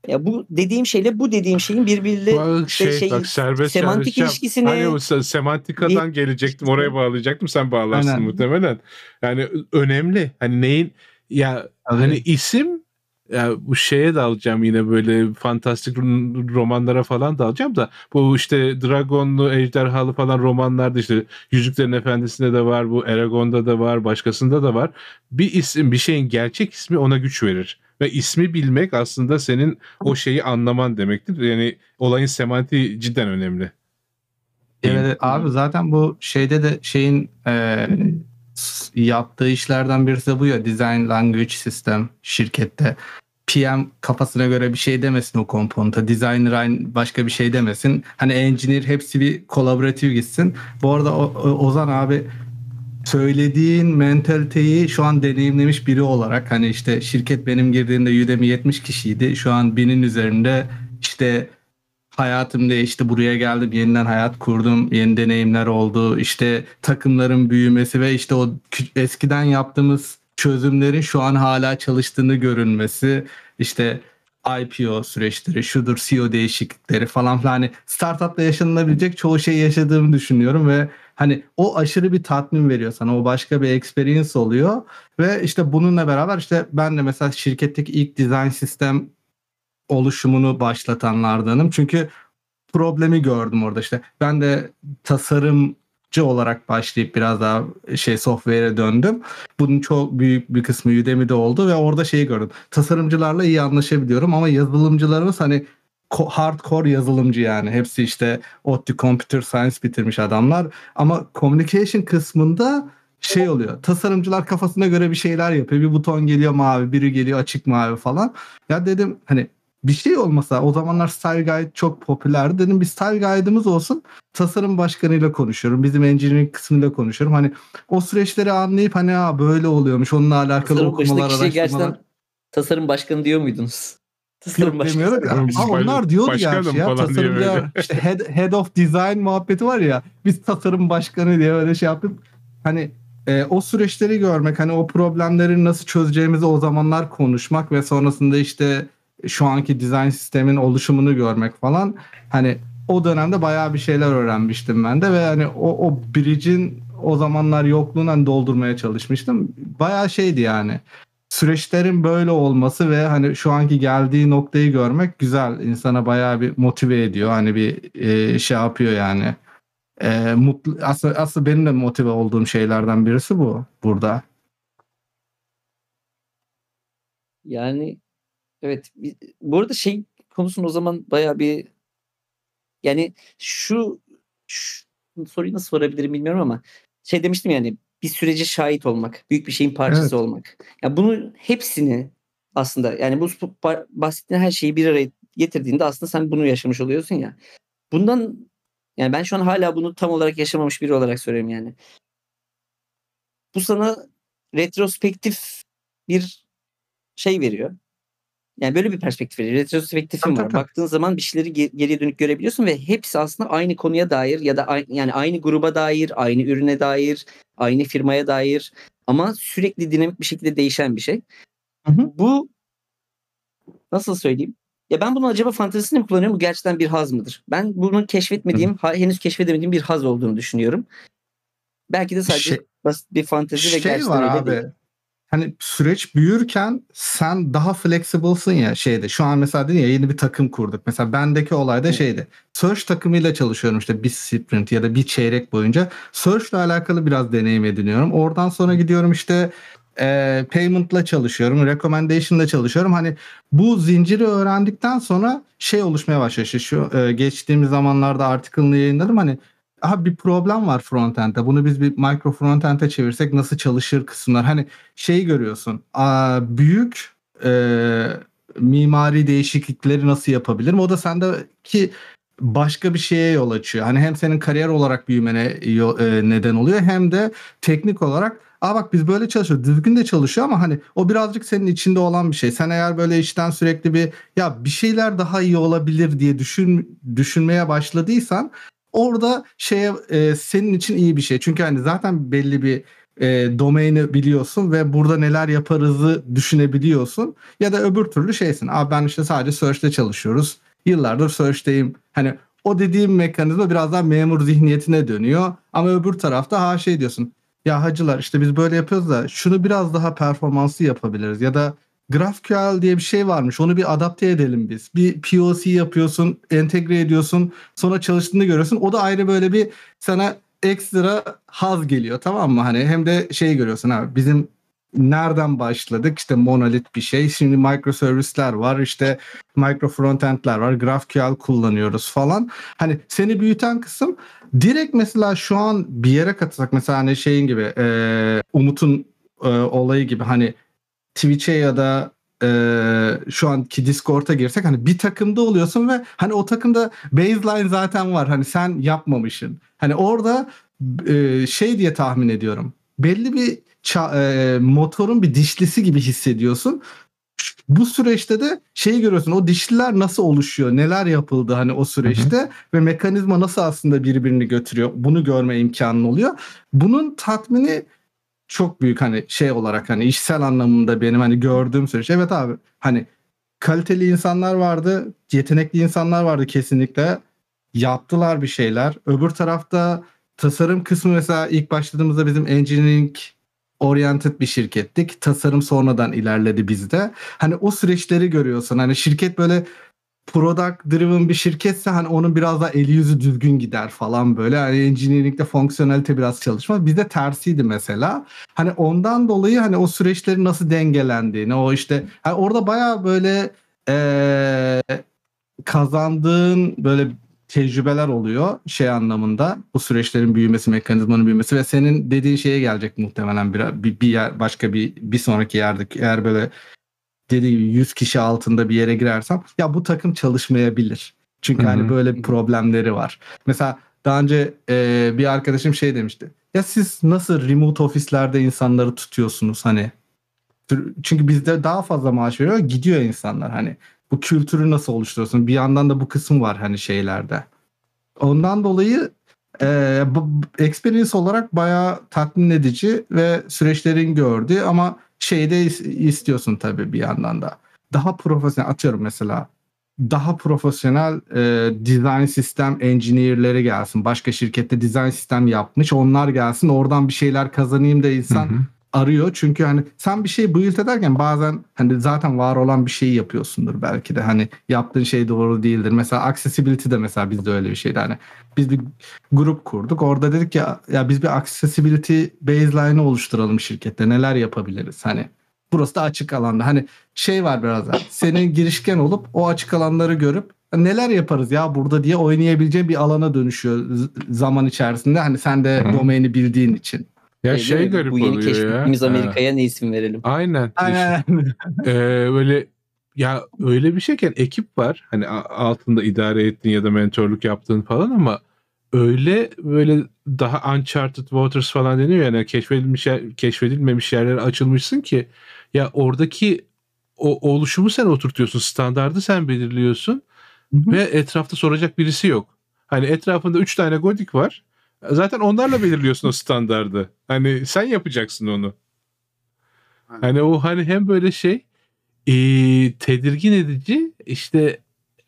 Ya bu dediğim şeyle bu dediğim şeyin birbiriyle
şey,
şey,
bak serbest
semantik ilişkisini
Hani o se- semantikadan gelecektim oraya bağlayacaktım sen bağlarsın
Aynen.
muhtemelen. Yani önemli. Hani neyin ya
Tabii.
hani isim ya bu şeye dalacağım yine böyle fantastik ro- romanlara falan dalacağım da bu işte Dragonlu, Ejderhalı falan romanlarda işte Yüzüklerin Efendisi'nde de var, bu Eragon'da da var, başkasında da var. Bir isim, bir şeyin gerçek ismi ona güç verir. Ve ismi bilmek aslında senin o şeyi anlaman demektir. Yani olayın semantiği cidden önemli.
Evet abi zaten bu şeyde de şeyin e, yaptığı işlerden birisi de bu ya Design Language System şirkette. PM kafasına göre bir şey demesin o komponenta. Designer aynı başka bir şey demesin. Hani engineer hepsi bir kolaboratif gitsin. Bu arada o- o- Ozan abi söylediğin mentaliteyi şu an deneyimlemiş biri olarak hani işte şirket benim girdiğimde Udemy 70 kişiydi. Şu an binin üzerinde işte hayatım değişti buraya geldim yeniden hayat kurdum yeni deneyimler oldu işte takımların büyümesi ve işte o eskiden yaptığımız çözümlerin şu an hala çalıştığını görünmesi işte IPO süreçleri şudur CEO değişiklikleri falan filan hani startupta yaşanılabilecek çoğu şey yaşadığımı düşünüyorum ve hani o aşırı bir tatmin veriyor sana o başka bir experience oluyor ve işte bununla beraber işte ben de mesela şirketteki ilk design sistem oluşumunu başlatanlardanım. Çünkü problemi gördüm orada işte. Ben de tasarımcı olarak başlayıp biraz daha şey software'e döndüm. Bunun çok büyük bir kısmı Udemy'de oldu ve orada şeyi gördüm. Tasarımcılarla iyi anlaşabiliyorum ama yazılımcılarımız hani hardcore yazılımcı yani. Hepsi işte ODTÜ Computer Science bitirmiş adamlar. Ama communication kısmında şey oluyor. Tasarımcılar kafasına göre bir şeyler yapıyor. Bir buton geliyor mavi, biri geliyor açık mavi falan. Ya dedim hani bir şey olmasa o zamanlar Style Guide çok popülerdi. Dedim bir Style Guide'ımız olsun. Tasarım başkanıyla konuşuyorum. Bizim engineering kısmıyla konuşuyorum. Hani o süreçleri anlayıp hani ha böyle oluyormuş. Onunla alakalı
tasarım
okumalar, araştırmalar.
gerçekten tasarım başkanı diyor muydunuz? Tasarım başkanı.
ya.
Baş-
onlar diyordu
başkanım
ya.
falan diye
Tasarımcı
böyle.
işte head, head of design muhabbeti var ya. Biz tasarım başkanı diye öyle şey yapıp hani e, o süreçleri görmek hani o problemleri nasıl çözeceğimizi o zamanlar konuşmak ve sonrasında işte şu anki dizayn sistemin oluşumunu görmek falan hani o dönemde bayağı bir şeyler öğrenmiştim ben de ve hani o, o bridge'in o zamanlar yokluğunu hani doldurmaya çalışmıştım. Bayağı şeydi yani süreçlerin böyle olması ve hani şu anki geldiği noktayı görmek güzel. insana bayağı bir motive ediyor. Hani bir e, şey yapıyor yani. E, mutlu aslında, aslında benim de motive olduğum şeylerden birisi bu burada.
Yani evet. Bu arada şey konusunu o zaman bayağı bir yani şu, şu soruyu nasıl sorabilirim bilmiyorum ama şey demiştim yani bir sürece şahit olmak, büyük bir şeyin parçası
Evet.
olmak. Ya bunu hepsini aslında yani bu bahsettiğin her şeyi bir araya getirdiğinde aslında sen bunu yaşamış oluyorsun ya. Bundan yani ben şu an hala bunu tam olarak yaşamamış biri olarak söylüyorum yani. Bu sana retrospektif bir şey veriyor. Yani böyle bir perspektif veriyor. Retrospektifin
Tabii,
var. Baktığın zaman bir şeyleri ge- geriye dönük görebiliyorsun ve hepsi aslında aynı konuya dair ya da ay- yani aynı gruba dair, aynı ürüne dair, aynı firmaya dair ama sürekli dinamik bir şekilde değişen bir şey.
Hı hı.
Bu nasıl söyleyeyim? Ya ben bunu acaba fantezisinde mi kullanıyorum? Bu gerçekten bir haz mıdır? Ben bunu keşfetmediğim, ha- henüz keşfedemediğim bir haz olduğunu düşünüyorum. Belki de sadece
Şey-
basit bir fantezi ve
şey
gerçekten
var
öyle
abi.
değil.
Hani süreç büyürken sen daha flexible'sın ya şeyde. Şu an mesela dedin ya yeni bir takım kurduk. Mesela bendeki olay da
Evet.
şeydi. Search takımıyla çalışıyorum işte bir sprint ya da bir çeyrek boyunca. Search'la alakalı biraz deneyim ediniyorum. Oradan sonra gidiyorum işte e, payment'la çalışıyorum. Recommendation'la çalışıyorum. Hani bu zinciri öğrendikten sonra şey oluşmaya başlıyor. İşte şu e, geçtiğimiz zamanlarda article'ını yayınladım. Hani aha bir problem var frontend'de. Bunu biz bir micro frontend'e çevirsek nasıl çalışır kısımlar. Hani şeyi görüyorsun. Aa, büyük e, mimari değişiklikleri nasıl yapabilirim? O da sendeki başka bir şeye yol açıyor. Hani hem senin kariyer olarak büyümene yo- e, neden oluyor hem de teknik olarak Aa bak biz böyle çalışıyoruz. Düzgün de çalışıyor ama hani o birazcık senin içinde olan bir şey. Sen eğer böyle işten sürekli bir ya bir şeyler daha iyi olabilir diye düşün düşünmeye başladıysan orada şeye e, senin için iyi bir şey. Çünkü hani zaten belli bir e, domaini biliyorsun ve burada neler yaparızı düşünebiliyorsun. Ya da öbür türlü şeysin. Abi ben işte sadece search'te çalışıyoruz. Yıllardır search'teyim. Hani o dediğim mekanizma biraz daha memur zihniyetine dönüyor. Ama öbür tarafta ha şey diyorsun. Ya hacılar işte biz böyle yapıyoruz da şunu biraz daha performanslı yapabiliriz. Ya da GraphQL diye bir şey varmış. Onu bir adapte edelim biz. Bir POC yapıyorsun, entegre ediyorsun. Sonra çalıştığını görüyorsun. O da ayrı böyle bir sana ekstra haz geliyor tamam mı? Hani hem de şey görüyorsun abi bizim nereden başladık? İşte monolit bir şey. Şimdi microservisler var. işte micro frontendler var. GraphQL kullanıyoruz falan. Hani seni büyüten kısım direkt mesela şu an bir yere katılsak mesela hani şeyin gibi e, Umut'un e, olayı gibi hani Twitch'e ya da e, şu anki Discord'a girsek hani bir takımda oluyorsun ve hani o takımda baseline zaten var. Hani sen yapmamışsın. Hani orada e, şey diye tahmin ediyorum. Belli bir ça- e, motorun bir dişlisi gibi hissediyorsun. Bu süreçte de şeyi görüyorsun. O dişliler nasıl oluşuyor? Neler yapıldı hani o süreçte ve mekanizma nasıl aslında birbirini götürüyor? Bunu görme imkanın oluyor. Bunun tatmini çok büyük hani şey olarak hani işsel anlamında benim hani gördüğüm süreç. Evet abi hani kaliteli insanlar vardı, yetenekli insanlar vardı kesinlikle. Yaptılar bir şeyler. Öbür tarafta tasarım kısmı mesela ilk başladığımızda bizim engineering oriented bir şirkettik. Tasarım sonradan ilerledi bizde. Hani o süreçleri görüyorsun. Hani şirket böyle product driven bir şirketse hani onun biraz daha eli yüzü düzgün gider falan böyle. Hani engineering'de fonksiyonelite biraz çalışma. Bizde tersiydi mesela. Hani ondan dolayı hani o süreçlerin nasıl dengelendiğini o işte hani orada baya böyle ee, kazandığın böyle tecrübeler oluyor şey anlamında bu süreçlerin büyümesi mekanizmanın büyümesi ve senin dediğin şeye gelecek muhtemelen bir, bir, bir yer, başka bir bir sonraki yerde eğer böyle dediği gibi 100 kişi altında bir yere girersem ya bu takım çalışmayabilir. Çünkü hani böyle problemleri var. Mesela daha önce e, bir arkadaşım şey demişti. Ya siz nasıl remote ofislerde insanları tutuyorsunuz hani? Çünkü bizde daha fazla maaş veriyor gidiyor insanlar hani. Bu kültürü nasıl oluşturuyorsun? Bir yandan da bu kısım var hani şeylerde. Ondan dolayı e, bu, experience olarak bayağı tatmin edici ve süreçlerin gördüğü ama şeyde is- istiyorsun tabii bir yandan da. Daha profesyonel atıyorum mesela daha profesyonel e, design sistem engineer'leri gelsin. Başka şirkette design sistem yapmış. Onlar gelsin. Oradan bir şeyler kazanayım da insan
Hı hı.
Arıyor. Çünkü hani sen bir şey build ederken bazen hani zaten var olan bir şeyi yapıyorsundur belki de. Hani yaptığın şey doğru değildir. Mesela accessibility de mesela bizde öyle bir şeydi. Hani biz bir grup kurduk. Orada dedik ya ya biz bir accessibility baseline'ı oluşturalım şirkette. Neler yapabiliriz? Hani burası da açık alanda. Hani şey var biraz da. Senin girişken olup o açık alanları görüp neler yaparız ya burada diye oynayabileceğin bir alana dönüşüyor zaman içerisinde. Hani sen de domaini bildiğin için.
Ya
Şey
şey
mi?
garip
Bu yeni
oluyor ya.
keşfettiğimiz
Ha.
Amerika'ya ne isim verelim?
Aynen.
Aynen.
Ee, böyle ya öyle bir şeyken ekip var. Hani altında idare ettiğin ya da mentorluk yaptığın falan ama öyle böyle daha uncharted waters falan deniyor yani keşfedilmiş yer, keşfedilmemiş yerlere açılmışsın ki ya oradaki o oluşumu sen oturtuyorsun. Standardı sen belirliyorsun
Hı hı.
ve etrafta soracak birisi yok. Hani etrafında 3 tane godik var. Zaten onlarla belirliyorsun o standardı. Hani sen yapacaksın onu. Hani o hani hem böyle şey e, tedirgin edici işte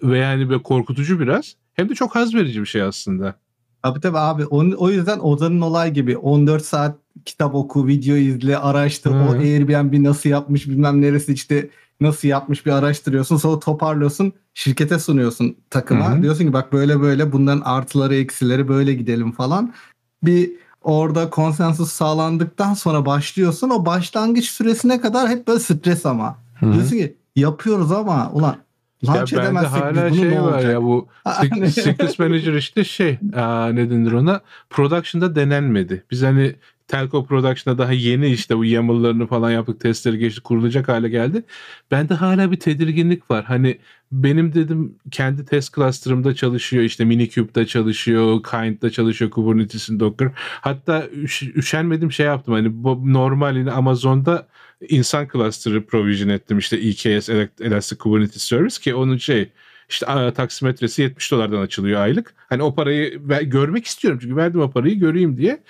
ve yani böyle korkutucu biraz hem de çok haz verici bir şey aslında.
Tabii tabii abi. Onun, o yüzden Ozan'ın olay gibi 14 saat kitap oku, video izle, araştır.
Hı.
O Airbnb nasıl yapmış bilmem neresi işte nasıl yapmış bir araştırıyorsun. Sonra toparlıyorsun. Şirkete sunuyorsun takıma.
Hı hı.
Diyorsun ki bak böyle böyle bunların artıları eksileri böyle gidelim falan. Bir orada konsensus sağlandıktan sonra başlıyorsun. O başlangıç süresine kadar hep böyle stres ama. Diyorsun ki yapıyoruz ama ulan
Ya
launch
bende
edemezsek
hala
biz
şey
ne
var ya bu. Secrets Manager işte şey aa, ne denir ona production'da denenmedi. Biz hani Telco Production'da daha yeni işte bu YAML'larını falan yaptık testleri geçti kurulacak hale geldi. Bende hala bir tedirginlik var. Hani benim dedim kendi test cluster'ımda çalışıyor işte Minicube'da çalışıyor, Kind'da çalışıyor, Kubernetes'in Docker. Hatta üş, üşenmedim şey yaptım hani bu normal yine Amazon'da insan cluster'ı provision ettim işte EKS Elastic Kubernetes Service ki onun şey işte taksimetresi 70 dolardan açılıyor aylık. Hani o parayı görmek istiyorum çünkü verdim o parayı göreyim diye.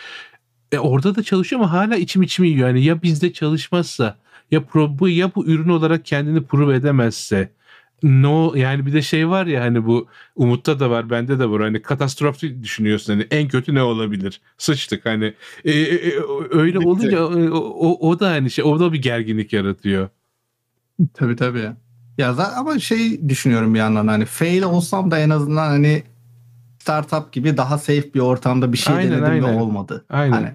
E orada da çalışıyor ama hala içim içimi yiyor. Yani ya bizde çalışmazsa ya pro, bu ya bu ürün olarak kendini prove edemezse no yani bir de şey var ya hani bu Umut'ta da var bende de var hani katastrof düşünüyorsun hani en kötü ne olabilir sıçtık hani e, e, e, öyle
Bitti.
olunca o, o, o da hani şey o da bir gerginlik yaratıyor.
Tabii tabii. Ya za- ama şey düşünüyorum bir yandan hani fail olsam da en azından hani startup gibi daha safe bir ortamda bir şey
Aynen,
denedim
aynen.
ve olmadı.
Aynen.
Hani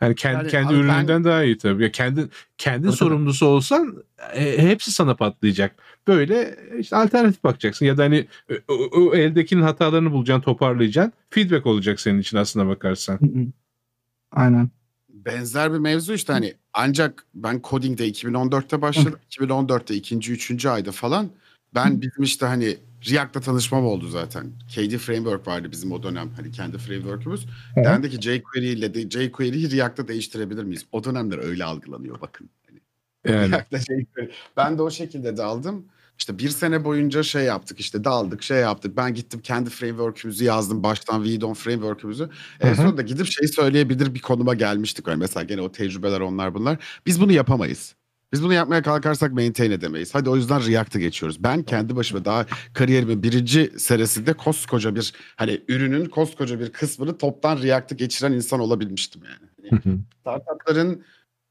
Yani kendi
Yani
kendi
abi ben-
ürününden daha iyi tabii. Ya kendi kendi
Tabii,
sorumlusu olsan e, hepsi sana patlayacak. Böyle işte alternatif bakacaksın ya da hani o, o- o eldekinin hatalarını bulacaksın, toparlayacaksın. Feedback olacak senin için aslına bakarsan.
aynen.
Benzer bir mevzu işte hani ancak ben coding'de 2014'te başladım. 2014'te ikinci, üçüncü ayda falan ben bizim işte hani React'la tanışmam oldu zaten. KD Framework vardı bizim o dönem hani kendi framework'ümüz. Dendi ki jQuery ile de jQuery'yi React'ta değiştirebilir miyiz? O dönemler öyle algılanıyor bakın. Hani
Yani
React'la jQuery. Ben de o şekilde daldım. İşte bir sene boyunca şey yaptık işte daldık şey yaptık. Ben gittim kendi framework'ümüzü yazdım baştan VDOM framework'ümüzü. En sonunda gidip şey söyleyebilir bir konuma gelmiştik. Yani mesela gene o tecrübeler onlar bunlar. Biz bunu yapamayız. Biz bunu yapmaya kalkarsak maintain edemeyiz. Hadi o yüzden React'a geçiyoruz. Ben kendi başıma daha kariyerimin birinci senesinde koskoca bir hani ürünün koskoca bir kısmını toptan React'a geçiren insan olabilmiştim yani. Hani startupların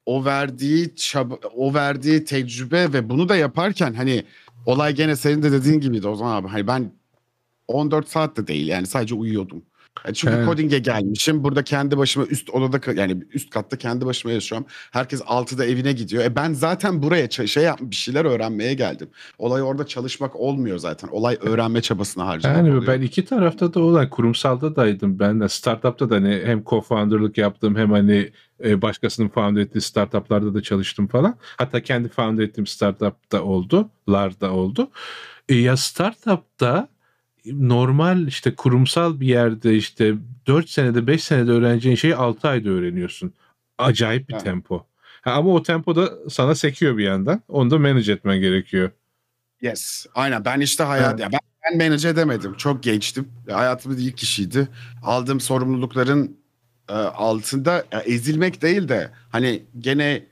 o verdiği çaba, o verdiği tecrübe ve bunu da yaparken hani olay gene senin de dediğin gibiydi o zaman abi. Hani ben 14 saat de değil yani sadece uyuyordum. Yani çünkü
Evet.
coding'e gelmişim. Burada kendi başıma üst odada yani üst katta kendi başıma yaşıyorum. Herkes 6'da evine gidiyor. E ben zaten buraya şey yap bir şeyler öğrenmeye geldim. Olay orada çalışmak olmuyor zaten. Olay öğrenme çabasına harcamak
Yani
oluyor.
ben iki tarafta da olan kurumsalda daydım ben de startupta da hani hem co-founder'lık yaptım hem hani e, başkasının found ettiği startuplarda da çalıştım falan. Hatta kendi found ettiğim startupta oldu, larda oldu. E, ya startupta normal işte kurumsal bir yerde işte 4 senede 5 senede öğreneceğin şeyi 6 ayda öğreniyorsun. Acayip bir
Evet.
tempo. Ha, ama o tempoda sana sekiyor bir yandan. Onu da manage etmen gerekiyor.
Yes. Aynen. Ben işte hayat ya ben, ben manage edemedim. Çok gençtim. Hayatımın ilk kişiydi. Aldığım sorumlulukların e, altında ya, ezilmek değil de hani gene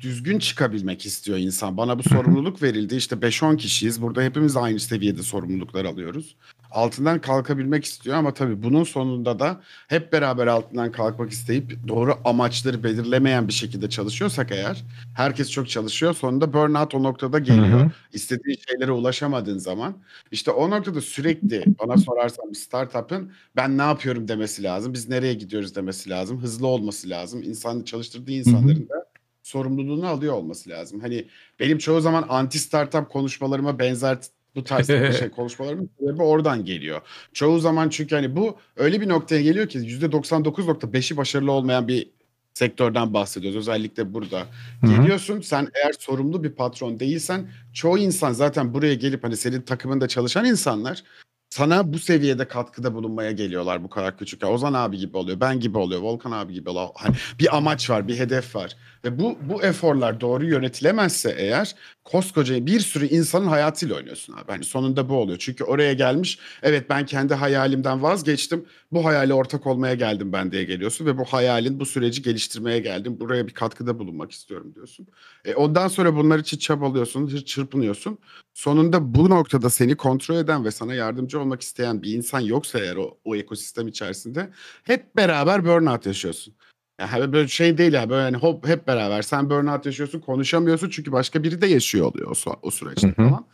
düzgün çıkabilmek istiyor insan. Bana bu sorumluluk verildi. İşte 5-10 kişiyiz. Burada hepimiz aynı seviyede sorumluluklar alıyoruz. Altından kalkabilmek istiyor ama tabii bunun sonunda da hep beraber altından kalkmak isteyip doğru amaçları belirlemeyen bir şekilde çalışıyorsak eğer herkes çok çalışıyor. Sonunda burnout o noktada geliyor
Hı hı.
istediğin şeylere ulaşamadığın zaman işte o noktada sürekli bana sorarsan bir startup'ın ben ne yapıyorum demesi lazım. Biz nereye gidiyoruz demesi lazım. Hızlı olması lazım. İnsan çalıştırdığı insanların da sorumluluğunu alıyor olması lazım. Hani benim çoğu zaman anti startup konuşmalarıma benzer bu tarz şey konuşmalarımın sebebi oradan geliyor. Çoğu zaman çünkü hani bu öyle bir noktaya geliyor ki %99.5'i başarılı olmayan bir sektörden bahsediyoruz. Özellikle burada.
Hı hı.
Geliyorsun sen eğer sorumlu bir patron değilsen çoğu insan zaten buraya gelip hani senin takımında çalışan insanlar sana bu seviyede katkıda bulunmaya geliyorlar bu kadar küçük. Ozan abi gibi oluyor, ben gibi oluyor, Volkan abi gibi oluyor. Hani bir amaç var, bir hedef var. Ve bu bu eforlar doğru yönetilemezse eğer koskoca bir sürü insanın hayatıyla oynuyorsun abi. Hani sonunda bu oluyor. Çünkü oraya gelmiş, evet ben kendi hayalimden vazgeçtim. Bu hayale ortak olmaya geldim ben diye geliyorsun ve bu hayalin bu süreci geliştirmeye geldim. Buraya bir katkıda bulunmak istiyorum diyorsun. E, ondan sonra bunlar için çabalıyorsun, çır- çırpınıyorsun. Sonunda bu noktada seni kontrol eden ve sana yardımcı olmak isteyen bir insan yoksa eğer o, o ekosistem içerisinde hep beraber burnout yaşıyorsun. Yani böyle şey değil ya böyle hani hop hep beraber sen burnout yaşıyorsun konuşamıyorsun çünkü başka biri de yaşıyor oluyor o, o süreçte
Hı hı.
falan.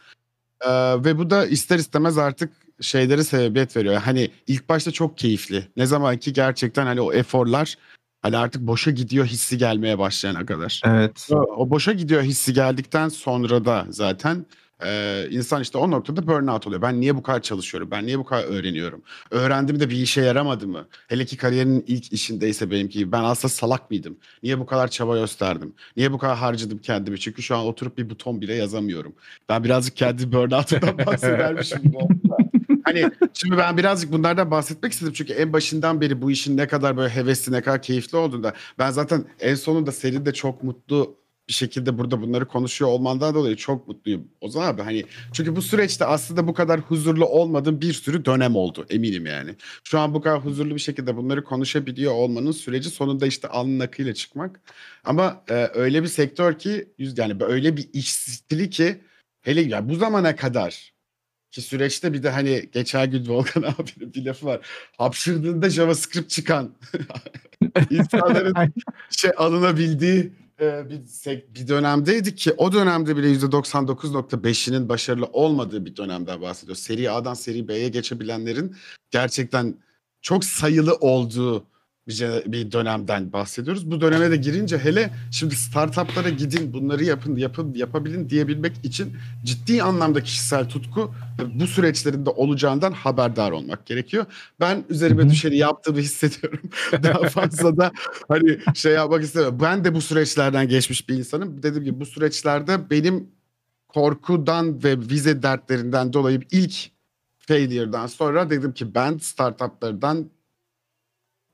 Ee, ve bu da ister istemez artık şeyleri sebebiyet veriyor. Hani ilk başta çok keyifli. Ne zaman ki gerçekten hani o eforlar hani artık boşa gidiyor hissi gelmeye başlayana kadar.
Evet.
O, o boşa gidiyor hissi geldikten sonra da zaten e, insan işte o noktada burnout oluyor. Ben niye bu kadar çalışıyorum? Ben niye bu kadar öğreniyorum? Öğrendim de bir işe yaramadı mı? Hele ki kariyerinin ilk işindeyse benimki gibi. Ben aslında salak mıydım? Niye bu kadar çaba gösterdim? Niye bu kadar harcadım kendimi? Çünkü şu an oturup bir buton bile yazamıyorum. Ben birazcık kendi burnout'umdan bahsedermişim da. Hani şimdi ben birazcık bunlardan bahsetmek istedim. Çünkü en başından beri bu işin ne kadar böyle hevesli, ne kadar keyifli olduğunda ben zaten en sonunda senin de çok mutlu bir şekilde burada bunları konuşuyor olmandan dolayı çok mutluyum. Ozan abi hani çünkü bu süreçte aslında bu kadar huzurlu olmadığım bir sürü dönem oldu eminim yani. Şu an bu kadar huzurlu bir şekilde bunları konuşabiliyor olmanın süreci sonunda işte alnın akıyla çıkmak. Ama e, öyle bir sektör ki yani öyle bir iş stili ki hele ya bu zamana kadar ki süreçte bir de hani geçen gün Volkan abinin bir lafı var. Hapşırdığında JavaScript çıkan insanların şey alınabildiği e, bir, bir dönemdeydik ki o dönemde bile %99.5'inin başarılı olmadığı bir dönemden bahsediyor. Seri A'dan seri B'ye geçebilenlerin gerçekten çok sayılı olduğu bir, bir dönemden bahsediyoruz. Bu döneme de girince hele şimdi startuplara gidin bunları yapın yapın yapabilin diyebilmek için ciddi anlamda kişisel tutku bu süreçlerinde olacağından haberdar olmak gerekiyor. Ben üzerime düşeni yaptığımı hissediyorum. Daha fazla da hani şey yapmak istemiyorum. Ben de bu süreçlerden geçmiş bir insanım. Dediğim gibi bu süreçlerde benim korkudan ve vize dertlerinden dolayı ilk failure'dan sonra dedim ki ben startuplardan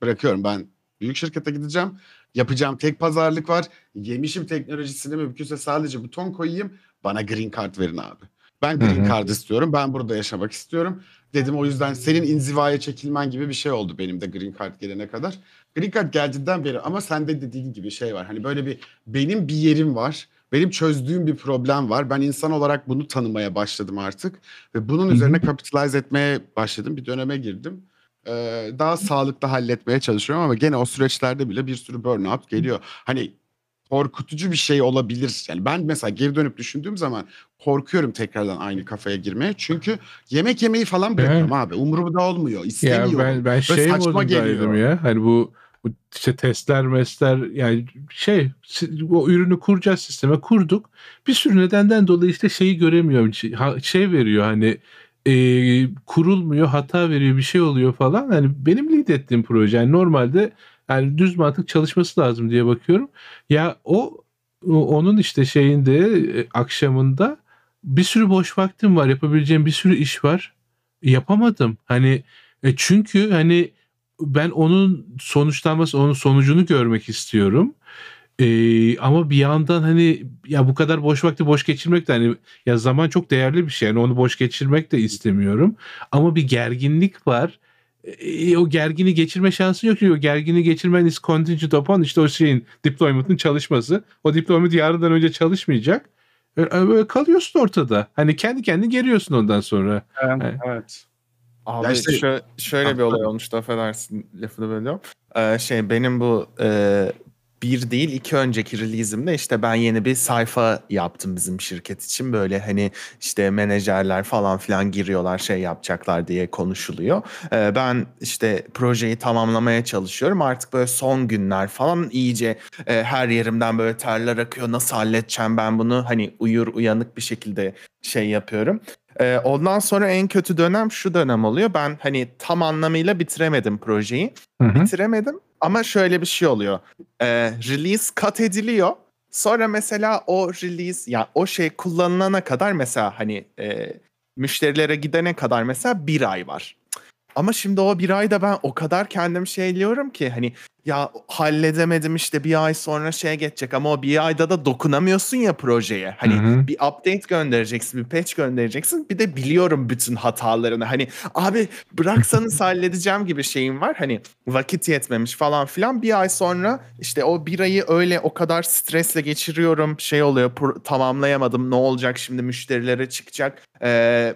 bırakıyorum. Ben büyük şirkete gideceğim. Yapacağım tek pazarlık var. Yemişim teknolojisine mümkünse sadece buton koyayım. Bana green card verin abi. Ben green card istiyorum. Ben burada yaşamak istiyorum. Dedim o yüzden senin inzivaya çekilmen gibi bir şey oldu benim de green card gelene kadar. Green card geldiğinden beri ama sende dediğin gibi şey var. Hani böyle bir benim bir yerim var. Benim çözdüğüm bir problem var. Ben insan olarak bunu tanımaya başladım artık. Ve bunun üzerine kapitalize etmeye başladım. Bir döneme girdim. Ee, daha sağlıklı halletmeye çalışıyorum ama gene o süreçlerde bile bir sürü burnout geliyor. Hani korkutucu bir şey olabilir. Yani ben mesela geri dönüp düşündüğüm zaman korkuyorum tekrardan aynı kafaya girmeye. Çünkü yemek yemeyi falan bırakıyorum abi. Umurumda olmuyor.
Ya
istemiyorum.
ben ben
Böyle
şey
saçma geliyor.
ya. Hani bu, bu işte testler, mesler yani şey o ürünü kuracağız sisteme kurduk. Bir sürü nedenden dolayı işte şeyi göremiyorum. Şey veriyor hani e, kurulmuyor, hata veriyor, bir şey oluyor falan. Hani benim lead ettiğim proje yani normalde yani düz mantık çalışması lazım diye bakıyorum. Ya o onun işte şeyinde akşamında bir sürü boş vaktim var. Yapabileceğim bir sürü iş var. Yapamadım. Hani e çünkü hani ben onun sonuçlanması, onun sonucunu görmek istiyorum. E, ama bir yandan hani ya bu kadar boş vakti boş geçirmek de hani ya zaman çok değerli bir şey. Yani onu boş geçirmek de istemiyorum. Ama bir gerginlik var. E, o gergini geçirme şansın yok. O gergini geçirmen is contingent upon işte o şeyin deployment'ın çalışması. O deployment yarından önce çalışmayacak. Böyle kalıyorsun ortada. Hani kendi kendini geriyorsun ondan sonra. Evet.
Evet.
Abi
Ya işte-
şö- şöyle bir olay olmuştu affedersin lafını bölüyorum. Ee, şey benim bu e, bir değil iki önceki release'imde işte ben yeni bir sayfa yaptım bizim şirket için. Böyle hani işte menajerler falan filan giriyorlar şey yapacaklar diye konuşuluyor. Ee, ben işte projeyi tamamlamaya çalışıyorum. Artık böyle son günler falan iyice e, her yerimden böyle terler akıyor. Nasıl halledeceğim ben bunu? Hani uyur uyanık bir şekilde şey yapıyorum. Ee, ondan sonra en kötü dönem şu dönem oluyor. Ben hani tam anlamıyla bitiremedim projeyi.
Hı hı.
Bitiremedim ama şöyle bir şey oluyor. Ee, release cut ediliyor. Sonra mesela o release ya o şey kullanılana kadar mesela hani e, müşterilere gidene kadar mesela bir ay var. Ama şimdi o bir ayda ben o kadar kendim şeyliyorum ki hani ya halledemedim işte bir ay sonra şeye geçecek ama o bir ayda da dokunamıyorsun ya projeye. Hani
Hı hı.
bir update göndereceksin, bir patch göndereceksin. Bir de biliyorum bütün hatalarını. Hani abi bıraksanız halledeceğim gibi şeyim var. Hani vakit yetmemiş falan filan. Bir ay sonra işte o bir ayı öyle o kadar stresle geçiriyorum. Şey oluyor tamamlayamadım. Ne olacak şimdi müşterilere çıkacak. Ee,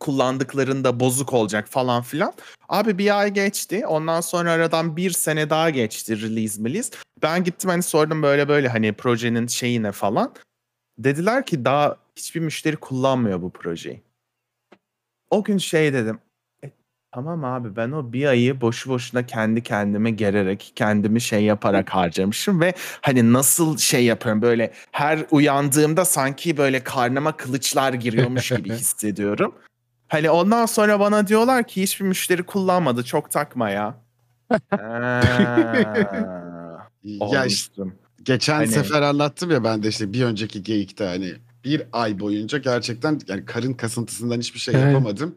kullandıklarında bozuk olacak falan filan. Abi bir ay geçti. Ondan sonra aradan bir sene daha geçti release release. Ben gittim hani sordum böyle böyle hani projenin şeyine falan. Dediler ki daha hiçbir müşteri kullanmıyor bu projeyi. O gün şey dedim. "E, tamam abi ben o bir ayı boşu boşuna kendi kendime gererek, kendimi şey yaparak harcamışım ve hani nasıl şey yapıyorum böyle her uyandığımda sanki böyle karnıma kılıçlar giriyormuş gibi hissediyorum. Hani ondan sonra bana diyorlar ki hiçbir müşteri kullanmadı çok takma ya.
Ya işte geçen
Hani-
sefer anlattım ya ben de işte bir önceki geyikte hani bir ay boyunca gerçekten yani karın kasıntısından hiçbir şey yapamadım.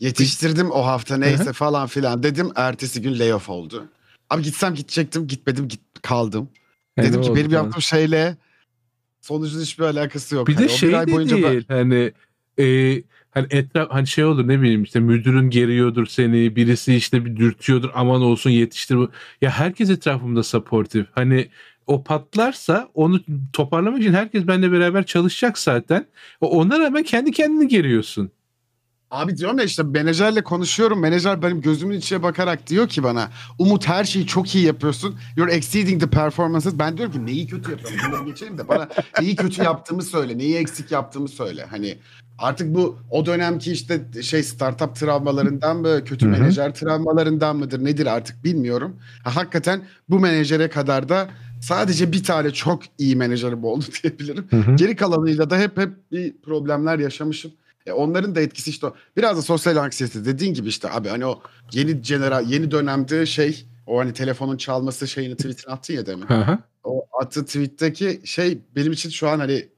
Yetiştirdim o hafta neyse falan filan dedim. Ertesi gün layoff oldu. Abi gitsem gidecektim gitmedim git kaldım. Dedim
ne
ki benim yaptığım şeyle sonucun hiçbir alakası yok.
Bir
Hani
de
o
şey
ay
de
boyunca ben-
değil hani e, hani etraf hani şey olur ne bileyim işte müdürün geriyordur seni birisi işte bir dürtüyordur aman olsun yetiştir bu. Ya herkes etrafımda supportive. Hani o patlarsa onu toparlamak için herkes benimle beraber çalışacak zaten. Ona rağmen kendi kendini geriyorsun.
Abi diyorum ya işte menajerle konuşuyorum. Menajer benim gözümün içine bakarak diyor ki bana Umut her şeyi çok iyi yapıyorsun. You're exceeding the performances. Ben diyorum ki neyi kötü yapıyorum? Bunları geçelim de bana neyi kötü yaptığımı söyle. Neyi eksik yaptığımı söyle. Hani artık bu o dönemki işte şey startup travmalarından mı kötü
Hı hı.
menajer travmalarından mıdır nedir artık bilmiyorum. Ha, hakikaten bu menajere kadar da sadece bir tane çok iyi menajerim oldu diyebilirim.
Hı hı.
Geri kalanıyla da hep hep bir problemler yaşamışım. E onların da etkisi işte o. Biraz da sosyal anksiyete dediğin gibi işte abi hani o yeni genera yeni dönemde şey o hani telefonun çalması şeyini tweetini attın ya demin.
Hı hı.
O attığı tweetteki şey benim için şu an hani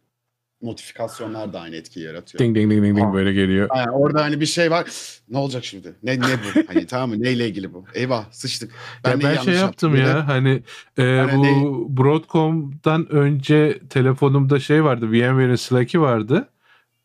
notifikasyonlar da aynı etkiyi yaratıyor.
Ding ding ding ding ding böyle geliyor.
Yani orada hani bir şey var. Ne olacak şimdi? Ne ne bu? Hani tamam mı? Neyle ilgili bu? Eyvah sıçtık.
Ben,
neyi
ben
yanlış
şey yaptım
de-
ya hani e,
Yani
bu
ne-
Broadcom'dan önce telefonumda şey vardı VMware'in Slack'i vardı.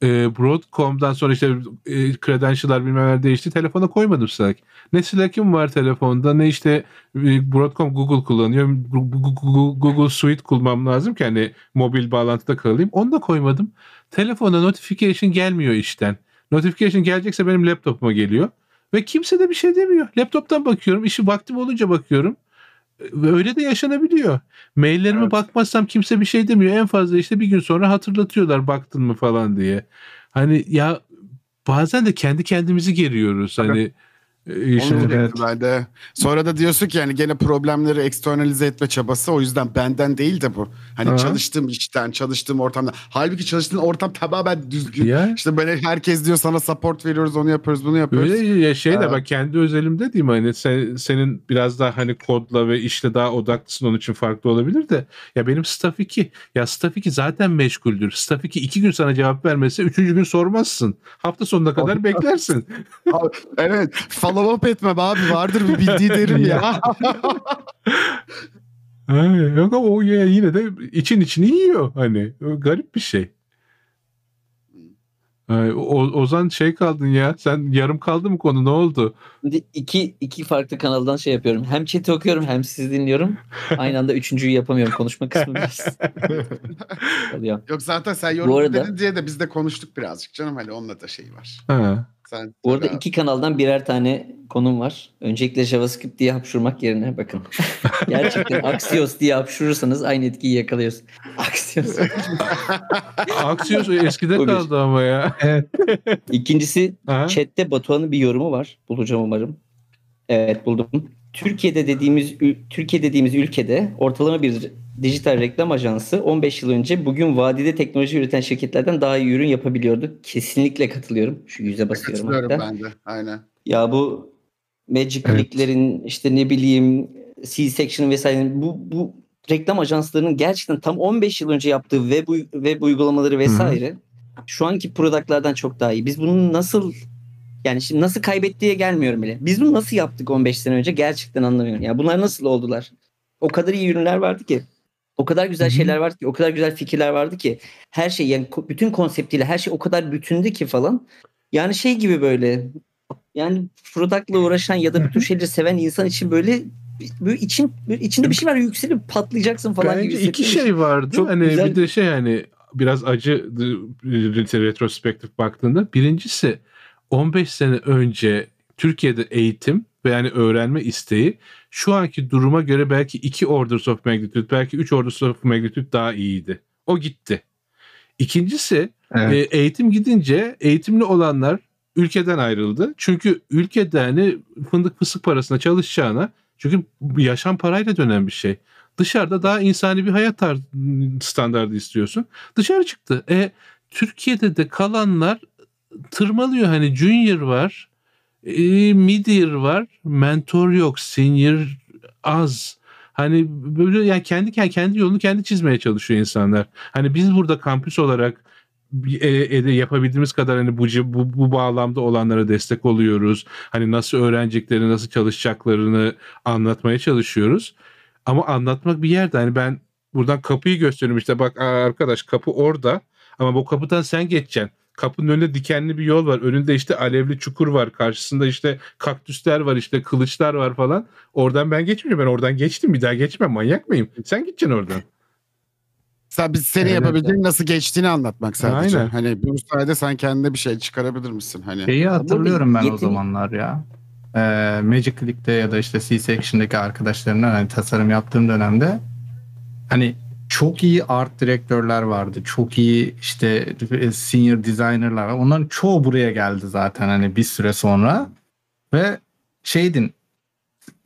E, Broadcom'dan sonra işte e, credential'lar bilmem neler değişti. Telefona koymadım Slack. Ne Slack'im var telefonda ne işte e, Broadcom Google kullanıyor. Gu- Google Suite kullanmam lazım ki hani mobil bağlantıda kalayım. Onu da koymadım. Telefona notification gelmiyor işten. Notification gelecekse benim laptopuma geliyor. Ve kimse de bir şey demiyor. Laptoptan bakıyorum. işi vaktim olunca bakıyorum. Öyle de yaşanabiliyor. Maillerime
Evet.
bakmazsam kimse bir şey demiyor. En fazla işte bir gün sonra hatırlatıyorlar baktın mı falan diye. Hani ya bazen de kendi kendimizi geriyoruz. Hani e,
Onu
şimdi
diyecektim
Evet.
ben de. Sonra da diyorsun ki yani gene problemleri eksternalize etme çabası o yüzden benden değil de bu. Hani
Aha.
çalıştığım işten, çalıştığım ortamda. Halbuki çalıştığın ortam tamamen düzgün.
ya
İşte böyle herkes diyor sana support veriyoruz, onu yapıyoruz, bunu yapıyoruz.
Öyle ya şey de
Evet.
ben kendi özelimde diyeyim hani sen, senin biraz daha hani kodla ve işle daha odaklısın onun için farklı olabilir de ya benim staff 2 ya staff 2 zaten meşguldür. Staff 2 iki gün sana cevap vermese üçüncü gün sormazsın. Hafta sonuna kadar beklersin.
Evet, follow up etmem abi vardır bir bildiği derim ya.
Ha, yok ama o yine de için içini yiyor hani garip bir şey. Ay, o, Ozan şey kaldın ya sen yarım kaldı mı konu ne oldu?
Şimdi iki, iki farklı kanaldan şey yapıyorum. Hem chat'i okuyorum hem sizi dinliyorum. Aynı anda üçüncüyü yapamıyorum. Konuşma kısmı biraz oluyor.
Yok zaten sen yorum
arada-
dedin diye de biz de konuştuk birazcık canım hani onunla da şey var.
Ha.
Sen
Bu arada
Tabii.
iki kanaldan birer tane konum var. Öncelikle JavaScript diye hapşurmak yerine bakın. Gerçekten Axios diye hapşurursanız aynı etkiyi yakalıyorsun. Axios.
Axios eskide
O bir.
kaldı ama ya.
Evet.
İkincisi
Ha?
chatte Batuhan'ın bir yorumu var. Bulacağım umarım. Evet buldum. Türkiye'de dediğimiz Türkiye dediğimiz ülkede ortalama bir dijital reklam ajansı 15 yıl önce bugün vadide teknoloji üreten şirketlerden daha iyi ürün yapabiliyordu. Kesinlikle katılıyorum. Şu yüze basıyorum
katılıyorum
hatta.
ben de. Aynen.
Ya bu Magic
Evet.
Click'lerin işte ne bileyim C-Section vesaire bu bu reklam ajanslarının gerçekten tam 15 yıl önce yaptığı web, web uygulamaları vesaire şu anki productlardan çok daha iyi. Biz bunu nasıl yani şimdi nasıl kaybettiğe gelmiyorum bile. Biz bunu nasıl yaptık 15 sene önce gerçekten anlamıyorum. Ya bunlar nasıl oldular? O kadar iyi ürünler vardı ki. O kadar güzel
Hı hı.
şeyler vardı ki, o kadar güzel fikirler vardı ki. Her şey yani bütün konseptiyle her şey o kadar bütündü ki falan. Yani şey gibi böyle yani product'la uğraşan ya da bütün şeyleri seven insan için böyle böyle için böyle içinde bir şey var yükselip patlayacaksın falan gibi
Bence iki
hissettiğim için.
şey vardı.
Çok
hani
güzel.
bir de şey hani biraz acı retrospektif baktığında. Birincisi 15 sene önce Türkiye'de eğitim ve yani öğrenme isteği şu anki duruma göre belki 2 orders of magnitude belki 3 orders of magnitude daha iyiydi. O gitti. İkincisi
Evet.
e, eğitim gidince eğitimli olanlar ülkeden ayrıldı. Çünkü ülkede hani fındık fısık parasına çalışacağına çünkü yaşam parayla dönen bir şey. Dışarıda daha insani bir hayat standardı istiyorsun. Dışarı çıktı. E, Türkiye'de de kalanlar tırmalıyor. Hani junior var, e, mid-year var, mentor yok, senior az. Hani böyle yani kendi kendi yolunu kendi çizmeye çalışıyor insanlar. Hani biz burada kampüs olarak e, e, yapabildiğimiz kadar hani bu, bu bu bağlamda olanlara destek oluyoruz. Hani nasıl öğreneceklerini, nasıl çalışacaklarını anlatmaya çalışıyoruz. Ama anlatmak bir yerde hani ben Buradan kapıyı gösteriyorum işte bak arkadaş kapı orada ama bu kapıdan sen geçeceksin. Kapının önünde dikenli bir yol var. Önünde işte alevli çukur var. Karşısında işte kaktüsler var işte kılıçlar var falan. Oradan ben geçmiyorum. Ben oradan geçtim. Bir daha geçmem. Manyak mıyım? Sen gideceksin oradan.
Sen biz seni
Evet.
yapabildiğin nasıl geçtiğini anlatmak sadece.
Aynen.
Hani bu sayede sen kendine bir şey çıkarabilir misin? Hani
Şeyi hatırlıyorum ben o
yetenek-
zamanlar ya. Ee, Magic Click'te ya da işte C-Section'daki arkadaşlarımla hani tasarım yaptığım dönemde hani çok iyi art direktörler vardı. Çok iyi işte e, senior designerlar. Onların çoğu buraya geldi zaten hani bir süre sonra. Ve şeydin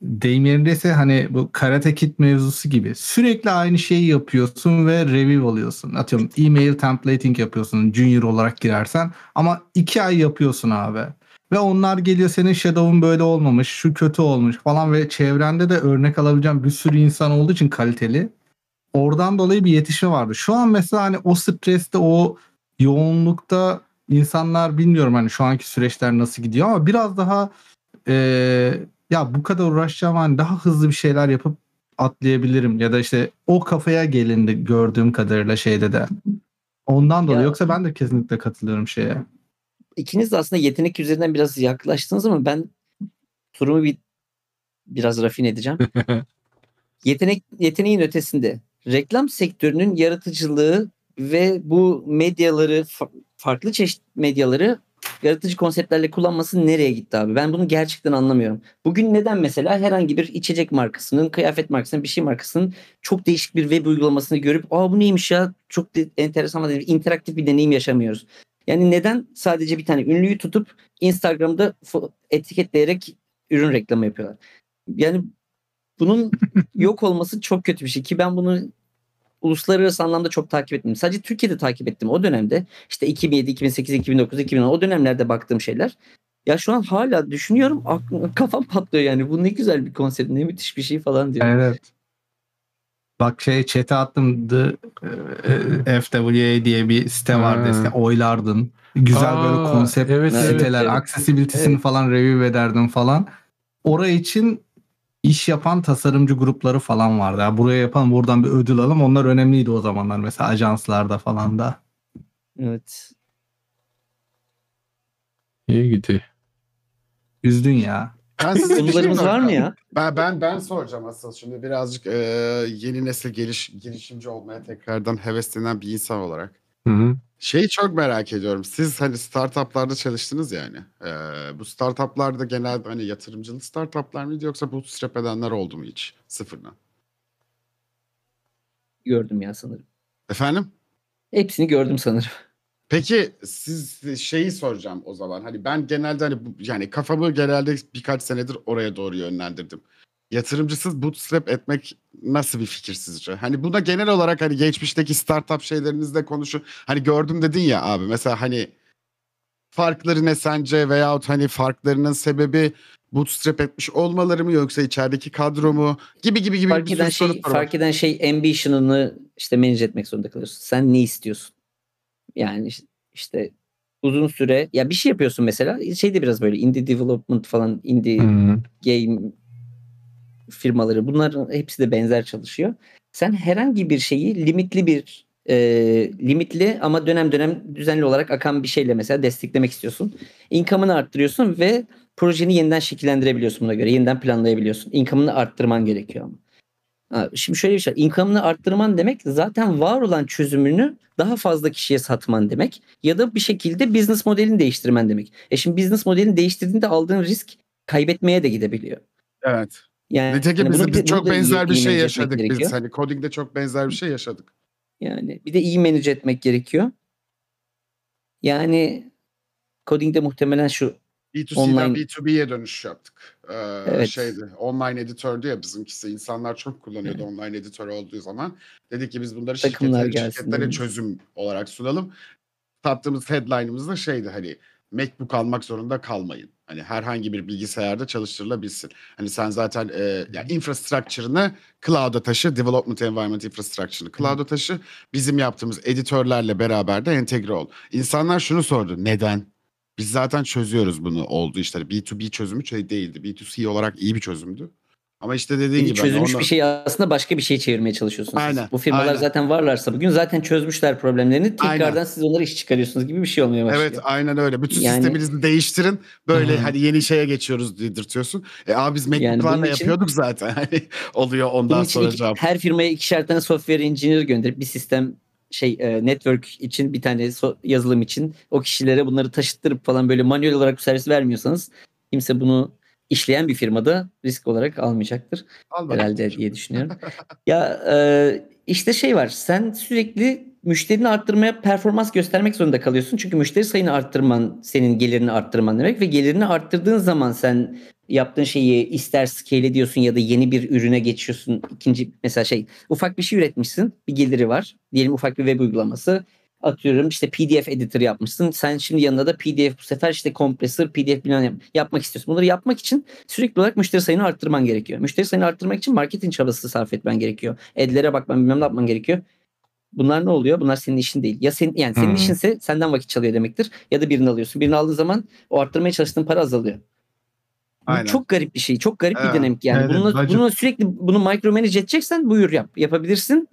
deyim yerindeyse hani bu Karate Kid mevzusu gibi sürekli aynı şeyi yapıyorsun ve review alıyorsun. Atıyorum e-mail templating yapıyorsun junior olarak girersen ama iki ay yapıyorsun abi. Ve onlar geliyor senin Shadow'un böyle olmamış, şu kötü olmuş falan ve çevrende de örnek alabileceğin bir sürü insan olduğu için kaliteli. Oradan dolayı bir yetişme vardı. Şu an mesela hani o streste, o yoğunlukta insanlar bilmiyorum hani şu anki süreçler nasıl gidiyor ama biraz daha eee, ya bu kadar uğraşacağım hani daha hızlı bir şeyler yapıp atlayabilirim ya da işte o kafaya gelindi gördüğüm kadarıyla şeyde de. Ondan dolayı
Ya-
yoksa ben de kesinlikle katılıyorum şeye.
İkiniz de aslında yetenek üzerinden biraz yaklaştınız ama ben sorumu bir biraz rafine edeceğim. Yetenek yeteneğin ötesinde reklam sektörünün yaratıcılığı ve bu medyaları fa- farklı çeşit medyaları yaratıcı konseptlerle kullanması nereye gitti abi? Ben bunu gerçekten anlamıyorum. Bugün neden mesela herhangi bir içecek markasının, kıyafet markasının, bir şey markasının çok değişik bir web uygulamasını görüp aa bu neymiş ya çok de- enteresan ama interaktif bir deneyim yaşamıyoruz. Yani neden sadece bir tane ünlüyü tutup Instagram'da etiketleyerek ürün reklamı yapıyorlar? Yani bunun yok olması çok kötü bir şey ki ben bunu uluslararası anlamda çok takip etmedim. Sadece Türkiye'de takip ettim o dönemde. İşte 2007, 2008, 2009, 2010 o dönemlerde baktığım şeyler. Ya şu an hala düşünüyorum aklım, kafam patlıyor yani. Bu ne güzel bir konsept ne müthiş bir şey falan diyor.
Evet. Bak şey chat'e attım The e, FWA diye bir site vardı
Ha.
eskiden oylardın. Güzel
Aa,
böyle konsept
evet,
evet,
siteler,
evet.
accessibility'sini
Evet.
falan review ederdim falan. Oraya için iş yapan tasarımcı grupları falan vardı. Ya buraya yapan buradan bir ödül alalım. Onlar önemliydi o zamanlar mesela ajanslarda falan da.
Evet.
İyi gidiyor.
Üzdün ya.
ben size bir şey
var mı
soracağım.
ya?
Ben ben ben soracağım asıl şimdi birazcık e, yeni nesil geliş girişimci olmaya tekrardan heveslenen bir insan olarak.
Hı hı.
Şeyi çok merak ediyorum. Siz hani startuplarda çalıştınız yani. Ee, bu startuplarda genelde hani yatırımcılı startuplar mıydı yoksa bootstrap edenler oldu mu hiç sıfırdan?
Gördüm ya sanırım.
Efendim?
Hepsini gördüm sanırım.
Peki siz şeyi soracağım o zaman. Hani ben genelde hani bu- yani kafamı genelde birkaç senedir oraya doğru yönlendirdim. Yatırımcısız bootstrap etmek nasıl bir fikir sizce? Hani buna genel olarak hani geçmişteki startup şeylerinizde konuşun. Hani gördüm dedin ya abi mesela hani farkları ne sence veyahut hani farklarının sebebi bootstrap etmiş olmaları mı yoksa içerideki kadro mu gibi gibi gibi
fark
bir
eden şey
var.
fark eden şey ambition'ını işte manage etmek zorunda kalıyorsun. Sen ne istiyorsun? Yani işte, işte uzun süre ya bir şey yapıyorsun mesela şey de biraz böyle indie development falan indie
hı.
game firmaları bunların hepsi de benzer çalışıyor. Sen herhangi bir şeyi limitli bir e, limitli ama dönem dönem düzenli olarak akan bir şeyle mesela desteklemek istiyorsun. Income'ını arttırıyorsun ve projeni yeniden şekillendirebiliyorsun buna göre. Yeniden planlayabiliyorsun. Income'ını arttırman gerekiyor ama. Ha, şimdi şöyle bir şey. Income'ını arttırman demek zaten var olan çözümünü daha fazla kişiye satman demek. Ya da bir şekilde business modelini değiştirmen demek. E şimdi business modelini değiştirdiğinde aldığın risk kaybetmeye de gidebiliyor.
Evet.
Yani
Nitekim
hani
biz, biz çok benzer bir şey yaşadık biz.
gerekiyor.
Hani coding'de çok benzer bir şey yaşadık.
Yani bir de iyi manage etmek gerekiyor. Yani coding'de muhtemelen şu
B2C'den
Online-
B2B'ye dönüş yaptık. Ee,
Evet.
Şeydi, online editördü ya bizimkisi. İnsanlar çok kullanıyordu online editör olduğu zaman. Dedik ki biz bunları
Takımlar
şirketlere,
gelsin
şirketlere çözüm olarak sunalım. Sattığımız headline'ımız da şeydi hani MacBook almak zorunda kalmayın. Hani herhangi bir bilgisayarda çalıştırılabilsin. Hani sen zaten e, yani infrastructure'ını cloud'a taşı, development environment infrastructure'ını cloud'a taşı. Bizim yaptığımız editörlerle beraber de entegre ol. İnsanlar şunu sordu. Neden? Biz zaten çözüyoruz bunu oldu işte. B2B çözümü şey değildi. B2C olarak iyi bir çözümdü. Ama işte dediğin gibi. hani
çözülmüş
ondan-
bir şey aslında başka bir şeye çevirmeye çalışıyorsunuz. siz.
Aynen,
Bu firmalar
aynen.
zaten varlarsa bugün zaten çözmüşler problemlerini. Tekrardan
Aynen.
siz onlara iş çıkarıyorsunuz gibi bir şey olmaya başlıyor.
Evet aynen öyle. Bütün
Yani-
sisteminizi değiştirin. Böyle
Hı.
hani yeni şeye geçiyoruz dedirtiyorsun. E abi biz
Yani
MacBook'larla
bunun için-
yapıyorduk zaten. Hani oluyor ondan
Bunun için
sonra
iki- her firmaya ikişer tane software engineer gönderip bir sistem şey e, network için bir tane so- yazılım için o kişilere bunları taşıttırıp falan böyle manuel olarak bu servis vermiyorsanız kimse bunu işleyen bir firmada risk olarak almayacaktır
Al bakalım.
herhalde diye düşünüyorum. ya e, işte şey var sen sürekli müşterini arttırmaya performans göstermek zorunda kalıyorsun. Çünkü müşteri sayını arttırman senin gelirini arttırman demek ve gelirini arttırdığın zaman sen yaptığın şeyi ister scale ediyorsun ya da yeni bir ürüne geçiyorsun. İkinci mesela şey ufak bir şey üretmişsin bir geliri var. Diyelim ufak bir web uygulaması atıyorum işte PDF editor yapmışsın. Sen şimdi yanında da PDF bu sefer işte kompresör PDF bilmem yap- yapmak istiyorsun. Bunları yapmak için sürekli olarak müşteri sayını arttırman gerekiyor. Müşteri sayını arttırmak için marketing çabası sarf etmen gerekiyor. Ad'lere bakman bilmem ne yapman gerekiyor. Bunlar ne oluyor? Bunlar senin işin değil. Ya senin yani senin
Hmm.
işinse senden vakit çalıyor demektir. Ya da birini alıyorsun. Birini aldığın zaman o arttırmaya çalıştığın para azalıyor. Bu
Aynen.
çok garip bir şey. Çok garip
Evet.
bir dinamik yani.
Evet,
bununla, bununla sürekli bunu micromanage edeceksen buyur yap. Yapabilirsin.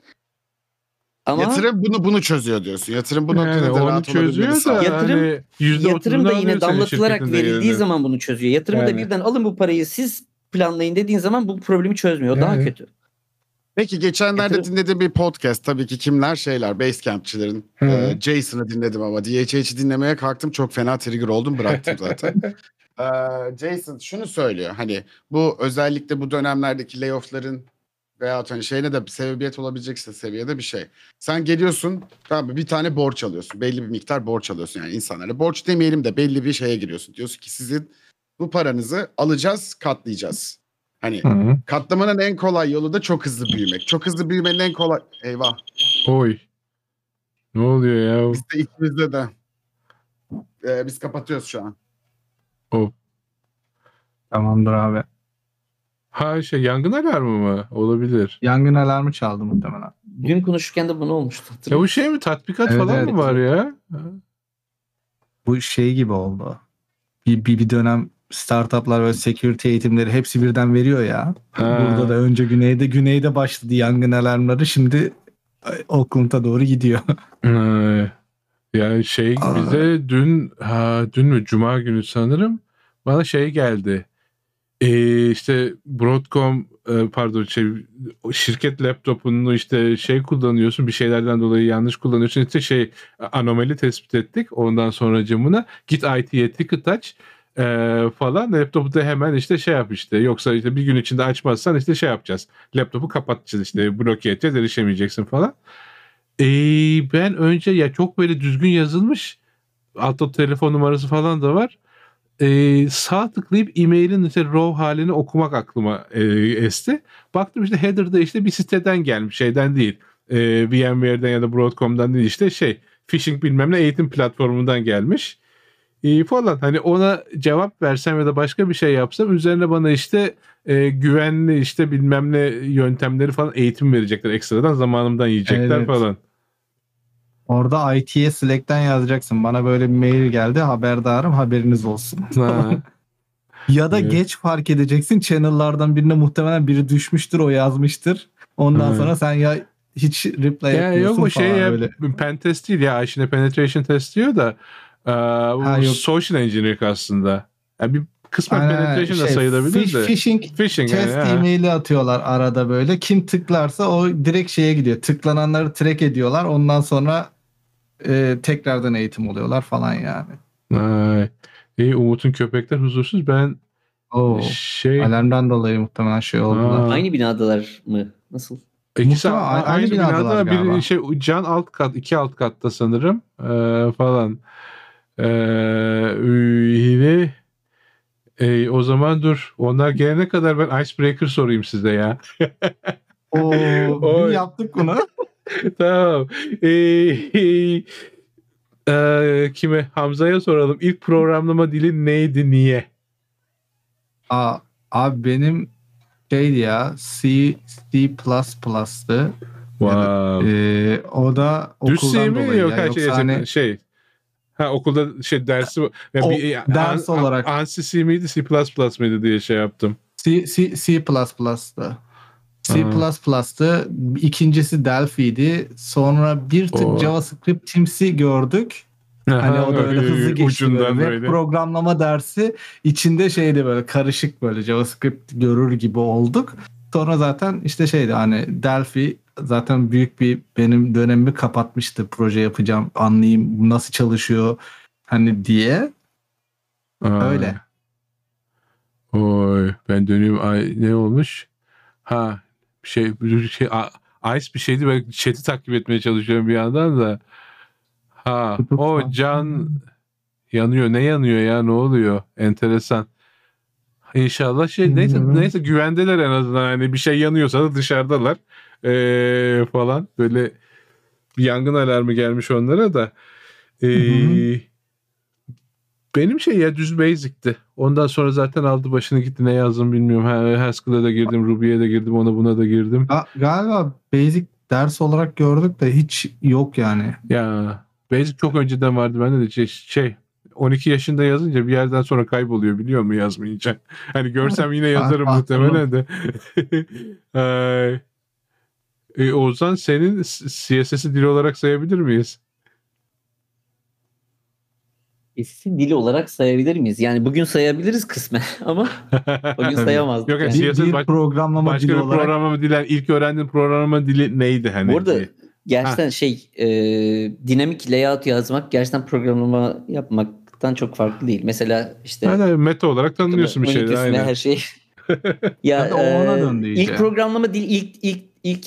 Ama
Yatırım bunu bunu çözüyor diyorsun. Yatırım bu
Yani
da
onu çözüyor da.
Yatırım-
hani
yatırım da yine
senin
damlatılarak verildiği
değerini.
zaman bunu çözüyor. Yatırımı da
Yani.
birden alın bu parayı siz planlayın dediğin zaman bu problemi çözmüyor. O Daha
Yani.
kötü.
Peki geçenlerde
Yatırım-
dinlediğim bir podcast tabii ki kimler şeyler Basecamp'çilerin. Ee, Jason'ı dinledim ama DHH'i dinlemeye kalktım çok fena trigger oldum bıraktım zaten. Ee, Jason şunu söylüyor hani bu özellikle bu dönemlerdeki layoff'ların veya hani şeyine de sebebiyet olabilecekse seviyede bir şey. Sen geliyorsun tamam mı, bir tane borç alıyorsun. Belli bir miktar borç alıyorsun yani insanlara. Borç demeyelim de belli bir şeye giriyorsun. Diyorsun ki sizin bu paranızı alacağız katlayacağız. Hani
Hı.
Katlamanın en kolay yolu da çok hızlı büyümek. Çok hızlı büyümenin en kolay... Eyvah.
Oy. Ne oluyor ya?
Biz de ikimizde de. Ee, biz kapatıyoruz şu an.
Tamamdır abi.
Ha şey yangın alarmı mı? Olabilir.
Yangın alarmı çaldı muhtemelen.
Dün konuşurken de bunu olmuştu.
Ya bu şey mi? Tatbikat
Evet,
falan
evet.
mı var ya?
Bu şey gibi oldu. Bir, bir, bir dönem startuplar ve security eğitimleri hepsi birden veriyor ya.
Ha.
Burada da önce güneyde güneyde başladı yangın alarmları. Şimdi Oakland'a doğru gidiyor.
Ha. Ya şey
Aa.
bize dün ha dün mü cuma günü sanırım bana şey geldi. Ee, işte Broadcom e, pardon şey şirket laptopunu işte şey kullanıyorsun bir şeylerden dolayı yanlış kullanıyorsun. İşte şey anomali tespit ettik ondan sonra camına git IT'ye ticket aç e, falan. Laptopu da hemen işte şey yap işte. Yoksa işte bir gün içinde açmazsan işte şey yapacağız. Laptopu kapatacağız işte bloke edeceğiz erişemeyeceksin falan. Ee, ben önce ya çok böyle düzgün yazılmış altta telefon numarası falan da var. Ee, sağ tıklayıp e-mailin işte raw halini okumak aklıma e, esti. Baktım işte header'da işte bir siteden gelmiş şeyden değil. Ee, VMware'den ya da Broadcom'dan değil işte şey phishing bilmem ne eğitim platformundan gelmiş. Ee, falan hani ona cevap versem ya da başka bir şey yapsam üzerine bana işte e, güvenli işte bilmem ne yöntemleri falan eğitim verecekler ekstradan zamanımdan yiyecekler
Evet.
falan.
Orada IT'ye Slack'ten yazacaksın. Bana böyle bir mail geldi haberdarım haberiniz olsun.
Ha.
Ya da
Evet.
geç fark edeceksin. Channel'lardan birine muhtemelen biri düşmüştür o yazmıştır. Ondan
Evet.
sonra sen ya hiç reply
Ya yok
etmiyorsun
o şey
falan
ya
öyle.
pen test değil ya işine penetration test diyor da e,
Ha, yok.
social engineering aslında. Yani bir kısmen
Aynen,
penetration da
şey,
sayılabilir
fish-
de.
Phishing
Phishing yani,
test
ha.
e-maili atıyorlar arada böyle. Kim tıklarsa o direkt şeye gidiyor. Tıklananları track ediyorlar. Ondan sonra e, tekrardan eğitim oluyorlar falan yani.
Ay. İyi Umut'un köpekler huzursuz. Ben
Oo.
şey
Alarmdan dolayı muhtemelen şey oldular.
Aa.
Aynı binadalar mı? Nasıl?
ikisi
Muhtemelen
a-
aynı
aynı binada bir şey can alt kat iki alt katta sanırım Ee, falan. Ee, yine e, o zaman dur. Onlar gelene kadar ben icebreaker sorayım size ya.
Oo, bir yaptık bunu.
tamam. Ee, e, kime? Hamza'ya soralım. İlk programlama dili neydi, niye?
Aa, abi benim şeydi ya C, C++'tı.
Wow.
Ee, o da
Düz şey mi yok her şey,
Yoksa hani
şey. Ha okulda şey dersi ya
O
bir-
ders
an-
olarak.
ANSI C miydi C++ mıydı diye şey yaptım.
C, C, C++'da. C++'tı. İkincisi Delphi'ydi. Sonra bir tık
Oo.
JavaScript Teams'i gördük. Hani o da öyle hızlı geçti böyle.
Ucundan
Web
böyle.
programlama dersi içinde şeydi böyle karışık böyle JavaScript görür gibi olduk. Sonra zaten işte şeydi hani Delphi zaten büyük bir benim dönemimi kapatmıştı. Proje yapacağım, anlayayım nasıl çalışıyor hani diye.
Aa.
Öyle.
Oy ben döneyim ay ne olmuş? Ha şey bir şey a- Ice bir şeydi ben chat'i takip etmeye çalışıyorum bir yandan da. Ha o can yanıyor ne yanıyor ya ne oluyor? Enteresan. İnşallah şey neyse neyse güvendeler en azından hani bir şey yanıyorsa da dışarıdalar Ee, falan böyle bir yangın alarmı gelmiş onlara da. Ee,
Hı
benim şey ya düz basic'ti. Ondan sonra zaten aldı başını gitti ne yazdım bilmiyorum. Ha, Haskell'a da girdim, Ruby'ye de girdim, ona buna da girdim.
Ga- galiba basic ders olarak gördük de hiç yok yani.
Ya basic çok önceden vardı bende de şey, şey 12 yaşında yazınca bir yerden sonra kayboluyor biliyor musun yazmayınca. Hani görsem yine yazarım muhtemelen de. Ay. e, Ozan senin CSS'i dil olarak sayabilir miyiz?
Sesi dili olarak sayabilir miyiz? Yani bugün sayabiliriz kısmen ama o gün sayamazdık.
Yok,
yani.
yani
Bir, bir
baş-
programlama
Başka
dili
bir
olarak
programlama dili, ilk öğrendiğin programlama dili neydi hani?
Bu arada gerçekten şey e, dinamik layout yazmak gerçekten programlama yapmaktan çok farklı değil. Mesela işte
Yani meta olarak tanımlıyorsun bir
üstüne
Aynen.
her şey. ya
ona
e,
döndü iyice.
ilk programlama dil ilk ilk ilk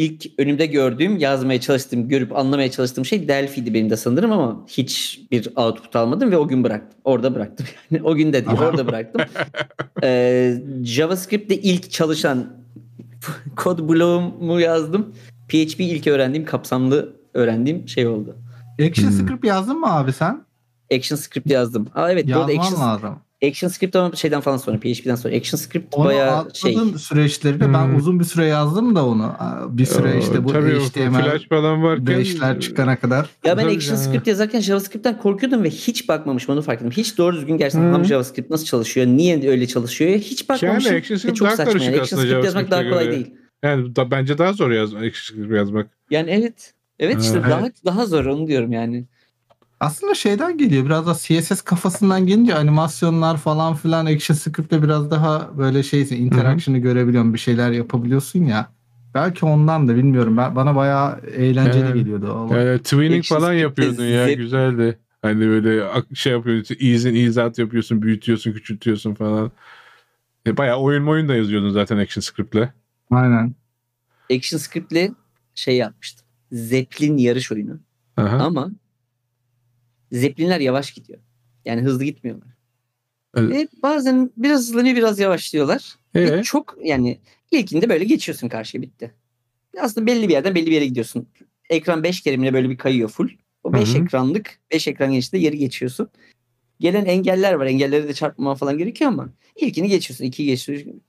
ilk önümde gördüğüm, yazmaya çalıştığım, görüp anlamaya çalıştığım şey Delphi'ydi benim de sanırım ama hiç bir output almadım ve o gün bıraktım. Orada bıraktım yani. O gün de değil, orada bıraktım. Ee, JavaScript'te ilk çalışan kod bloğumu yazdım. PHP ilk öğrendiğim, kapsamlı öğrendiğim şey oldu.
Action
Hmm.
script yazdın mı abi sen?
Action script yazdım. Aa evet bu arada
Yazman
action,
lazım.
action script ama şeyden falan sonra PHP'den sonra action script
Onu
bayağı şey.
atladın süreçleri de ben
Hmm.
uzun bir süre yazdım da onu. Bir süre işte bu
Tabii
HTML
flash falan varken
5'ler çıkana kadar.
Ya ben
Tabii
action
ya.
script yazarken JavaScript'ten korkuyordum ve hiç bakmamışım onu fark ettim. Hiç doğru düzgün gerçekten
Hı.
ham JavaScript nasıl çalışıyor, niye öyle çalışıyor hiç bakmamışım.
Action
Ve
Script
çok
daha
saçma
karışık
yani. Action
aslında
script yazmak daha kolay
JavaScript'e
değil.
Yani da, bence daha zor yaz, ekşi yazmak.
Yani evet. Evet işte
Evet.
daha daha zor onu diyorum yani.
Aslında şeyden geliyor biraz da CSS kafasından gelince animasyonlar falan filan Action Script'te biraz daha böyle şeysin interaction'ı görebiliyorsun bir şeyler yapabiliyorsun ya. Belki ondan da bilmiyorum. Ben, bana bayağı eğlenceli
Evet.
geliyordu. o.
Yani twinning falan yapıyordun ya
zep-
güzeldi. Hani böyle şey yapıyorsun, ease in ease out yapıyorsun, büyütüyorsun, küçültüyorsun falan. E, bayağı oyun oyun da yazıyordun zaten Action Script'le.
Aynen.
Action script'le şey yapmıştım. Zeppelin yarış oyunu.
Aha.
Ama Zeppelinler yavaş gidiyor. Yani hızlı gitmiyorlar.
Evet.
Ve bazen biraz hızlanıyor biraz yavaşlıyorlar. Ve
Ee?
çok yani ilkinde böyle geçiyorsun karşıya bitti. Aslında belli bir yerden belli bir yere gidiyorsun. Ekran 5 kere mi ne böyle bir kayıyor full. O 5
Hı hı.
ekranlık 5 ekran genişliğinde yeri geçiyorsun. Gelen engeller var. Engellere de çarpmaman falan gerekiyor ama ilkini geçiyorsun. ikiyi geçiyorsun.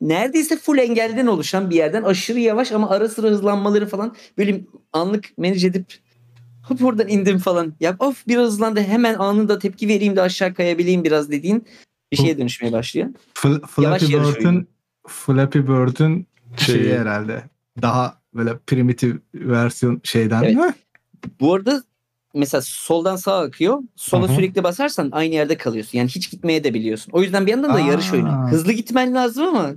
Neredeyse full engelden oluşan bir yerden aşırı yavaş ama ara sıra hızlanmaları falan böyle anlık manage edip hop oradan indim falan. Ya of biraz hızlandı hemen anında tepki vereyim de aşağı kayabileyim biraz dediğin bir şeye dönüşmeye başlıyor.
Fl- Flappy
yarış.
Bird'ün Flappy Bird'ün şeyi
Şeyi.
herhalde. Daha böyle primitif versiyon şeyden.
Evet. Bu arada mesela soldan sağa akıyor. Sola
Hı hı.
sürekli basarsan aynı yerde kalıyorsun. Yani hiç gitmeye de biliyorsun. O yüzden bir yandan da yarış
Aa.
oyunu. Hızlı gitmen lazım ama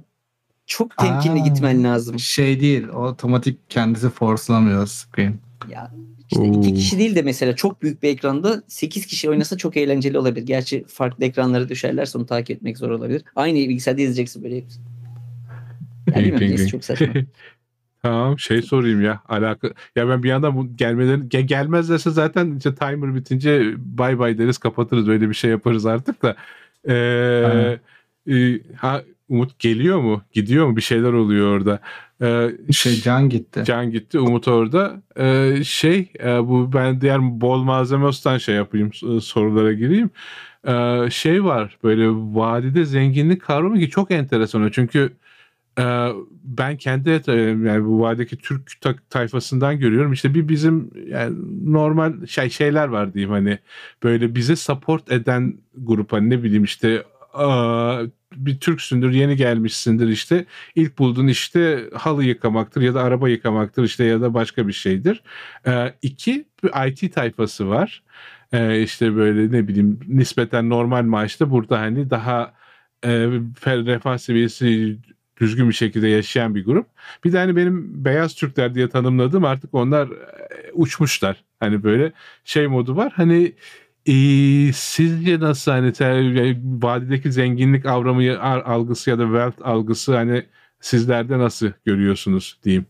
çok temkinli
Aa.
gitmen lazım.
Şey değil. Otomatik kendisi forcelamıyor screen.
Ya işte iki
Oo.
kişi değil de mesela çok büyük bir ekranda 8 kişi oynasa çok eğlenceli olabilir. Gerçi farklı ekranlara düşerlerse onu takip etmek zor olabilir. Aynı bilgisayarda izleyeceksin böyle hepsini. Yani bilmiyorum,
Ping,
neyse,
ping.
çok saçma.
tamam şey sorayım ya alaka ya ben bir yandan bu gelmelerin ge- gelmezlerse zaten işte timer bitince bay bay deriz kapatırız öyle bir şey yaparız artık da Ee,
Aynen.
e, ha Umut geliyor mu? Gidiyor mu? Bir şeyler oluyor orada. Ee,
Şey can gitti.
Can gitti Umut orada. Ee, şey e, bu ben diğer bol malzemostan şey yapayım s- sorulara gireyim. Ee, şey var böyle vadide zenginlik kavramı ki çok enteresan çünkü ee, ben kendi et- yani bu vadideki Türk ta- tayfasından görüyorum. İşte bir bizim yani normal şey şeyler var diyeyim hani. Böyle bize support eden grup hani ne bileyim işte bir Türksündür, yeni gelmişsindir işte. İlk bulduğun işte halı yıkamaktır ya da araba yıkamaktır işte ya da başka bir şeydir. Ee, iki, bir IT tayfası var. Ee, işte böyle ne bileyim nispeten normal maaşta burada hani daha e, refah seviyesi düzgün bir şekilde yaşayan bir grup. Bir de hani benim beyaz Türkler diye tanımladığım artık onlar e, uçmuşlar. Hani böyle şey modu var. Hani e, sizce nasıl hani vadideki zenginlik avramı algısı ya da wealth algısı hani sizlerde nasıl görüyorsunuz diyeyim.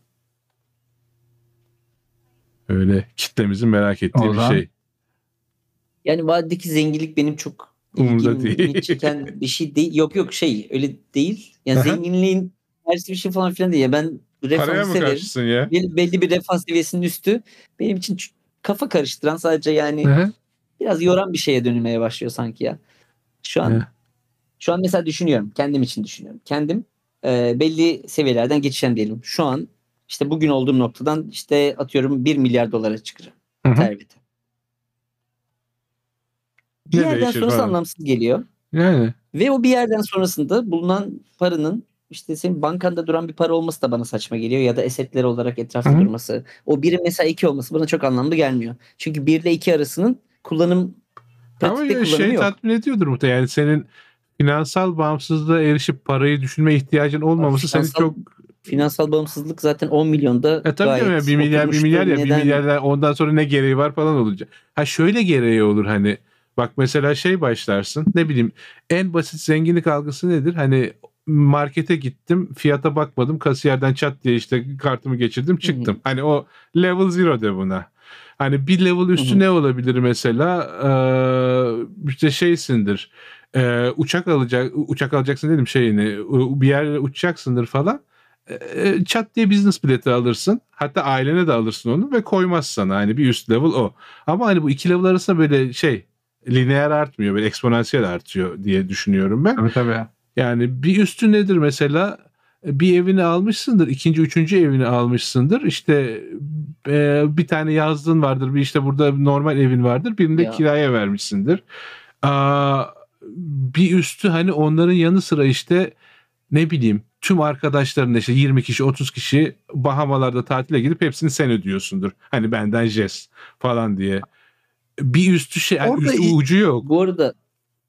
Öyle kitlemizin merak ettiği
Ozan?
bir şey.
Yani vadideki zenginlik benim çok
Umurumda değil.
çeken bir şey değil. Yok yok şey öyle değil. Yani
Aha.
zenginliğin tersi bir şey falan filan değil. Ya Ben
mı
severim.
ya?
Belli, belli bir refah seviyesinin üstü benim için kafa karıştıran sadece yani
hı.
Biraz yoran bir şeye dönülmeye başlıyor sanki ya. Şu an
Evet.
şu an mesela düşünüyorum. Kendim için düşünüyorum. Kendim e, belli seviyelerden geçeceğim diyelim. Şu an işte bugün olduğum noktadan işte atıyorum 1 milyar dolara çıkacağım. Servete. Bir
Ne
yerden sonrası
falan?
anlamsız geliyor.
Yani.
Ve o bir yerden sonrasında bulunan paranın işte senin bankanda duran bir para olması da bana saçma geliyor ya da esetler olarak etrafta
Hı hı.
durması. O birin mesela iki olması bana çok anlamlı gelmiyor. Çünkü bir ile iki arasının kullanım
Ama
kullanımı
şey
yok.
tatmin ediyordur muhtemelen. Yani senin finansal bağımsızlığa erişip parayı düşünme ihtiyacın olmaması seni
finansal-
çok
Finansal bağımsızlık zaten 10 milyonda
E tabii
gayet
ya, bir milyar bir
oturmuştur.
milyar ya bir
Neden-
milyardan ondan sonra ne gereği var falan olacak. Ha şöyle gereği olur hani bak mesela şey başlarsın ne bileyim en basit zenginlik algısı nedir? Hani markete gittim fiyata bakmadım kasiyerden çat diye işte kartımı geçirdim çıktım. Hani o level zero de buna. Hani bir level üstü ne olabilir mesela? Ee, işte şeysindir. Ee, uçak alacak uçak alacaksın dedim şeyini bir yere uçacaksındır falan e, çat diye business bileti alırsın. Hatta ailene de alırsın onu ve koymaz sana. Hani bir üst level o. Ama hani bu iki level arasında böyle şey lineer artmıyor. Böyle eksponansiyel artıyor diye düşünüyorum ben.
Tabii tabii.
Yani bir üstü nedir mesela? Bir evini almışsındır. ikinci, üçüncü evini almışsındır. İşte e, bir tane yazdığın vardır. Bir işte burada normal evin vardır. Birini de
Ya.
kiraya vermişsindir. Aa, bir üstü hani onların yanı sıra işte ne bileyim tüm arkadaşların işte 20 kişi 30 kişi Bahamalarda tatile gidip hepsini sen ödüyorsundur. Hani benden jest falan diye. Bir üstü şey yani
Orada
üstü ucu yok.
Bu arada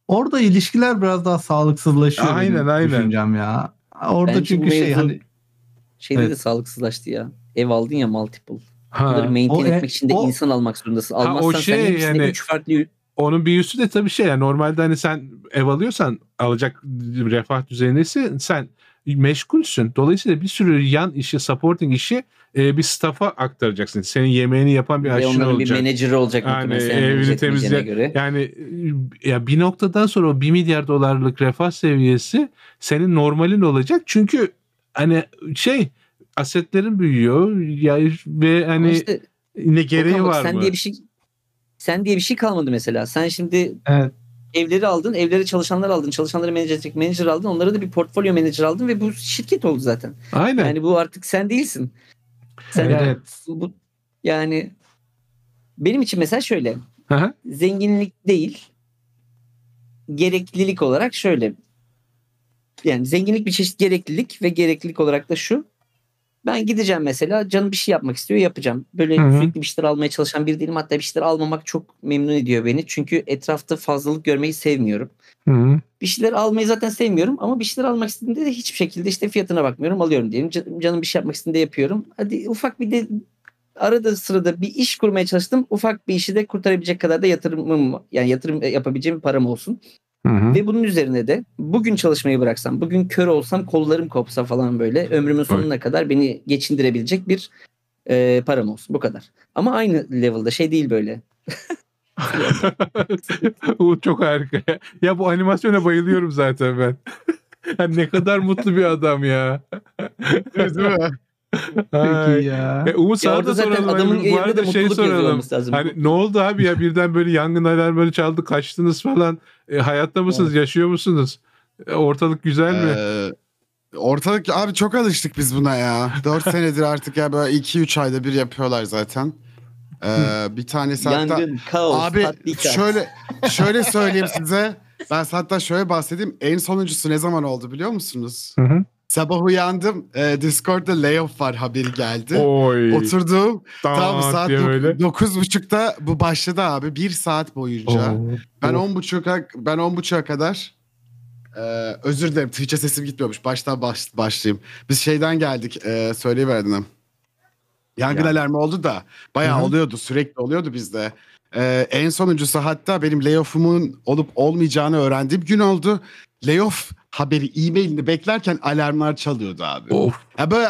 Orada ilişkiler biraz daha sağlıksızlaşıyor.
Aynen, aynen.
Düşüncem ya. Orada
Bence
çünkü şey hani
şeyde
Evet.
de sağlıksızlaştı ya. Ev aldın ya multiple.
Ha.
Bunları maintain
O e-
etmek için de
o-
insan almak zorundasın.
Ha, o
Almazsan
şey
sen
yani-
3 farklı
Onun bir üstü de tabii şey yani normalde hani sen ev alıyorsan alacak refah düzeynesi sen meşgulsün. Dolayısıyla bir sürü yan işi, supporting işi e, bir staff'a aktaracaksın. Senin yemeğini yapan bir
ve
aşçın
onların
olacak.
bir menajeri olacak
Yani evini temizle-
göre.
Yani e, ya bir noktadan sonra o 1 milyar dolarlık refah seviyesi senin normalin olacak. Çünkü hani şey asetlerin büyüyor ya ve
Ama
hani
işte
ne gereği
Okan bak,
var
sen
mı?
diye bir şey sen diye bir şey kalmadı mesela. Sen şimdi
evet,
evleri aldın, evleri çalışanlar aldın, çalışanları edecek manager aldın, onlara da bir portfolyo manager aldın ve bu şirket oldu zaten.
Aynen.
Yani bu artık sen değilsin. Sen
evet.
bu yani benim için mesela şöyle
hı.
zenginlik değil gereklilik olarak şöyle yani zenginlik bir çeşit gereklilik ve gereklilik olarak da şu ben gideceğim mesela canım bir şey yapmak istiyor yapacağım. Böyle
Hı hı.
sürekli bir şeyler almaya çalışan biri değilim. Hatta bir şeyler almamak çok memnun ediyor beni. Çünkü etrafta fazlalık görmeyi sevmiyorum.
Hı hı.
Bir şeyler almayı zaten sevmiyorum ama bir şeyler almak istediğimde de hiçbir şekilde işte fiyatına bakmıyorum alıyorum diyelim. Can- Canım bir şey yapmak istediğinde yapıyorum. Hadi ufak bir de arada sırada bir iş kurmaya çalıştım. Ufak bir işi de kurtarabilecek kadar da yatırımım yani yatırım yapabileceğim param olsun.
Hı hı.
Ve bunun üzerine de bugün çalışmayı bıraksam, bugün kör olsam, kollarım kopsa falan böyle ömrümün sonuna kadar beni geçindirebilecek bir e, param olsun. Bu kadar. Ama aynı level'da şey değil böyle.
Bu çok harika. Ya bu animasyona bayılıyorum zaten ben. Ne kadar mutlu bir adam ya.
Değil mi?
Peki ya.
E, Umut sana da soralım.
adamın
Hani bu arada
de
şey soralım.
lazım.
Hani ne oldu abi ya birden böyle yangın alarmları çaldı kaçtınız falan. E, hayatta mısınız? Yaşıyor musunuz? E, ortalık güzel mi?
Ee, ortalık abi çok alıştık biz buna ya. 4 senedir artık ya böyle 2-3 ayda bir yapıyorlar zaten. Ee, bir tanesi hatta
Yangın, kaos,
abi şöyle şöyle söyleyeyim size. Ben hatta şöyle bahsedeyim. En sonuncusu ne zaman oldu biliyor musunuz?
Hı hı.
Sabah uyandım. e, Discord'da layoff var haberi geldi.
Oy.
Oturdum. Tam
Tam
saat dok- dokuz buçukta bu başladı abi. Bir saat boyunca.
Oo.
Ben on buçuğa ben on buçuğa kadar e, özür dilerim Twitch'e sesim gitmiyormuş. Baştan baş, başlayayım. Biz şeyden geldik. E, söyleyiverdim. Yangın
Ya.
alarmı oldu da bayağı
Hı hı.
oluyordu. Sürekli oluyordu bizde. E, en sonuncusu hatta benim layoff'umun olup olmayacağını öğrendiğim gün oldu. Layoff haberi e-mailini beklerken alarmlar çalıyordu abi.
Of.
Ya böyle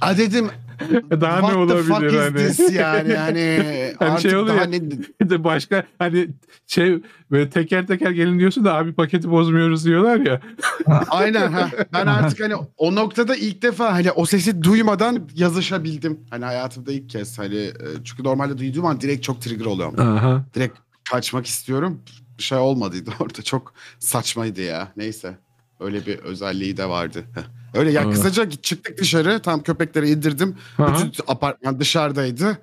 a, dedim
Daha
what
ne
the fuck
olabilir
is
hani?
this yani hani,
Hani
artık
şey oluyor
daha
ya,
ne
başka hani şey böyle teker teker gelin diyorsun da abi paketi bozmuyoruz diyorlar ya.
Aynen ha. Ben artık hani o noktada ilk defa hani o sesi duymadan yazışabildim. Hani hayatımda ilk kez hani e, çünkü normalde duyduğum an direkt çok trigger oluyorum.
Aha.
Direkt kaçmak istiyorum. Bir şey olmadıydı orada. Çok saçmaydı ya. Neyse. Öyle bir özelliği de vardı. Öyle ya
Evet.
kısaca çıktık dışarı. Tam köpekleri indirdim.
Aha.
Bütün apartman dışarıdaydı.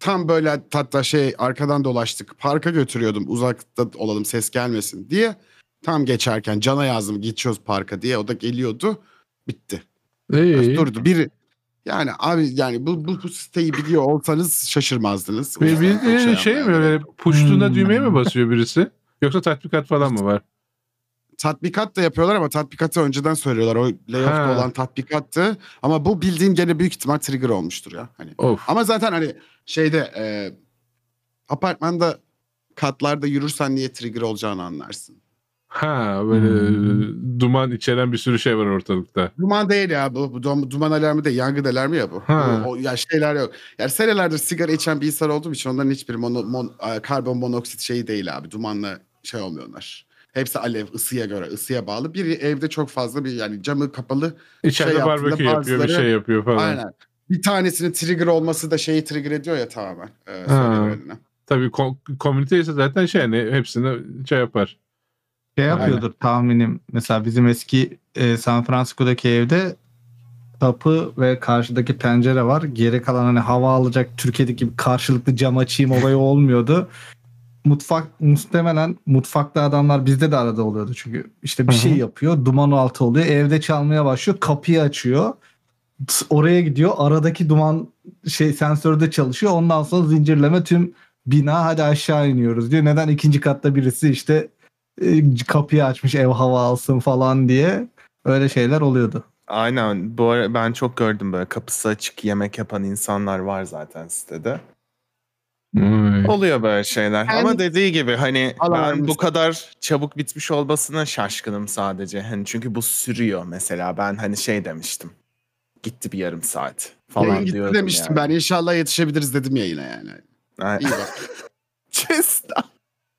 Tam böyle hatta şey arkadan dolaştık. Parka götürüyordum uzakta olalım ses gelmesin diye. Tam geçerken Can'a yazdım geçiyoruz parka diye. O da geliyordu. Bitti.
İyi.
Durdu. Bir yani abi yani bu, bu, bu siteyi biliyor olsanız şaşırmazdınız.
Bir, bir şey, şey mi
yapmayın.
öyle puştuğunda
Hmm.
düğmeye mi basıyor birisi? Yoksa tatbikat falan mı var?
Tatbikat da yapıyorlar ama tatbikatı önceden söylüyorlar. O layoff'ta
Ha.
olan tatbikattı. Ama bu bildiğin gene büyük ihtimal trigger olmuştur ya. Hani
Of.
Ama zaten hani şeyde e, apartmanda katlarda yürürsen niye trigger olacağını anlarsın.
Ha böyle
Hmm.
duman içeren bir sürü şey var ortalıkta.
Duman değil ya bu, bu dum- duman alarmı değil yangın alarmı ya bu.
Ha.
O, o- ya şeyler yok. Yani senelerdir sigara içen bir insan olduğum için onların hiçbir mono, mon, karbon monoksit şeyi değil abi. Dumanla şey olmuyorlar. Hepsi alev ısıya göre ısıya bağlı. Biri evde çok fazla bir yani camı kapalı.
İçeride
Şey
barbekü yapıyor bir
bazıları-
şey yapıyor falan.
Aynen. Bir tanesinin trigger olması da şeyi trigger ediyor ya tamamen. E,
Ha. Tabii ko- komünite ise zaten şey hani hepsini şey yapar.
Şey yapıyordur tahminim. Mesela bizim eski e, San Francisco'daki evde kapı ve karşıdaki pencere var. Geri kalan hani hava alacak Türkiye'deki gibi karşılıklı cam açayım olayı olmuyordu. Mutfak muhtemelen mutfakta adamlar bizde de arada oluyordu çünkü işte bir
Hı hı.
şey yapıyor duman altı oluyor evde çalmaya başlıyor kapıyı açıyor oraya gidiyor aradaki duman şey sensörde çalışıyor ondan sonra zincirleme tüm bina hadi aşağı iniyoruz diyor neden ikinci katta birisi işte e, kapıyı açmış ev hava alsın falan diye öyle şeyler oluyordu.
Aynen. Bu ara ben çok gördüm böyle kapısı açık yemek yapan insanlar var zaten sitede.
Oy.
Oluyor böyle şeyler.
Yani-
Ama dediği gibi hani ben bu kadar çabuk bitmiş olmasına şaşkınım sadece. Hani çünkü bu sürüyor mesela. Ben hani şey demiştim. Gitti bir yarım saat falan
Yayın gitti
diyordum
demiştim
yani.
ben. İnşallah yetişebiliriz dedim yayına yani.
Ay-
İyi bak.
Chestnut.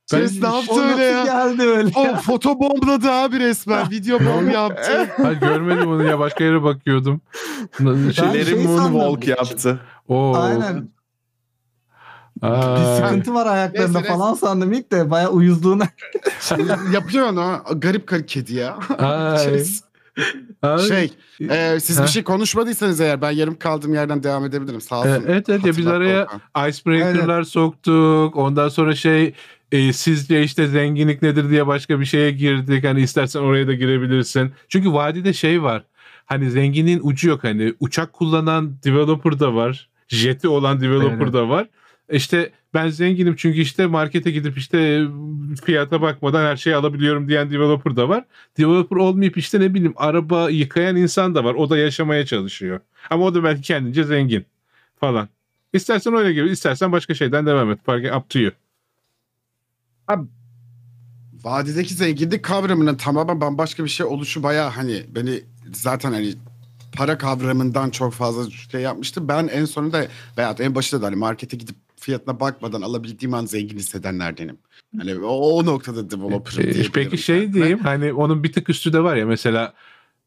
Ses ne yaptı öyle ya?
geldi öyle?
O foto bombladı abi resmen. Video bomb yaptı.
Ha, görmedim onu ya başka yere bakıyordum. Şey,
Larry
şey
Moonwalk yaptı.
Oo.
Aynen.
Aa.
Bir sıkıntı var ayaklarında
Neyse,
falan sandım ilk de bayağı uyuzluğuna.
Yapıyor onu. Garip garip kedi ya.
Ay.
Şey, şey e, siz
Ha.
bir şey konuşmadıysanız eğer ben yarım kaldığım yerden devam edebilirim. Sağ olsun.
E, evet evet ya biz araya
Volkan.
icebreaker'lar soktuk. Ondan sonra şey e, sizce işte zenginlik nedir diye başka bir şeye girdik. Hani istersen oraya da girebilirsin. Çünkü vadide şey var. Hani zenginliğin ucu yok. Hani uçak kullanan developer da var. Jeti olan developer
Evet.
da var. İşte ben zenginim çünkü işte markete gidip işte fiyata bakmadan her şeyi alabiliyorum diyen developer da var. Developer olmayıp işte ne bileyim araba yıkayan insan da var. O da yaşamaya çalışıyor. Ama o da belki kendince zengin falan. İstersen öyle gibi, istersen başka şeyden devam et. Fark up to you.
Vadideki zenginlik kavramının tamamen bambaşka bir şey oluşu bayağı hani beni zaten hani para kavramından çok fazla şey yapmıştı. Ben en sonunda veyahut en başında da hani markete gidip fiyatına bakmadan alabildiğim an zengin hissedenlerdenim. Hani o, o noktada developer'ım
Ee,
diyebilirim.
Peki şey
kendime.
diyeyim hani onun bir tık üstü de var ya mesela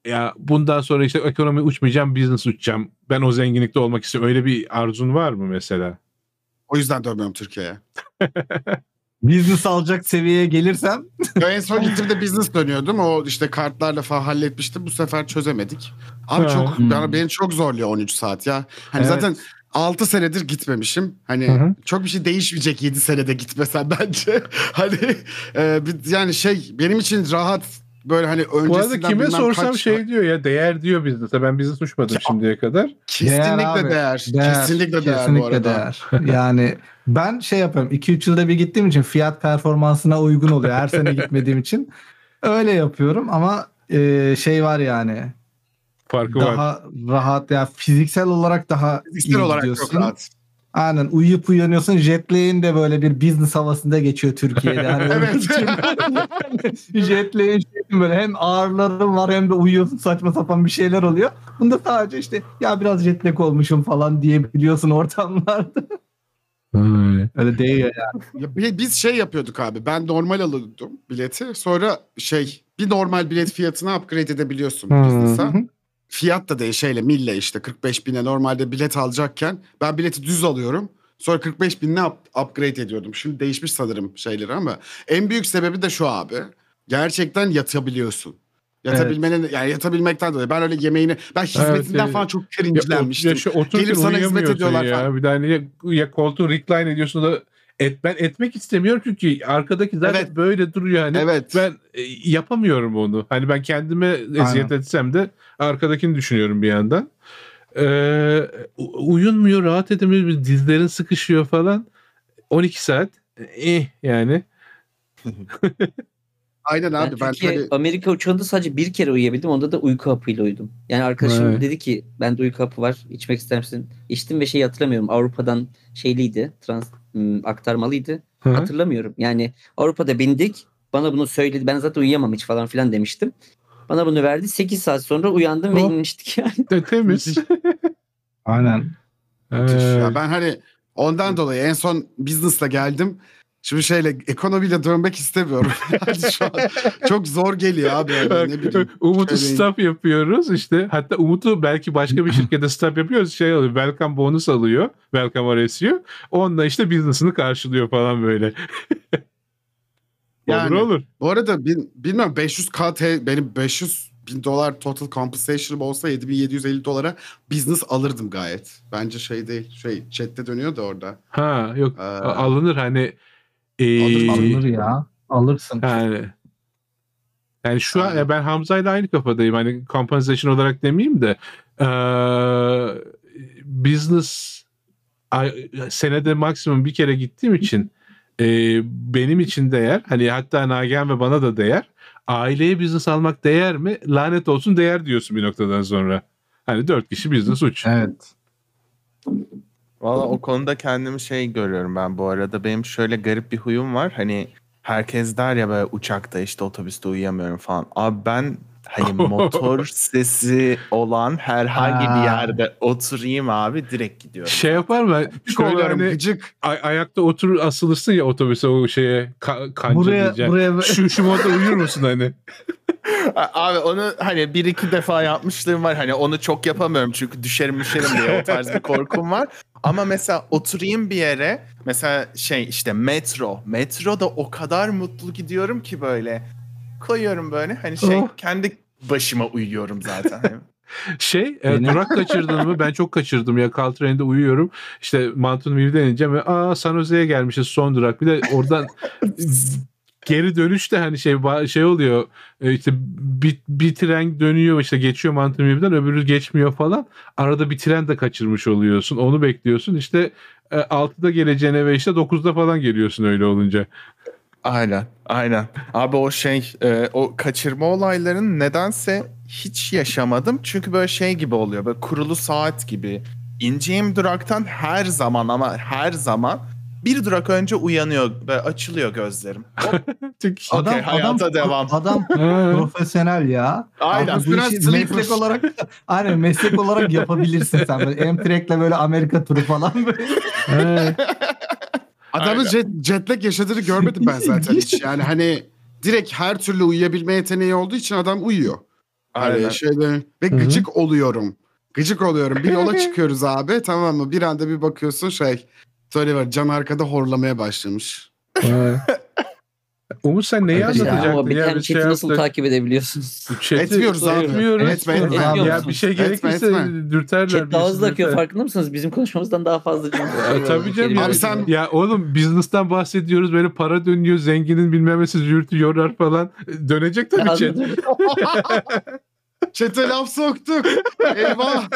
ya bundan sonra işte ekonomi uçmayacağım, business uçacağım. Ben o zenginlikte olmak istiyorum. Öyle bir arzun var mı mesela?
O yüzden dönmüyorum Türkiye'ye.
Business alacak seviyeye gelirsem
Ya en son gittiğimde business dönüyordum. O işte kartlarla falan halletmiştim. Bu sefer çözemedik. Abi
Ha.
çok
Hmm.
bana beni çok zorluyor 13 saat ya. Hani
Evet.
zaten 6 senedir gitmemişim. Hani
Hı hı.
çok bir şey değişmeyecek 7 senede gitmesem bence. hani e, bir- yani şey benim için rahat böyle hani öncesinden
Bu arada kime sorsam
kaç-
şey diyor ya değer diyor bizde. Ben bizi suçmadım şimdiye kadar.
kesinlikle
abi.
değer.
Değer,
Kesinlikle değer bu
kesinlikle
arada.
değer. Yani ben şey yapıyorum 2-3 yılda bir gittiğim için fiyat performansına uygun oluyor. Her sene gitmediğim için öyle yapıyorum ama e, şey var yani
Farkı var.
daha rahat ya fiziksel olarak daha
Fiziksel
iyi
olarak
gidiyorsun.
çok rahat.
Aynen uyuyup uyanıyorsun jetlag'in de böyle bir business havasında geçiyor Türkiye'de. Hani
Evet.
jetlag'in şey böyle hem ağrıların var hem de uyuyorsun saçma sapan bir şeyler oluyor. Bunda sadece işte ya biraz jetlag olmuşum falan diyebiliyorsun ortamlarda. Öyle değil ya.
Ya bi- biz şey yapıyorduk abi. Ben normal alıyordum bileti. Sonra şey bir normal bilet fiyatına upgrade edebiliyorsun
Hmm.
business'a. Fiyat da değil şeyle mille işte 45 bine normalde bilet alacakken ben bileti düz alıyorum. Sonra 45 binine up- upgrade ediyordum. Şimdi değişmiş sanırım şeyleri ama en büyük sebebi de şu abi. Gerçekten yatabiliyorsun. Yatabilmenin yani yatabilmekten dolayı. Ben öyle yemeğini ben hizmetinden
evet.
falan çok
Ya,
cringe'lenmiştim.
ya şu
Gelip sana hizmet ediyorlar
ya.
falan.
Bir hani ya, ya koltuğu recline ediyorsun da et, ben etmek istemiyorum çünkü arkadaki zaten
Evet.
böyle duruyor hani.
Evet.
Ben e, yapamıyorum onu. Hani ben kendime eziyet etsem de arkadakini düşünüyorum bir yandan. Ee, uyunmuyor, rahat edemiyor, dizlerin sıkışıyor falan. 12 saat. Eh yani.
Aynen
Ben,
abi ben,
Türkiye,
hani
Amerika uçağında sadece bir kere uyuyabildim. Onda da uyku hapıyla uyudum. Yani arkadaşım
Evet.
dedi ki bende uyku hapı var. içmek ister misin? İçtim ve şeyi hatırlamıyorum. Avrupa'dan şeyliydi. Trans aktarmalıydı.
Hı hı.
Hatırlamıyorum. Yani Avrupa'da bindik. Bana bunu söyledi. Ben zaten uyuyamam hiç falan filan demiştim. Bana bunu verdi. 8 saat sonra uyandım ve
Oh.
inmiştik yani.
De, temiz.
Aynen.
Müthiş ya.
Evet.
Ben hani ondan dolayı en son business'la geldim. Şimdi şeyle ekonomiyle dönmek istemiyorum. Yani şu an çok zor geliyor abi. Yani ne bileyim.
Umut'u
şöyle-
staff yapıyoruz işte. Hatta Umut'u belki başka bir şirkette staff yapıyoruz. Şey alıyor. Welcome bonus alıyor. Welcome RSU. Onunla işte business'ını karşılıyor falan böyle.
Yani.
olur olur.
Bu arada bin, bilmem 500 KT benim 500 bin dolar total compensation'ım olsa 7750 dolara business alırdım gayet. Bence şey değil. Şey chatte dönüyor da orada.
Ha yok
Ee,
alınır hani. Ee,
Alır,
Alınır ya. Alırsın.
Yani yani şu an ya ben Hamza ile aynı kafadayım. Hani compensation olarak demeyeyim de eee, business senede maksimum bir kere gittiğim için eee, benim için değer. Hani hatta Nagihan ve bana da değer. Aileye business almak değer mi? Lanet olsun değer diyorsun bir noktadan sonra. Hani dört kişi business uç.
Evet.
Valla o konuda kendimi şey görüyorum ben bu arada. Benim şöyle garip bir huyum var. Hani herkes der ya böyle uçakta işte otobüste uyuyamıyorum falan. Abi ben hani motor sesi olan herhangi bir yerde oturayım abi direkt gidiyorum.
Şey yapar mı? Şöyle hani
gıcık.
ay- ayakta oturur asılırsın ya otobüse o şeye ka- kanca
Buraya
diyeceğim.
buraya
Şu, şu modda uyur musun hani?
Abi onu hani bir iki defa yapmışlığım var. Hani onu çok yapamıyorum çünkü düşerim düşerim diye o tarz bir korkum var. Ama mesela oturayım bir yere mesela şey işte metro. Metroda o kadar mutlu gidiyorum ki böyle. Koyuyorum böyle hani şey
Oh.
kendi başıma uyuyorum zaten. Hani
Şey, e, durak kaçırdın mı? Ben çok kaçırdım ya. Caltrain'de uyuyorum. İşte Mountain View'den ineceğim ve aa San Jose'ye gelmişiz son durak. Bir de oradan geri dönüşte hani şey şey oluyor. E, işte bir, bir tren dönüyor işte geçiyor Mountain View'den öbürü geçmiyor falan. Arada bir tren de kaçırmış oluyorsun. Onu bekliyorsun. İşte e, 6'da geleceğine ve işte 9'da falan geliyorsun öyle olunca.
Aynen, aynen. Abi o şey, e, o kaçırma olaylarını nedense hiç yaşamadım. Çünkü böyle şey gibi oluyor, böyle kurulu saat gibi. İneceğim duraktan her zaman ama her zaman bir durak önce uyanıyor ve açılıyor gözlerim. Hop,
adam
Okey, hayata
adam
devam.
adam profesyonel ya.
Abi,
Abi bu
biraz
işi meslek olarak aynen meslek olarak yapabilirsin sen böyle M-Trek'le böyle Amerika turu falan böyle.
Adamın
Aynen.
jet, jetlag yaşadığını görmedim ben zaten hiç. Yani hani direkt her türlü uyuyabilme yeteneği olduğu için adam uyuyor.
Aynen.
Hani şeyde ve gıcık oluyorum. Gıcık oluyorum. Bir yola çıkıyoruz abi tamam mı? Bir anda bir bakıyorsun şey söyle var can arkada horlamaya başlamış.
Umut sen neyi
Evet ya,
anlatacaktın?
Ama bir
ya? Bir şey
chat'i nasıl
yaptık.
takip edebiliyorsunuz?
Chat'i
Etmiyoruz abi.
Etmiyoruz.
Etme,
etme.
Ya
Etmiyor
bir şey
Etme,
gerekirse
etme.
dürterler.
Chat daha
bizi
hızlı akıyor
dürter.
farkında mısınız? Bizim konuşmamızdan daha fazla cümle.
E, tabii canım.
Abi sen-
Ya oğlum business'tan bahsediyoruz. Böyle para dönüyor. Zenginin bilmem nesi zürtü yorar falan. Dönecek tabii chat.
Anladım.
Çete laf soktuk. Eyvah.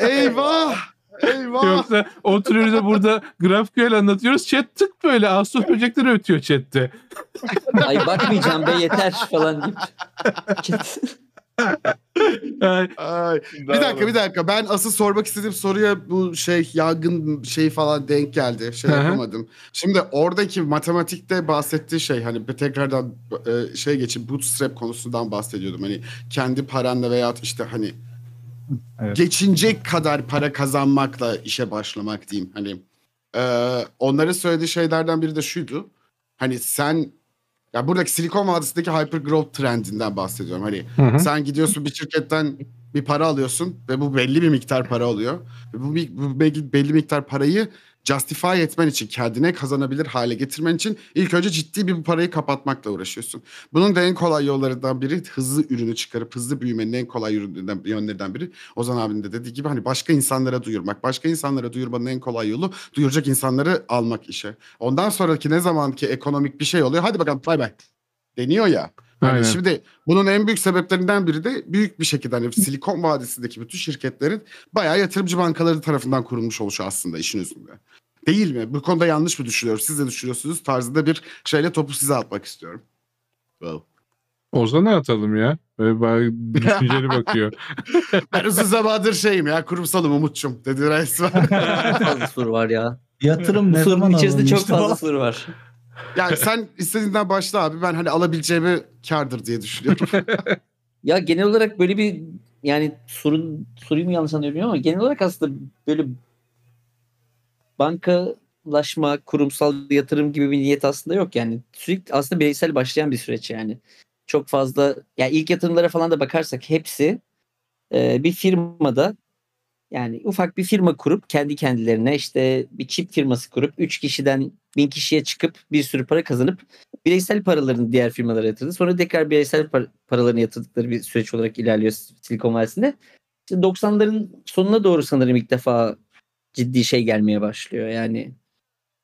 Eyvah. Eyvah.
Yoksa oturuyoruz da burada GraphQL anlatıyoruz. Chat tık böyle Ağustos böcekleri ötüyor chatte.
Ay bakmayacağım be yeter falan deyip.
Ay,
Ay, bir dakika bir dakika. Ben asıl sormak istediğim soruya bu şey yangın şey falan denk geldi. Şey
Hı hı.
yapamadım. Şimdi oradaki matematikte bahsettiği şey hani bir tekrardan e, şey geçip bootstrap konusundan bahsediyordum. Hani kendi paranla veya işte hani
Evet.
geçinecek kadar para kazanmakla işe başlamak diyeyim. Hani e, onların söylediği şeylerden biri de şuydu. Hani sen ya buradaki Silikon Vadisi'ndeki hyper growth trendinden bahsediyorum. Hani
Hı hı.
sen gidiyorsun bir şirketten bir para alıyorsun ve bu belli bir miktar para oluyor. Ve bu, bu belli, belli miktar parayı justify etmen için, kendine kazanabilir hale getirmen için ilk önce ciddi bir parayı kapatmakla uğraşıyorsun. Bunun da en kolay yollarından biri hızlı ürünü çıkarıp hızlı büyümenin en kolay yönlerinden, yönlerinden biri. Ozan abinin de dediği gibi hani başka insanlara duyurmak. Başka insanlara duyurmanın en kolay yolu duyuracak insanları almak işe. Ondan sonraki ne zamanki ekonomik bir şey oluyor hadi bakalım bay bay deniyor ya. Hani
Aynen.
şimdi bunun en büyük sebeplerinden biri de büyük bir şekilde hani Silikon Vadisi'ndeki bütün şirketlerin bayağı yatırımcı bankaları tarafından kurulmuş oluşu aslında işin özünde. Değil mi? Bu konuda yanlış mı düşünüyorum? Siz de düşünüyorsunuz tarzında bir şeyle topu size atmak istiyorum. Wow.
Ozan'a atalım ya. Böyle bari düşünceli bakıyor.
Ben uzun zamandır şeyim ya kurumsalım Umut'cum dedi resmen.
Fazla soru var ya.
Yatırım
Bu sorunun içerisinde çok fazla soru var.
Yani sen istediğinden başla abi ben hani alabileceğimi kardır diye düşünüyorum.
Ya genel olarak böyle bir yani sorun soruyu mu yanlış anlıyorum ama genel olarak aslında böyle bankalaşma, kurumsal yatırım gibi bir niyet aslında yok yani. Sürekli aslında bireysel başlayan bir süreç yani. Çok fazla yani ilk yatırımlara falan da bakarsak hepsi e, bir firmada yani ufak bir firma kurup kendi kendilerine işte bir çip firması kurup 3 kişiden 1000 kişiye çıkıp bir sürü para kazanıp bireysel paralarını diğer firmalara yatırdı. Sonra tekrar bireysel par- paralarını yatırdıkları bir süreç olarak ilerliyor Silikon Vadisi'nde. İşte 90'ların sonuna doğru sanırım ilk defa ciddi şey gelmeye başlıyor. Yani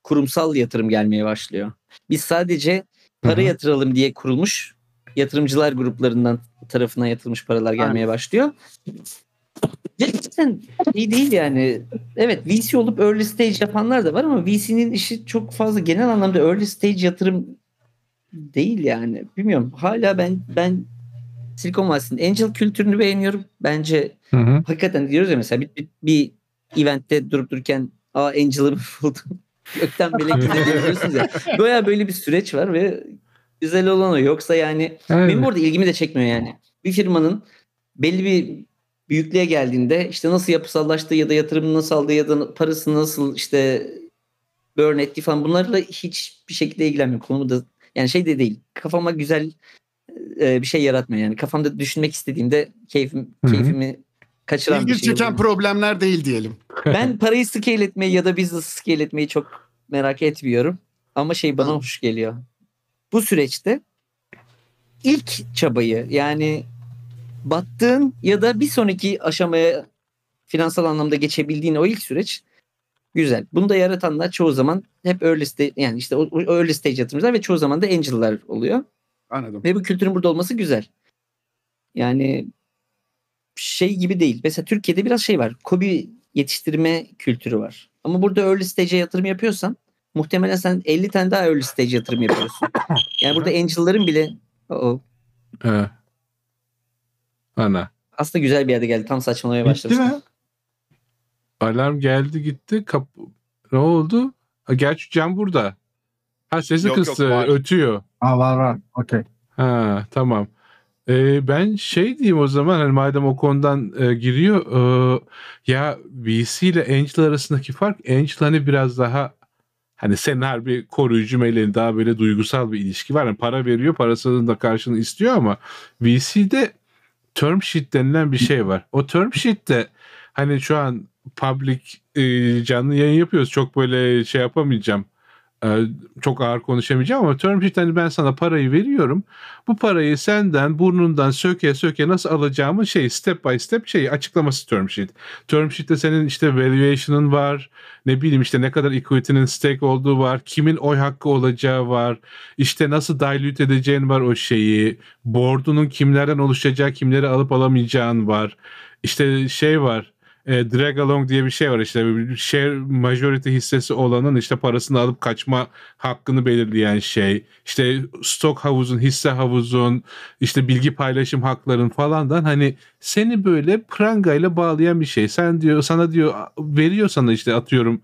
kurumsal yatırım gelmeye başlıyor. Biz sadece para
Hı hı.
yatıralım diye kurulmuş yatırımcılar gruplarından tarafından yatırılmış paralar gelmeye başlıyor. Gerçekten iyi değil yani. Evet VC olup early stage yapanlar da var ama VC'nin işi çok fazla genel anlamda early stage yatırım değil yani. Bilmiyorum. Hala ben ben Silikon Vadisi'nin angel kültürünü beğeniyorum. Bence
Hı hı.
hakikaten diyoruz ya mesela bir, bir, bir eventte durup dururken aa Angel'ı buldum. Gökten melek indi diyorsunuz ya. Baya böyle bir süreç var ve güzel olan o. Yoksa yani
Aynen.
benim orada ilgimi de çekmiyor yani. Bir firmanın belli bir büyüklüğe geldiğinde işte nasıl yapısallaştığı ya da yatırımını nasıl aldığı ya da parası nasıl işte burn ettiği falan bunlarla hiçbir şekilde ilgilenmiyorum. Konumu da yani şey de değil. Kafama güzel e, bir şey yaratmıyor yani. Kafamda düşünmek istediğimde keyfim
Hı hı.
keyfimi kaçıran bir
İlgi
şey.
çeken
oluyor.
problemler değil diyelim.
Ben parayı scale etmeyi ya da business scale etmeyi çok merak etmiyorum. Ama şey bana
Hı.
hoş geliyor. Bu süreçte ilk çabayı yani battığın ya da bir sonraki aşamaya finansal anlamda geçebildiğin o ilk süreç güzel. Bunu da yaratanlar çoğu zaman hep early stage yani işte o, o early stage yatırımcılar ve çoğu zaman da angel'lar oluyor.
Anladım.
Ve bu kültürün burada olması güzel. Yani şey gibi değil. Mesela Türkiye'de biraz şey var. Kobi yetiştirme kültürü var. Ama burada early stage'e yatırım yapıyorsan muhtemelen sen 50 tane daha early stage yatırım yapıyorsun. Yani burada angel'ların bile o
He. Ana.
aslında güzel bir yerde geldi. Tam saçmalamaya
Bitti
başlamıştım.
mi?
Alarm geldi gitti. Kap ne oldu? Ha, gerçi Can burada. Ha sesi
Yok, yok,
kıstı.
var.
ötüyor.
Ha var var. Okey.
Ha tamam. Ee, ben şey diyeyim o zaman hani madem o konudan e, giriyor e, ya VC ile Angel arasındaki fark Angel hani biraz daha hani senin harbi koruyucu meleğin daha böyle duygusal bir ilişki var. Yani para veriyor parasının da karşılığını istiyor ama VC'de term sheet denilen bir şey var. O term sheet'te hani şu an public e, canlı yayın yapıyoruz. Çok böyle şey yapamayacağım. Ee, çok ağır konuşamayacağım ama term sheet hani ben sana parayı veriyorum. Bu parayı senden burnundan söke söke nasıl alacağımı şey step by step şey açıklaması term sheet. Term sheet'te senin işte valuation'ın var. Ne bileyim işte ne kadar equity'nin stake olduğu var. Kimin oy hakkı olacağı var. işte nasıl dilute edeceğin var o şeyi. Board'unun kimlerden oluşacağı, kimleri alıp alamayacağın var. İşte şey var e, drag along diye bir şey var işte share majority hissesi olanın işte parasını alıp kaçma hakkını belirleyen şey işte stok havuzun hisse havuzun işte bilgi paylaşım hakların falandan hani seni böyle prangayla bağlayan bir şey sen diyor sana diyor veriyor sana işte atıyorum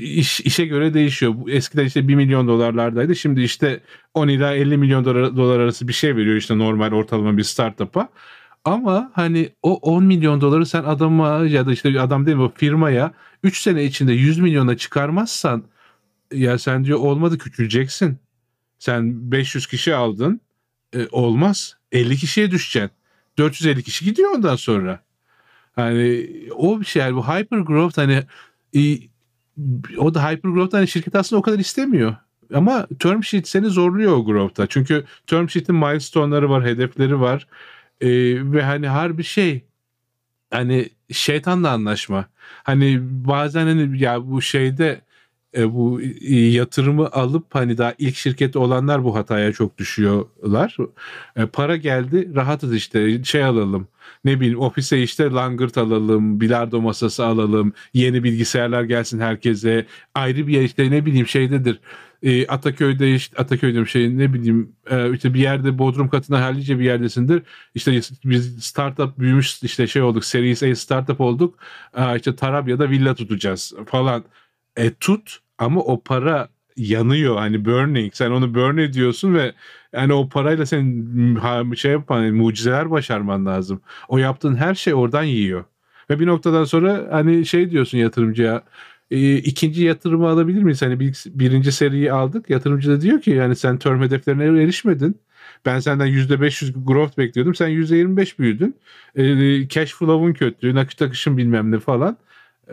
iş, işe göre değişiyor. Eskiden işte 1 milyon dolarlardaydı. Şimdi işte 10 ila 50 milyon dolar, dolar arası bir şey veriyor işte normal ortalama bir startup'a. Ama hani o 10 milyon doları sen adama ya da işte adam değil mi o firmaya 3 sene içinde 100 milyona çıkarmazsan ya sen diyor olmadı küçüleceksin. Sen 500 kişi aldın. E, olmaz. 50 kişiye düşeceksin. 450 kişi gidiyor ondan sonra. Hani o bir şey yani bu hyper growth hani o da hyper growth hani şirket aslında o kadar istemiyor. Ama term sheet seni zorluyor o growth'ta. Çünkü term sheet'in milestone'ları var, hedefleri var. Ee, ve hani harbi şey hani şeytanla anlaşma. Hani bazen hani ya bu şeyde e, bu e, yatırımı alıp hani daha ilk şirketi olanlar bu hataya çok düşüyorlar. E, para geldi rahatız işte şey alalım ne bileyim ofise işte langırt alalım, bilardo masası alalım, yeni bilgisayarlar gelsin herkese. Ayrı bir işte ne bileyim şeydedir e, Ataköy'de işte Ataköy'de şey ne bileyim e, işte bir yerde Bodrum katına hallice bir yerdesindir. İşte biz startup büyümüş işte şey olduk Series A startup olduk. E, işte Tarabya'da villa tutacağız falan. E tut ama o para yanıyor hani burning sen onu burn ediyorsun ve yani o parayla sen şey yapan yani mucizeler başarman lazım. O yaptığın her şey oradan yiyor. Ve bir noktadan sonra hani şey diyorsun yatırımcıya e, ikinci yatırımı alabilir miyiz? Hani bir, birinci seriyi aldık. Yatırımcı da diyor ki yani sen term hedeflerine erişmedin. Ben senden %500 growth bekliyordum. Sen %25 büyüdün. E, cash flow'un kötü, nakit akışın bilmem ne falan.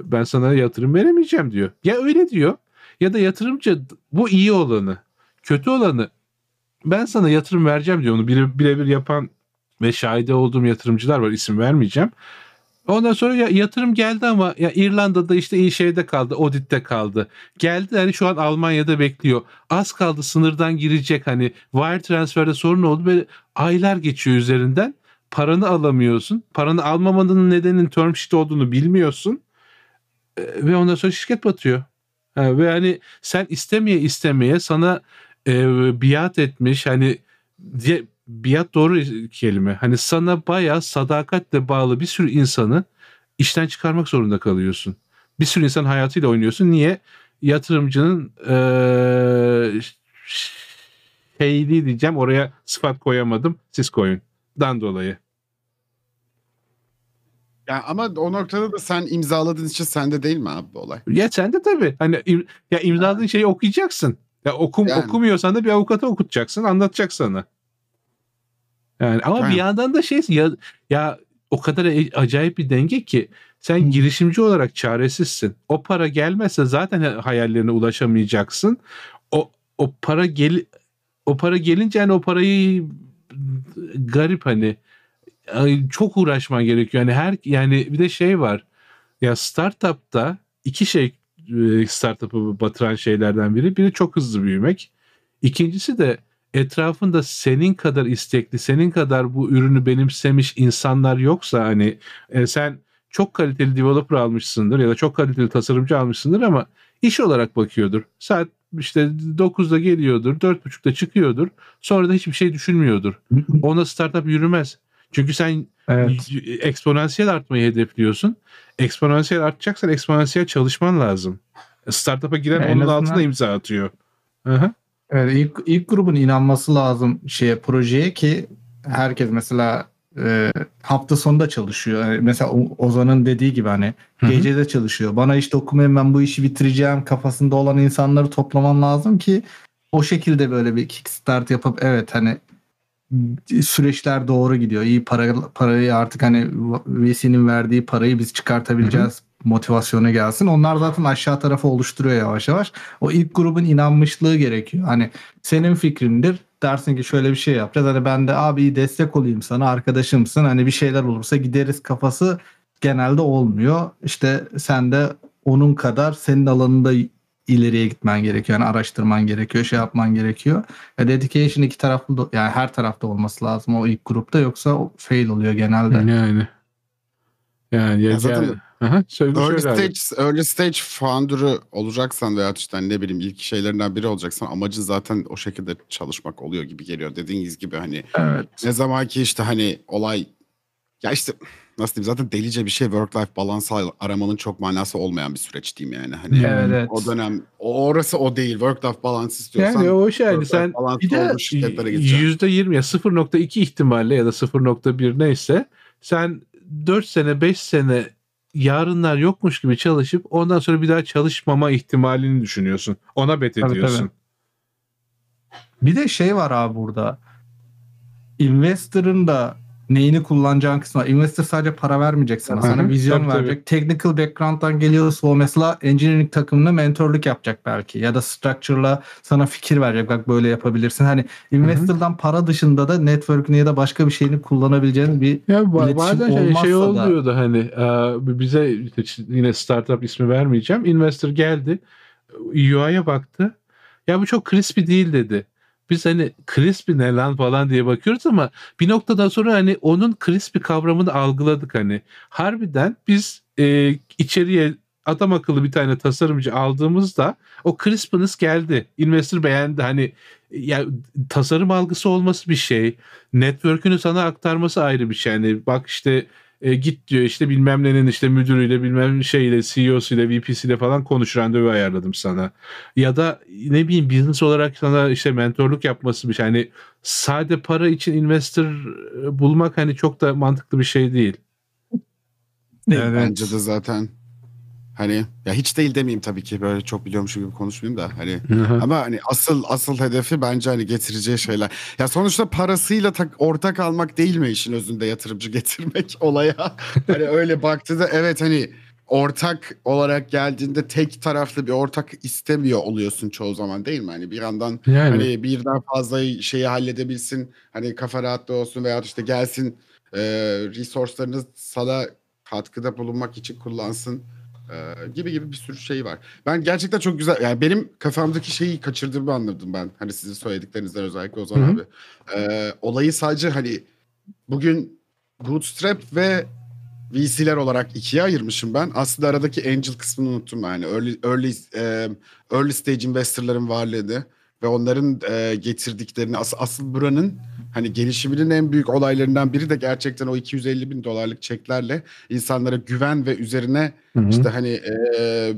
Ben sana yatırım veremeyeceğim diyor. Ya öyle diyor ya da yatırımcı bu iyi olanı, kötü olanı ben sana yatırım vereceğim diyor. Onu birebir yapan ve şahide olduğum yatırımcılar var. isim vermeyeceğim. Ondan sonra ya yatırım geldi ama ya İrlanda'da işte iyi şeyde kaldı, Audit'te kaldı. Geldi hani şu an Almanya'da bekliyor. Az kaldı sınırdan girecek hani wire transferde sorun oldu böyle aylar geçiyor üzerinden. Paranı alamıyorsun. Paranı almamanın nedenin term sheet olduğunu bilmiyorsun. Ee, ve ondan sonra şirket batıyor. Ve hani sen istemeye istemeye sana e, biat etmiş hani diye biat doğru kelime. Hani sana bayağı sadakatle bağlı bir sürü insanı işten çıkarmak zorunda kalıyorsun. Bir sürü insan hayatıyla oynuyorsun. Niye? Yatırımcının ee, şeyli diyeceğim oraya sıfat koyamadım. Siz koyun. Dan dolayı.
Ya ama o noktada da sen imzaladığın için sende değil mi abi bu olay?
Ya sende tabii. Hani ya imzaladığın şeyi okuyacaksın. Ya okum yani. okumuyorsan da bir avukata okutacaksın, anlatacak sana. Yani ama yani. bir yandan da şey ya ya o kadar e, acayip bir denge ki sen girişimci olarak çaresizsin. O para gelmezse zaten hayallerine ulaşamayacaksın. O o para gel o para gelince yani o parayı garip hani çok uğraşman gerekiyor. Yani her yani bir de şey var. Ya startup'ta iki şey e, startup'ı batıran şeylerden biri. Biri çok hızlı büyümek. İkincisi de etrafında senin kadar istekli, senin kadar bu ürünü benimsemiş insanlar yoksa hani e, sen çok kaliteli developer almışsındır ya da çok kaliteli tasarımcı almışsındır ama iş olarak bakıyordur. Saat işte 9'da geliyordur, 4.30'da çıkıyordur. Sonra da hiçbir şey düşünmüyordur. Ona startup yürümez. Çünkü sen evet. eksponansiyel artmayı hedefliyorsun. Eksponansiyel artacaksan eksponansiyel çalışman lazım. Startup'a giren en onun azından... altına imza atıyor. Aha.
Evet, ilk, ilk grubun inanması lazım şeye projeye ki herkes mesela e, hafta sonunda çalışıyor. Yani mesela Ozan'ın dediği gibi hani Hı-hı. gecede çalışıyor. Bana işte okumayın ben bu işi bitireceğim kafasında olan insanları toplaman lazım ki o şekilde böyle bir kickstart yapıp evet hani süreçler doğru gidiyor. İyi para parayı artık hani VC'nin verdiği parayı biz çıkartabileceğiz. Hı-hı. Motivasyonu gelsin. Onlar zaten aşağı tarafı oluşturuyor yavaş yavaş. O ilk grubun inanmışlığı gerekiyor. Hani senin fikrindir. Dersin ki şöyle bir şey yapacağız. Hani ben de abi destek olayım sana arkadaşımsın. Hani bir şeyler olursa gideriz kafası genelde olmuyor. İşte sen de onun kadar senin alanında ileriye gitmen gerekiyor. Yani araştırman gerekiyor, şey yapman gerekiyor. E dedication iki taraflı da- yani her tarafta olması lazım o ilk grupta yoksa o fail oluyor genelde.
Yani. Yani, ya,
Ya zaten
yani- Aha, söyle,
Early
söyle
stage, early stage founder'ı olacaksan veya işte hani ne bileyim ilk şeylerinden biri olacaksan amacın zaten o şekilde çalışmak oluyor gibi geliyor. Dediğiniz gibi hani
Evet.
ne zaman ki işte hani olay ya işte nasıl diyeyim zaten delice bir şey work life balance aramanın çok manası olmayan bir süreç diyeyim yani. Hani
Evet,
o dönem o orası o değil work life balance istiyorsan
Yani o şey
life
sen bir de
olduğu şirketlere gideceksin.
yüzde yirmi ya 0.2 ihtimalle ya da 0.1 neyse sen 4 sene 5 sene yarınlar yokmuş gibi çalışıp ondan sonra bir daha çalışmama ihtimalini düşünüyorsun. Ona bet
Tabii,
ediyorsun.
Bir de şey var abi burada. Investor'ın da neyini kullanacağın kısmı. var. Investor sadece para vermeyecek sana.
Hı hı.
Sana vizyon
Tabii, tabii.
verecek. Technical background'dan geliyorsa o mesela engineering takımına mentorluk yapacak belki. Ya da structure'la sana fikir verecek. Bak böyle yapabilirsin. Hani investor'dan para dışında da network'ünü ya da başka bir şeyini kullanabileceğin bir
Ya bazen şey, şey
da-
oluyor da hani e, bize yine startup ismi vermeyeceğim. Investor geldi. UI'ye baktı. Ya bu çok crispy değil dedi. Biz hani crispy ne lan falan diye bakıyoruz ama bir noktadan sonra hani onun crispy kavramını algıladık hani. Harbiden biz e, içeriye adam akıllı bir tane tasarımcı aldığımızda o crispness geldi. Investor beğendi hani ya tasarım algısı olması bir şey network'ünü sana aktarması ayrı bir şey. Yani bak işte e, git diyor işte bilmem nenin işte müdürüyle bilmem şeyle CEO'suyla VP'siyle falan konuş randevu ayarladım sana. Ya da ne bileyim business olarak sana işte mentorluk yapması bir şey. Hani sade para için investor e, bulmak hani çok da mantıklı bir şey değil.
Evet.
Bence de zaten hani ya hiç değil demeyeyim tabii ki böyle çok biliyormuşum gibi konuşmayayım da hani ama hani asıl asıl hedefi bence hani getireceği şeyler. Ya sonuçta parasıyla tak, ortak almak değil mi işin özünde yatırımcı getirmek olaya? hani öyle baktığında evet hani ortak olarak geldiğinde tek taraflı bir ortak istemiyor oluyorsun çoğu zaman değil mi? Hani bir yandan
Yani.
hani birden fazla şeyi halledebilsin. Hani kafa rahatlığı olsun veya işte gelsin e, resource'larını sana katkıda bulunmak için kullansın e, gibi gibi bir sürü şey var. Ben gerçekten çok güzel yani benim kafamdaki şeyi kaçırdığımı anladım ben. Hani sizin söylediklerinizden özellikle Ozan
Hı hı.
abi. E, olayı sadece hani bugün Bootstrap ve VC'ler olarak ikiye ayırmışım ben. Aslında aradaki angel kısmını unuttum. Yani early, early, e, early stage investorların varlığını ve onların e, getirdiklerini as, asıl buranın hani gelişiminin en büyük olaylarından biri de gerçekten o 250 bin dolarlık çeklerle insanlara güven ve üzerine
Hı hı.
işte hani e,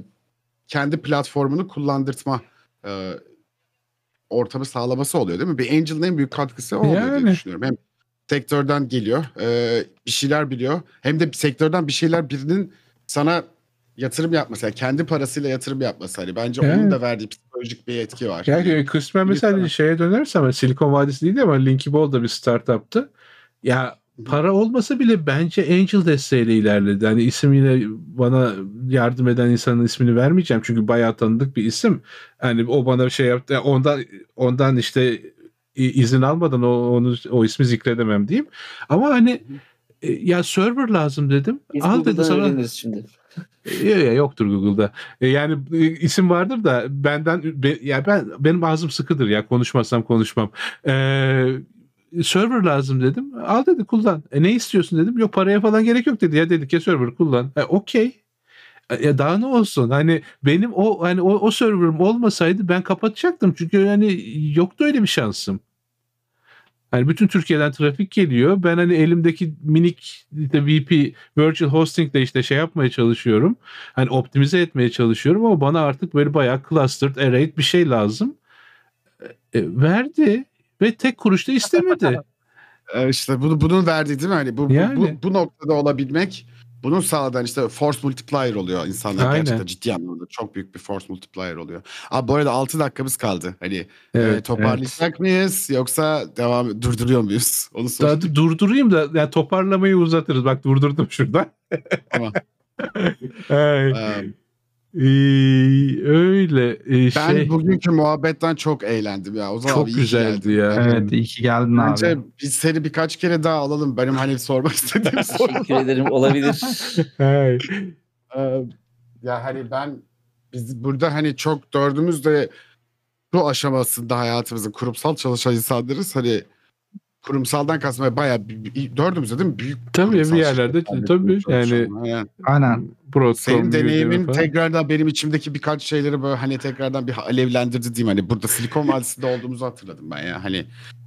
kendi platformunu kullandırtma e, ortamı sağlaması oluyor değil mi? Bir Angel'ın en büyük katkısı o oluyor diye
Yani.
düşünüyorum. Hem sektörden geliyor, e, bir şeyler biliyor. Hem de sektörden bir şeyler birinin sana yatırım yapması, yani kendi parasıyla yatırım yapması. Hani bence onun
Yani.
da verdiği psikolojik bir etki var.
Yani kısmen mesela
sana-
şeye dönersem hani Silikon Vadisi değil ama Linky Ball da bir startuptı. Ya para olmasa bile bence Angel desteğiyle ilerledi. Hani isim yine bana yardım eden insanın ismini vermeyeceğim çünkü bayağı tanıdık bir isim. Hani o bana bir şey yaptı. Yani Ondan ondan işte izin almadan o onu o ismi zikredemem diyeyim. Ama hani e, ya server lazım dedim.
Biz
Al dedi sana.
şimdi.
Ya, yoktur Google'da. E, Yani e, isim vardır da benden be- ya ben benim ağzım sıkıdır ya konuşmazsam konuşmam. Ee, server lazım dedim. Al dedi kullan. E, ne istiyorsun dedim. Yok paraya falan gerek yok dedi. Ya dedik ya server kullan. E, Okey. E, Ya daha ne olsun? Hani benim o hani o, o server'ım olmasaydı ben kapatacaktım. Çünkü hani yoktu öyle bir şansım. Hani bütün Türkiye'den trafik geliyor. Ben hani elimdeki minik işte VP virtual hosting de işte şey yapmaya çalışıyorum. Hani optimize etmeye çalışıyorum ama bana artık böyle bayağı clustered arrayed bir şey lazım. E, verdi ve tek kuruş da istemedi.
E, işte bunu bunun verdiği değil mi? Hani bu, bu-
Yani.
bu, bu noktada olabilmek bunun sağladan işte force multiplier oluyor insanlar
Aynen.
gerçekten ciddi anlamda çok büyük bir force multiplier oluyor. Abi bu arada 6 dakikamız kaldı. Hani
Evet,
e, toparlayacak mıyız yoksa devam durduruyor muyuz? Onu sor.
Daha durdurayım da yani toparlamayı uzatırız. Bak durdurdum şurada.
Tamam.
Ay,
Ee,
öyle ee,
ben
şey
bugünkü muhabbetten çok eğlendim ya. O zaman
çok
abi
güzeldi ya.
Evet iyi ki geldin
Bence
abi.
biz seni birkaç kere daha alalım. Benim hani sormak istediğim soru.
Teşekkür ederim. Olabilir.
Ay.
Ee, ya hani ben biz burada hani çok dördümüz de şu aşamasında hayatımızın kurumsal çalışan insanlarız. Hani kurumsaldan kasmaya bayağı bir- bir- dördümüz de değil mi? Büyük
Tabii bir yerlerde
şirketlerde
tabii
çalışan.
yani
Aynen. Senin deneyimin tekrardan benim içimdeki birkaç şeyleri böyle hani tekrardan bir alevlendirdi diyeyim. Hani burada Silikon Vadisi'nde olduğumuzu hatırladım ben ya. Hani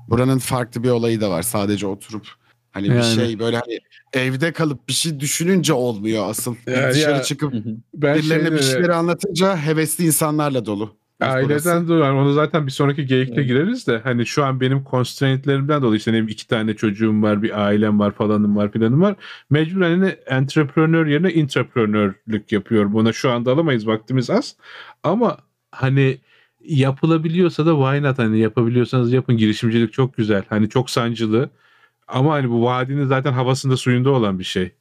buranın farklı bir olayı da var. Sadece oturup hani bir
Yani.
şey böyle hani evde kalıp bir şey düşününce olmuyor asıl.
Ya-
Dışarı
ya-
çıkıp
ben
birilerine bir
şeyde-
şeyleri anlatınca hevesli insanlarla dolu.
Aileden dolayı onu zaten bir sonraki geyikte
Evet.
gireriz de hani şu an benim constraintlerimden dolayı işte benim iki tane çocuğum var, bir ailem var falanım var filanım var. Mecburen hani entrepreneur yerine intraprenörlük yapıyorum. Buna şu anda alamayız vaktimiz az. Ama hani yapılabiliyorsa da why not hani yapabiliyorsanız yapın girişimcilik çok güzel. Hani çok sancılı. Ama hani bu vadinin zaten havasında suyunda olan bir şey.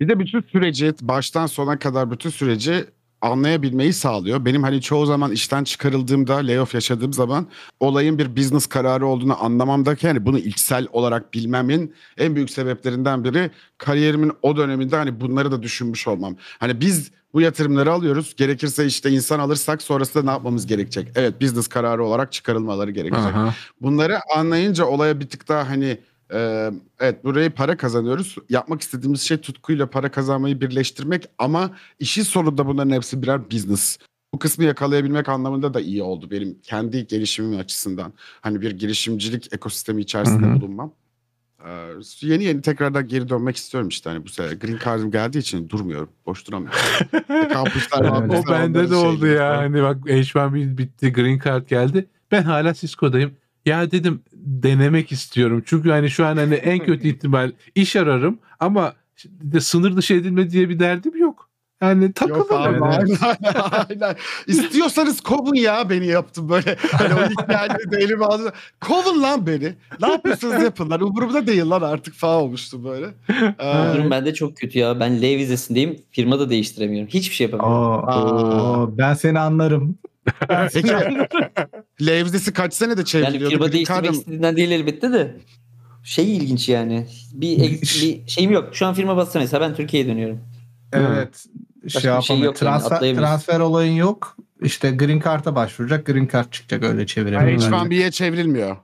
Bir de bütün süreci baştan sona kadar bütün süreci anlayabilmeyi sağlıyor. Benim hani çoğu zaman işten çıkarıldığımda, layoff yaşadığım zaman olayın bir business kararı olduğunu anlamamdaki yani bunu içsel olarak bilmemin en büyük sebeplerinden biri kariyerimin o döneminde hani bunları da düşünmüş olmam. Hani biz bu yatırımları alıyoruz. Gerekirse işte insan alırsak sonrasında ne yapmamız gerekecek? Evet business kararı olarak çıkarılmaları gerekecek.
Aha.
Bunları anlayınca olaya bir tık daha hani evet burayı para kazanıyoruz. Yapmak istediğimiz şey tutkuyla para kazanmayı birleştirmek ama işin sonunda bunların hepsi birer business. Bu kısmı yakalayabilmek anlamında da iyi oldu benim kendi gelişimim açısından. Hani bir girişimcilik ekosistemi içerisinde
Hı hı.
bulunmam. Ee, yeni yeni tekrardan geri dönmek istiyorum işte hani bu sene. Green Card'ım geldiği için durmuyorum. Boş duramıyorum. Kampüsler, mampüsler,
O bende de oldu
şeyleri
ya. Hani bak H1B bitti, Green Card geldi. Ben hala Cisco'dayım. Ya dedim denemek istiyorum. Çünkü hani şu an hani en kötü ihtimal iş ararım ama de sınır dışı edilme diye bir derdim yok. Yani
Yok abi
yani.
aynen, aynen. İstiyorsanız kovun ya beni yaptım böyle. Hani o ilk geldiğinde elime aldı. Kovun lan beni. Ne yapıyorsunuz yapın lan. Umurumda değil lan artık falan olmuştu böyle. Ee,
Durum bende çok kötü ya. Ben L vizesindeyim. Firma da değiştiremiyorum. Hiçbir şey yapamıyorum.
Aa.
oo, ben seni anlarım.
peki Levzesi kaç senede
Yani
çevriliyordu?
firma
Bir
değiştirmek istediğinden değil elbette de. Şey ilginç yani. Bir, bir şeyim yok. Şu an firma bassa mesela ben Türkiye'ye dönüyorum.
Evet.
Başka
Şey
şey yok yani,
transfer,
atlayamıyorsun.
transfer olayın yok. İşte Green Card'a başvuracak. Green Card çıkacak öyle çeviremiyor.
H1B'ye çevrilmiyor.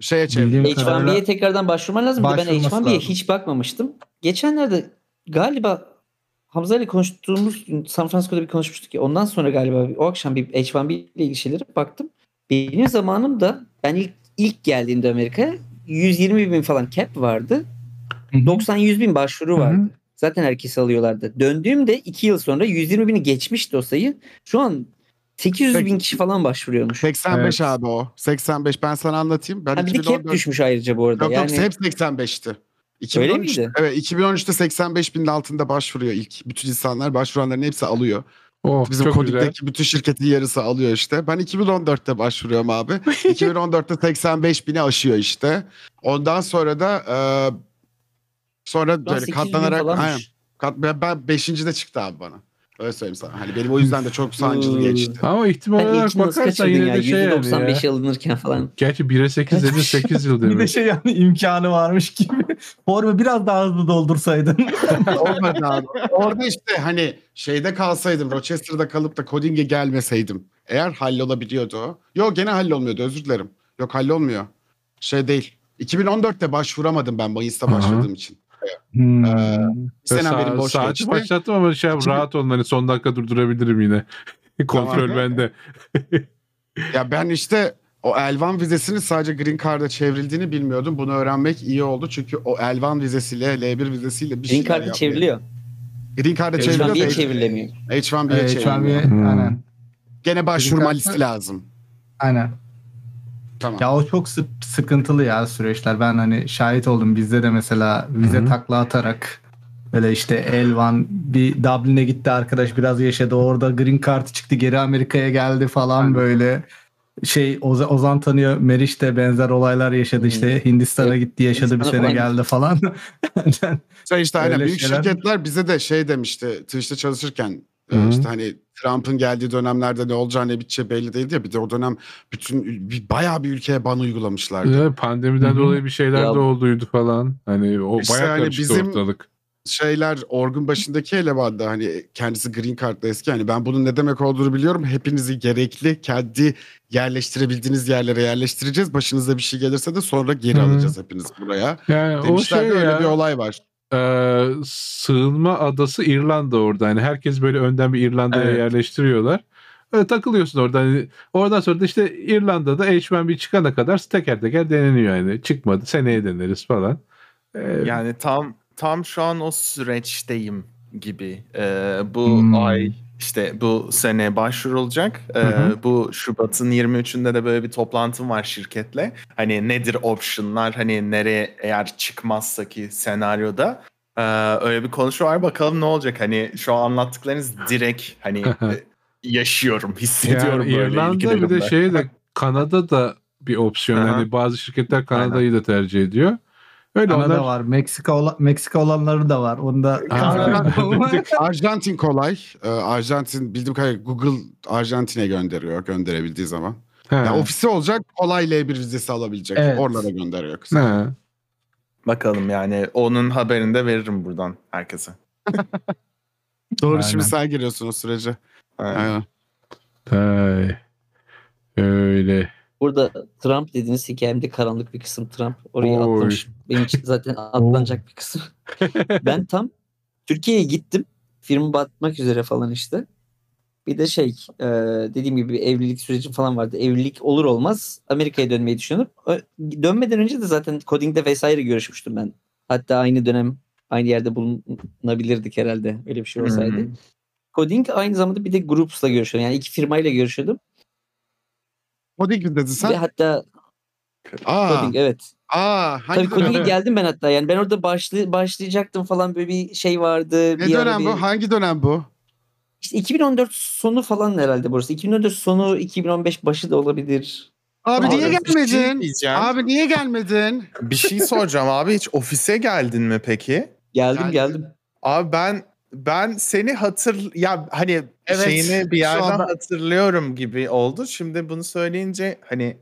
Şeye
kadarıyla-
H1B'ye tekrardan başvurman lazım. De ben
Başvurması
H1B'ye
lazım.
hiç bakmamıştım. Geçenlerde galiba Hamza ile konuştuğumuz gün San Francisco'da bir konuşmuştuk ya. Ondan sonra galiba o akşam bir H1B ile ilgili şeylere baktım. Benim zamanımda ben ilk ilk geldiğimde Amerika'ya 120 bin falan cap vardı.
Hı hı.
90-100 bin başvuru
Hı hı.
vardı. Zaten herkesi alıyorlardı. Döndüğümde 2 yıl sonra 120 bini geçmişti o sayı. Şu an 800 bin kişi falan başvuruyormuş.
85
Evet.
abi o. 85 ben sana anlatayım. Ben
Ha, bir de cap
2014
düşmüş ayrıca bu arada.
Yok yok
yani
hep 85'ti.
Öyle
2013,
miydi?
Evet 2013'te 85 binin altında başvuruyor ilk. Bütün insanlar başvuranların hepsi alıyor.
Oh,
Bizim. Kodik'teki bütün şirketin yarısı alıyor işte. Ben 2014'te başvuruyorum abi. 2014'te 85 bini aşıyor işte. Ondan sonra da e, sonra böyle
800 bin
katlanarak aynen, kat, ben, ben 5. de çıktı abi bana. Öyle söyleyeyim sana. Hani benim o yüzden de çok sancılı geçti.
Ama ihtimal
Ben
olarak bakarsan yine
ya?
de şey yani ya.
%95'e alınırken falan.
Gerçi 1'e 8 dedin 8 yıl
Bir de
demek.
şey yani imkanı varmış gibi. Formu biraz daha hızlı doldursaydın.
Olmadı abi. Orada işte hani şeyde kalsaydım, Rochester'da kalıp da coding'e gelmeseydim. Eğer hallolabiliyordu o. Yok gene hallolmuyordu özür dilerim. Yok hallolmuyor. Şey değil. 2014'te başvuramadım ben Mayıs'ta başladığım için.
Hmm.
Ee, boş
saati
geçti.
başlattım ama şey
bin-
rahat olun hani son dakika durdurabilirim yine. Kontrol
Tamam.
bende.
Ya ben işte o Elvan vizesinin sadece Green Card'a çevrildiğini bilmiyordum. Bunu öğrenmek iyi oldu. Çünkü o Elvan vizesiyle, L1 vizesiyle bir
Green
yapmaya-
çevriliyor.
Green Card'a çevriliyor.
H1B'ye
da
çevrilemiyor.
H1B'ye
Evet, şu an bir-
çevriliyor.
Hmm.
aynen.
Gene başvurma listi lazım.
Aynen.
Tamam.
Ya o çok sı- sıkıntılı ya süreçler. Ben hani şahit oldum. Bizde de mesela vize
Hı hı.
takla atarak böyle işte Elvan bir Dublin'e gitti arkadaş biraz yaşadı. Orada green card çıktı geri Amerika'ya geldi falan
Aynen.
böyle. şey Oza- Ozan tanıyor Meriç de benzer olaylar yaşadı
Hmm.
işte Hindistan'a
Evet,
gitti yaşadı bir sene
falan
geldi falan.
Şey işte aynen büyük
şeyler-
şirketler bize de şey demişti Twitch'te çalışırken e,
Hı hı.
işte hani Trump'ın geldiği dönemlerde ne olacağı ne biteceği belli değildi ya bir de o dönem bütün bir, bayağı bir ülkeye ban uygulamışlardı.
Ya, pandemiden
Hı hı.
dolayı bir şeyler
Ya-
de olduydu falan. Hani o
İşte
bayağı
hani bizim-
ortalık.
Şeyler Orgun başındaki elemandı hani kendisi Green Card'da eski hani ben bunun ne demek olduğunu biliyorum. Hepinizi gerekli kendi yerleştirebildiğiniz yerlere yerleştireceğiz. Başınıza bir şey gelirse de sonra geri
Hı.
alacağız hepiniz buraya.
Yani o
Demişler
şey
de öyle
ya.
bir olay var.
E, sığınma adası İrlanda orada. Yani herkes böyle önden bir İrlanda'ya
Evet.
yerleştiriyorlar. Öyle takılıyorsun orada. Hani oradan sonra da işte İrlanda'da H1B çıkana kadar teker teker deneniyor yani. Çıkmadı seneye deneriz falan. E,
Yani tam tam şu an o süreçteyim gibi. Ee, bu
Hmm.
ay işte bu sene başvurulacak. Ee,
Hı hı.
bu Şubat'ın 23'ünde de böyle bir toplantım var şirketle. Hani nedir optionlar hani nereye eğer çıkmazsa ki senaryoda ee, öyle bir konuşma var. Bakalım ne olacak. Hani şu an anlattıklarınız direkt hani e, yaşıyorum, hissediyorum
yani
böyle
İrlanda bir de şey de Kanada da bir opsiyon.
Aha.
Hani bazı şirketler Kanada'yı da tercih ediyor. Öyle
Kanada
onlar
var. Meksika ola- Meksika olanları da var. Onu da
Arjantin kolay. Ee, Arjantin bildiğim kadarıyla Google Arjantin'e gönderiyor gönderebildiği zaman.
He.
Yani ofisi olacak kolay L1 vizesi alabilecek.
Evet.
Oralara gönderiyor.
He.
Bakalım yani onun haberini de veririm buradan herkese.
Doğru
Aynen.
şimdi sen giriyorsun o sürece.
Aynen.
Aynen.
Ay. Öyle.
Burada Trump dediğiniz hikayemde karanlık bir kısım Trump. Oraya
Oy.
atlamış. Benim için zaten atlanacak bir kısım. ben tam Türkiye'ye gittim. Firma batmak üzere falan işte. Bir de şey e, dediğim gibi bir evlilik süreci falan vardı. Evlilik olur olmaz Amerika'ya dönmeyi düşünüyorum. Dönmeden önce de zaten coding'de vesaire görüşmüştüm ben. Hatta aynı dönem aynı yerde bulunabilirdik herhalde öyle bir şey olsaydı.
Hı.
Coding aynı zamanda bir de Groups'la görüşüyordum. Yani iki firmayla görüşüyordum.
O değil mi dedin
Ve
sen?
hatta
Aa,
coding evet.
aa, hangi
Tabii
dönem?
coding'e geldim ben hatta. Yani ben orada başlı, başlayacaktım falan böyle bir şey vardı.
Ne
bir
dönem
bir-
bu? Hangi dönem bu?
İşte 2014 sonu falan herhalde burası. 2014 sonu 2015 başı da olabilir.
Abi,
Abi,
niye
şey
gelmedin? Abi niye gelmedin?
Bir şey soracağım abi hiç ofise geldin mi peki?
Geldim
Geldim.
geldim.
Abi ben ben seni hatır ya hani
Evet,
şeyini bir yerden
anda-
hatırlıyorum gibi oldu. Şimdi bunu söyleyince hani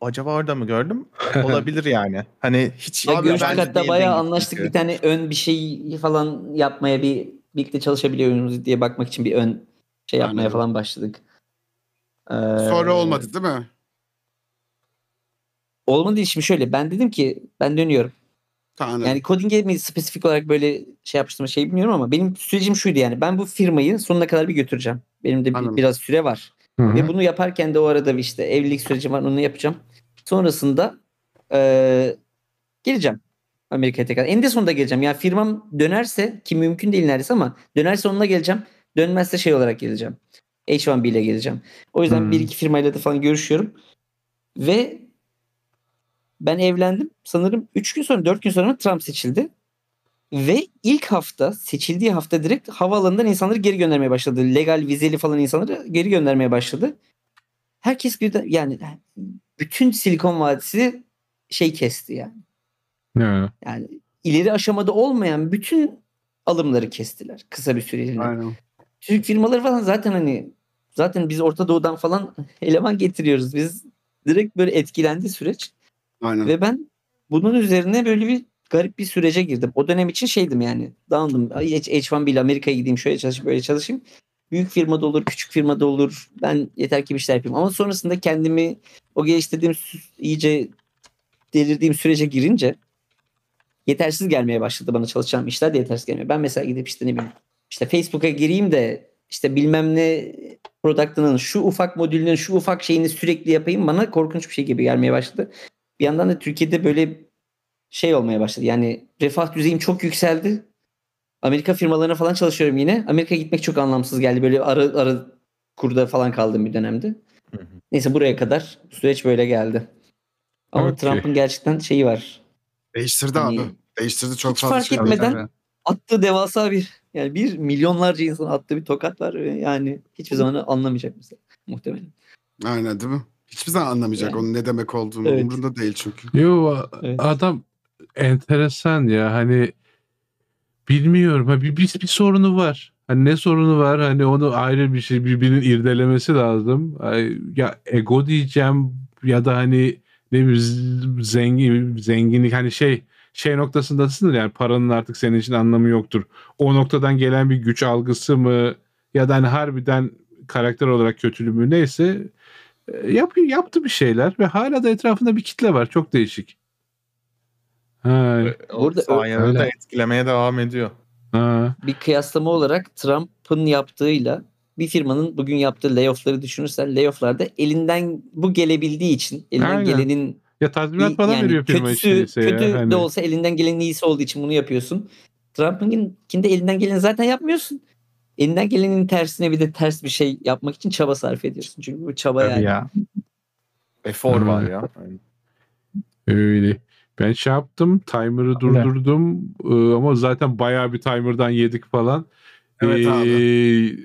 acaba orada mı gördüm? Olabilir yani. Hani hiç
Ya hatta
değildin
bayağı
gibi
anlaştık
çünkü.
bir tane ön bir şey falan yapmaya bir birlikte çalışabiliyor muyuz diye bakmak için bir ön şey yapmaya
Anladım.
falan başladık. Ee,
Sonra olmadı değil mi?
Olmadı şimdi şöyle ben dedim ki ben dönüyorum.
Tamam.
Yani coding'e mi spesifik olarak böyle şey yapmıştım şey bilmiyorum ama benim sürecim şuydu yani ben bu firmayı sonuna kadar bir götüreceğim. Benim de bir-
Anladım.
biraz süre var.
Hı hı.
Ve bunu yaparken de o arada işte evlilik süreci var onu yapacağım. Sonrasında eee geleceğim Amerika'ya tekrar. En sonunda geleceğim. Yani firmam dönerse ki mümkün değil neredeyse ama dönerse onunla geleceğim. Dönmezse şey olarak geleceğim. H1B ile geleceğim. O yüzden
Hmm.
bir iki firmayla da falan görüşüyorum. Ve ben evlendim. Sanırım 3 gün sonra 4 gün sonra Trump seçildi. Ve ilk hafta seçildiği hafta direkt havaalanından insanları geri göndermeye başladı. Legal vizeli falan insanları geri göndermeye başladı. Herkes birden yani bütün Silikon Vadisi şey kesti yani.
Ya.
Yani ileri aşamada olmayan bütün alımları kestiler kısa bir süreliğine.
Aynen.
Türk firmaları falan zaten hani zaten biz Orta Doğu'dan falan eleman getiriyoruz. Biz direkt böyle etkilendi süreç.
Aynen.
Ve ben bunun üzerine böyle bir garip bir sürece girdim. O dönem için şeydim yani. Dağındım. Ay, H- H1B ile Amerika'ya gideyim şöyle çalışayım böyle çalışayım. Büyük firmada olur, küçük firmada olur. Ben yeter ki bir şeyler yapayım. Ama sonrasında kendimi o geliştirdiğim iyice delirdiğim sürece girince yetersiz gelmeye başladı bana çalışacağım işler de yetersiz gelmiyor. Ben mesela gidip işte ne bileyim işte Facebook'a gireyim de işte bilmem ne product'ının şu ufak modülünün şu ufak şeyini sürekli yapayım bana korkunç bir şey gibi gelmeye başladı. Bir yandan da Türkiye'de böyle şey olmaya başladı. Yani refah düzeyim çok yükseldi. Amerika firmalarına falan çalışıyorum yine. Amerika'ya gitmek çok anlamsız geldi. Böyle ara ara kurda falan kaldım bir dönemde.
Hı hı.
Neyse buraya kadar süreç böyle geldi. Ama
Okey.
Trump'ın gerçekten şeyi var.
Değiştirdi
Hani-
abi. Değiştirdi çok
Hiç
fazla
fark
şey.
etmeden-
Tabii.
Attığı devasa bir yani bir milyonlarca insan attığı bir tokat var. Yani hiçbir zaman anlamayacak mesela muhtemelen.
Aynen değil mi? Hiçbir zaman anlamayacak
Yani.
onun ne demek olduğunu.
Evet.
Umurunda değil çünkü.
Yo
Evet.
adam enteresan ya hani bilmiyorum ha bir, bir, bir sorunu var. Hani ne sorunu var hani onu ayrı bir şey birbirinin irdelemesi lazım. Ya ego diyeceğim ya da hani ne bileyim zengin zenginlik hani şey şey noktasındasın yani paranın artık senin için anlamı yoktur. O noktadan gelen bir güç algısı mı ya da hani harbiden karakter olarak kötülüğü mü neyse yapıyor yaptı bir şeyler ve hala da etrafında bir kitle var. Çok değişik. Ha,
Burada
de etkilemeye devam ediyor.
ha.
bir kıyaslama olarak Trump'ın yaptığıyla bir firmanın bugün yaptığı layoff'ları düşünürsen layoff'larda elinden bu gelebildiği için elinden
Aynen.
gelenin
Ya tazminat falan
yani
veriyor firma
kötüsü,
işte ise
kötü
ya. Hani,
de olsa elinden gelenin iyisi olduğu için bunu yapıyorsun. Trump'ınkinde elinden geleni zaten yapmıyorsun. Elinden gelenin tersine bir de ters bir şey yapmak için çaba sarf ediyorsun. Çünkü bu çaba
Tabii
yani.
ya.
Efor
Hmm.
var ya. Yani
öyle. Ben şey yaptım, timer'ı durdurdum Ee, ama zaten bayağı bir timer'dan yedik falan.
Evet abi.
Ee,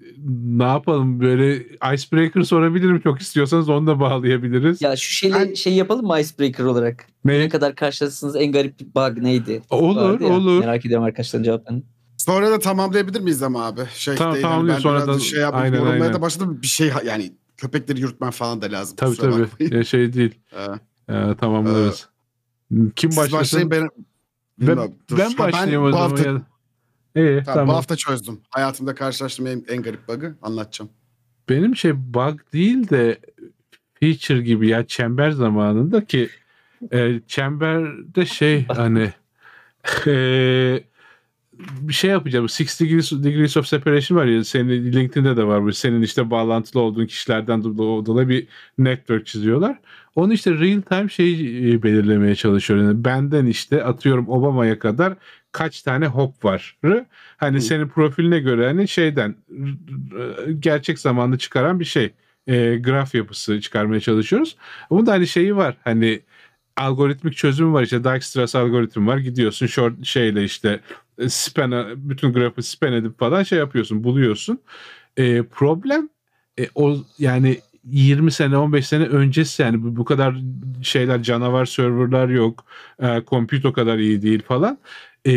ne yapalım böyle icebreaker sorabilirim çok istiyorsanız onu da bağlayabiliriz.
Ya şu şeyle
Ben-
şey yapalım mı icebreaker olarak? Ne
ne?
kadar karşılaştığınız en garip bug neydi?
Olur
Vardı ya.
olur.
Merak ediyorum arkadaşların cevaplarını.
Sonra da tamamlayabilir miyiz ama abi? Şey
Tamam,
ben biraz
Sonradan-
da şey yapıp
aynen, aynen.
da başladım. Bir şey yani köpekleri yürütmen falan da lazım.
Tabii tabii.
bakmayın.
Ya şey değil.
Ee,
Ee, tamamlarız. Kim
Siz
başlasın?
başlayın ben...
Ben, ben
Ha,
başlayayım o
bu
zaman.
hafta,
ya. İyi
tamam,
tamam.
Bu hafta çözdüm. Hayatımda karşılaştığım en, en garip bug'ı anlatacağım.
Benim şey bug değil de feature gibi ya çember zamanında ki e, çemberde şey hani e, bir şey yapacağım. Six degrees, degrees of separation var ya senin LinkedIn'de de var bu. Senin işte bağlantılı olduğun kişilerden do- dolayı bir network çiziyorlar. Onu işte real time şey e, belirlemeye çalışıyor. Yani benden işte atıyorum Obama'ya kadar kaç tane hop var. Hani
Hı.
senin profiline göre hani şeyden gerçek zamanlı çıkaran bir şey. E, graf yapısı çıkarmaya çalışıyoruz. Bunun da hani şeyi var. Hani algoritmik çözüm var işte Dijkstra's algoritmi var. Gidiyorsun short şeyle işte span bütün grafı span edip falan şey yapıyorsun, buluyorsun. E, problem e, o yani 20 sene 15 sene öncesi yani bu, bu kadar şeyler canavar serverlar yok. E, compute o kadar iyi değil falan. E,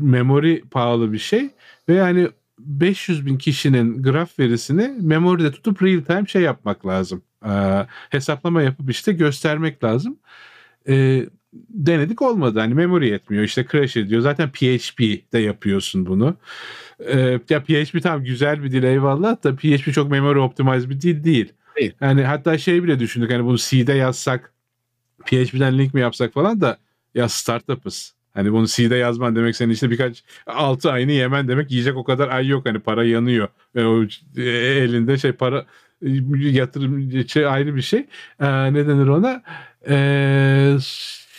memory pahalı bir şey ve yani 500 bin kişinin graf verisini memoride tutup real time şey yapmak lazım. E, hesaplama yapıp işte göstermek lazım. E, denedik olmadı. Hani memory yetmiyor. İşte crash ediyor. Zaten PHP'de yapıyorsun bunu. E, ya PHP tam güzel bir dil eyvallah da PHP çok memory optimize bir dil değil.
Değil.
Yani hatta şey bile düşündük hani bunu C'de yazsak PHP'den link mi yapsak falan da ya startup'ız. Hani bunu C'de yazman demek senin işte birkaç 6 ayını yemen demek yiyecek o kadar ay yok hani para yanıyor. Ve o e, elinde şey para e, yatırım şey ayrı bir şey. Ee, ne denir ona? Ee,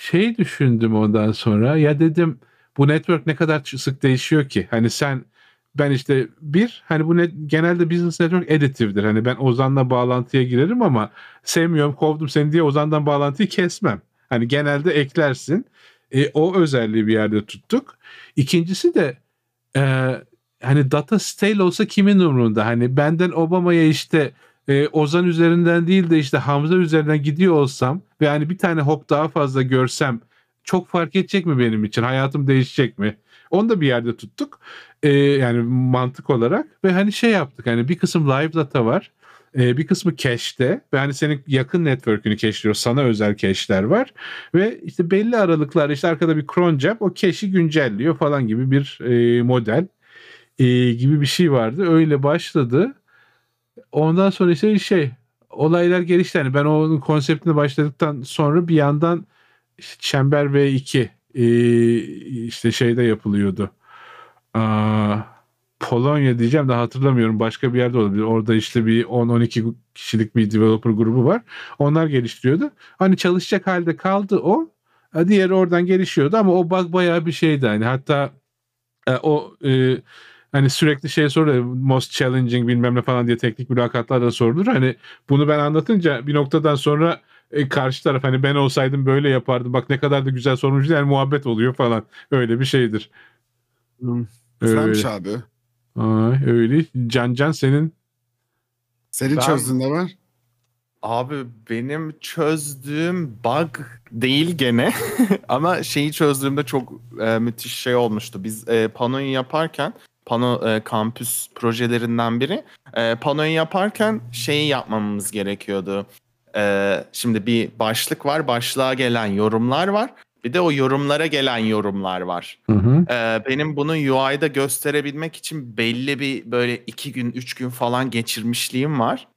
şey düşündüm ondan sonra ya dedim bu network ne kadar sık değişiyor ki? Hani sen ben işte bir hani bu net, genelde business network additive'dir. Hani ben Ozan'la bağlantıya girerim ama sevmiyorum kovdum seni diye Ozan'dan bağlantıyı kesmem. Hani genelde eklersin. E, o özelliği bir yerde tuttuk. İkincisi de e, hani data stale olsa kimin umurunda? Hani benden Obama'ya işte e, Ozan üzerinden değil de işte Hamza üzerinden gidiyor olsam ve hani bir tane hop daha fazla görsem çok fark edecek mi benim için? Hayatım değişecek mi? Onu da bir yerde tuttuk. E, yani mantık olarak ve hani şey yaptık. Hani bir kısım live data var. E, bir kısmı cache'te ve hani senin yakın network'ünü cache'liyor. Sana özel cache'ler var. Ve işte belli aralıklarla işte arkada bir cron job o cache'i güncelliyor falan gibi bir e, model e, gibi bir şey vardı. Öyle başladı. Ondan sonra işte şey olaylar gelişti. Yani ben onun konseptine başladıktan sonra bir yandan işte Çember V2 e, işte şeyde yapılıyordu. Polonya diyeceğim de hatırlamıyorum. Başka bir yerde olabilir. Orada işte bir 10-12 kişilik bir developer grubu var. Onlar geliştiriyordu. Hani çalışacak halde kaldı o. Diğeri oradan gelişiyordu ama o bug bayağı bir şeydi. Hani hatta e, o e, hani sürekli şey soruluyor most challenging bilmem ne falan diye teknik mülakatlar da sorulur. Hani bunu ben anlatınca bir noktadan sonra e, karşı taraf hani ben olsaydım böyle yapardım. Bak ne kadar da güzel sormuş yani muhabbet oluyor falan. Öyle bir şeydir.
Güzelmiş
Öyle.
abi.
Ay, öyle. Can Can senin
Senin
Ben-
çözdüğün ne var?
Abi benim çözdüğüm bug değil gene ama şeyi çözdüğümde çok e, müthiş şey olmuştu. Biz e, panoyu yaparken pano e, kampüs projelerinden biri e, panoyu yaparken şeyi yapmamız gerekiyordu. E, şimdi bir başlık var başlığa gelen yorumlar var bir de o yorumlara gelen yorumlar var.
Hı hı.
Ee, benim bunu UI'da gösterebilmek için belli bir böyle iki gün, üç gün falan geçirmişliğim var.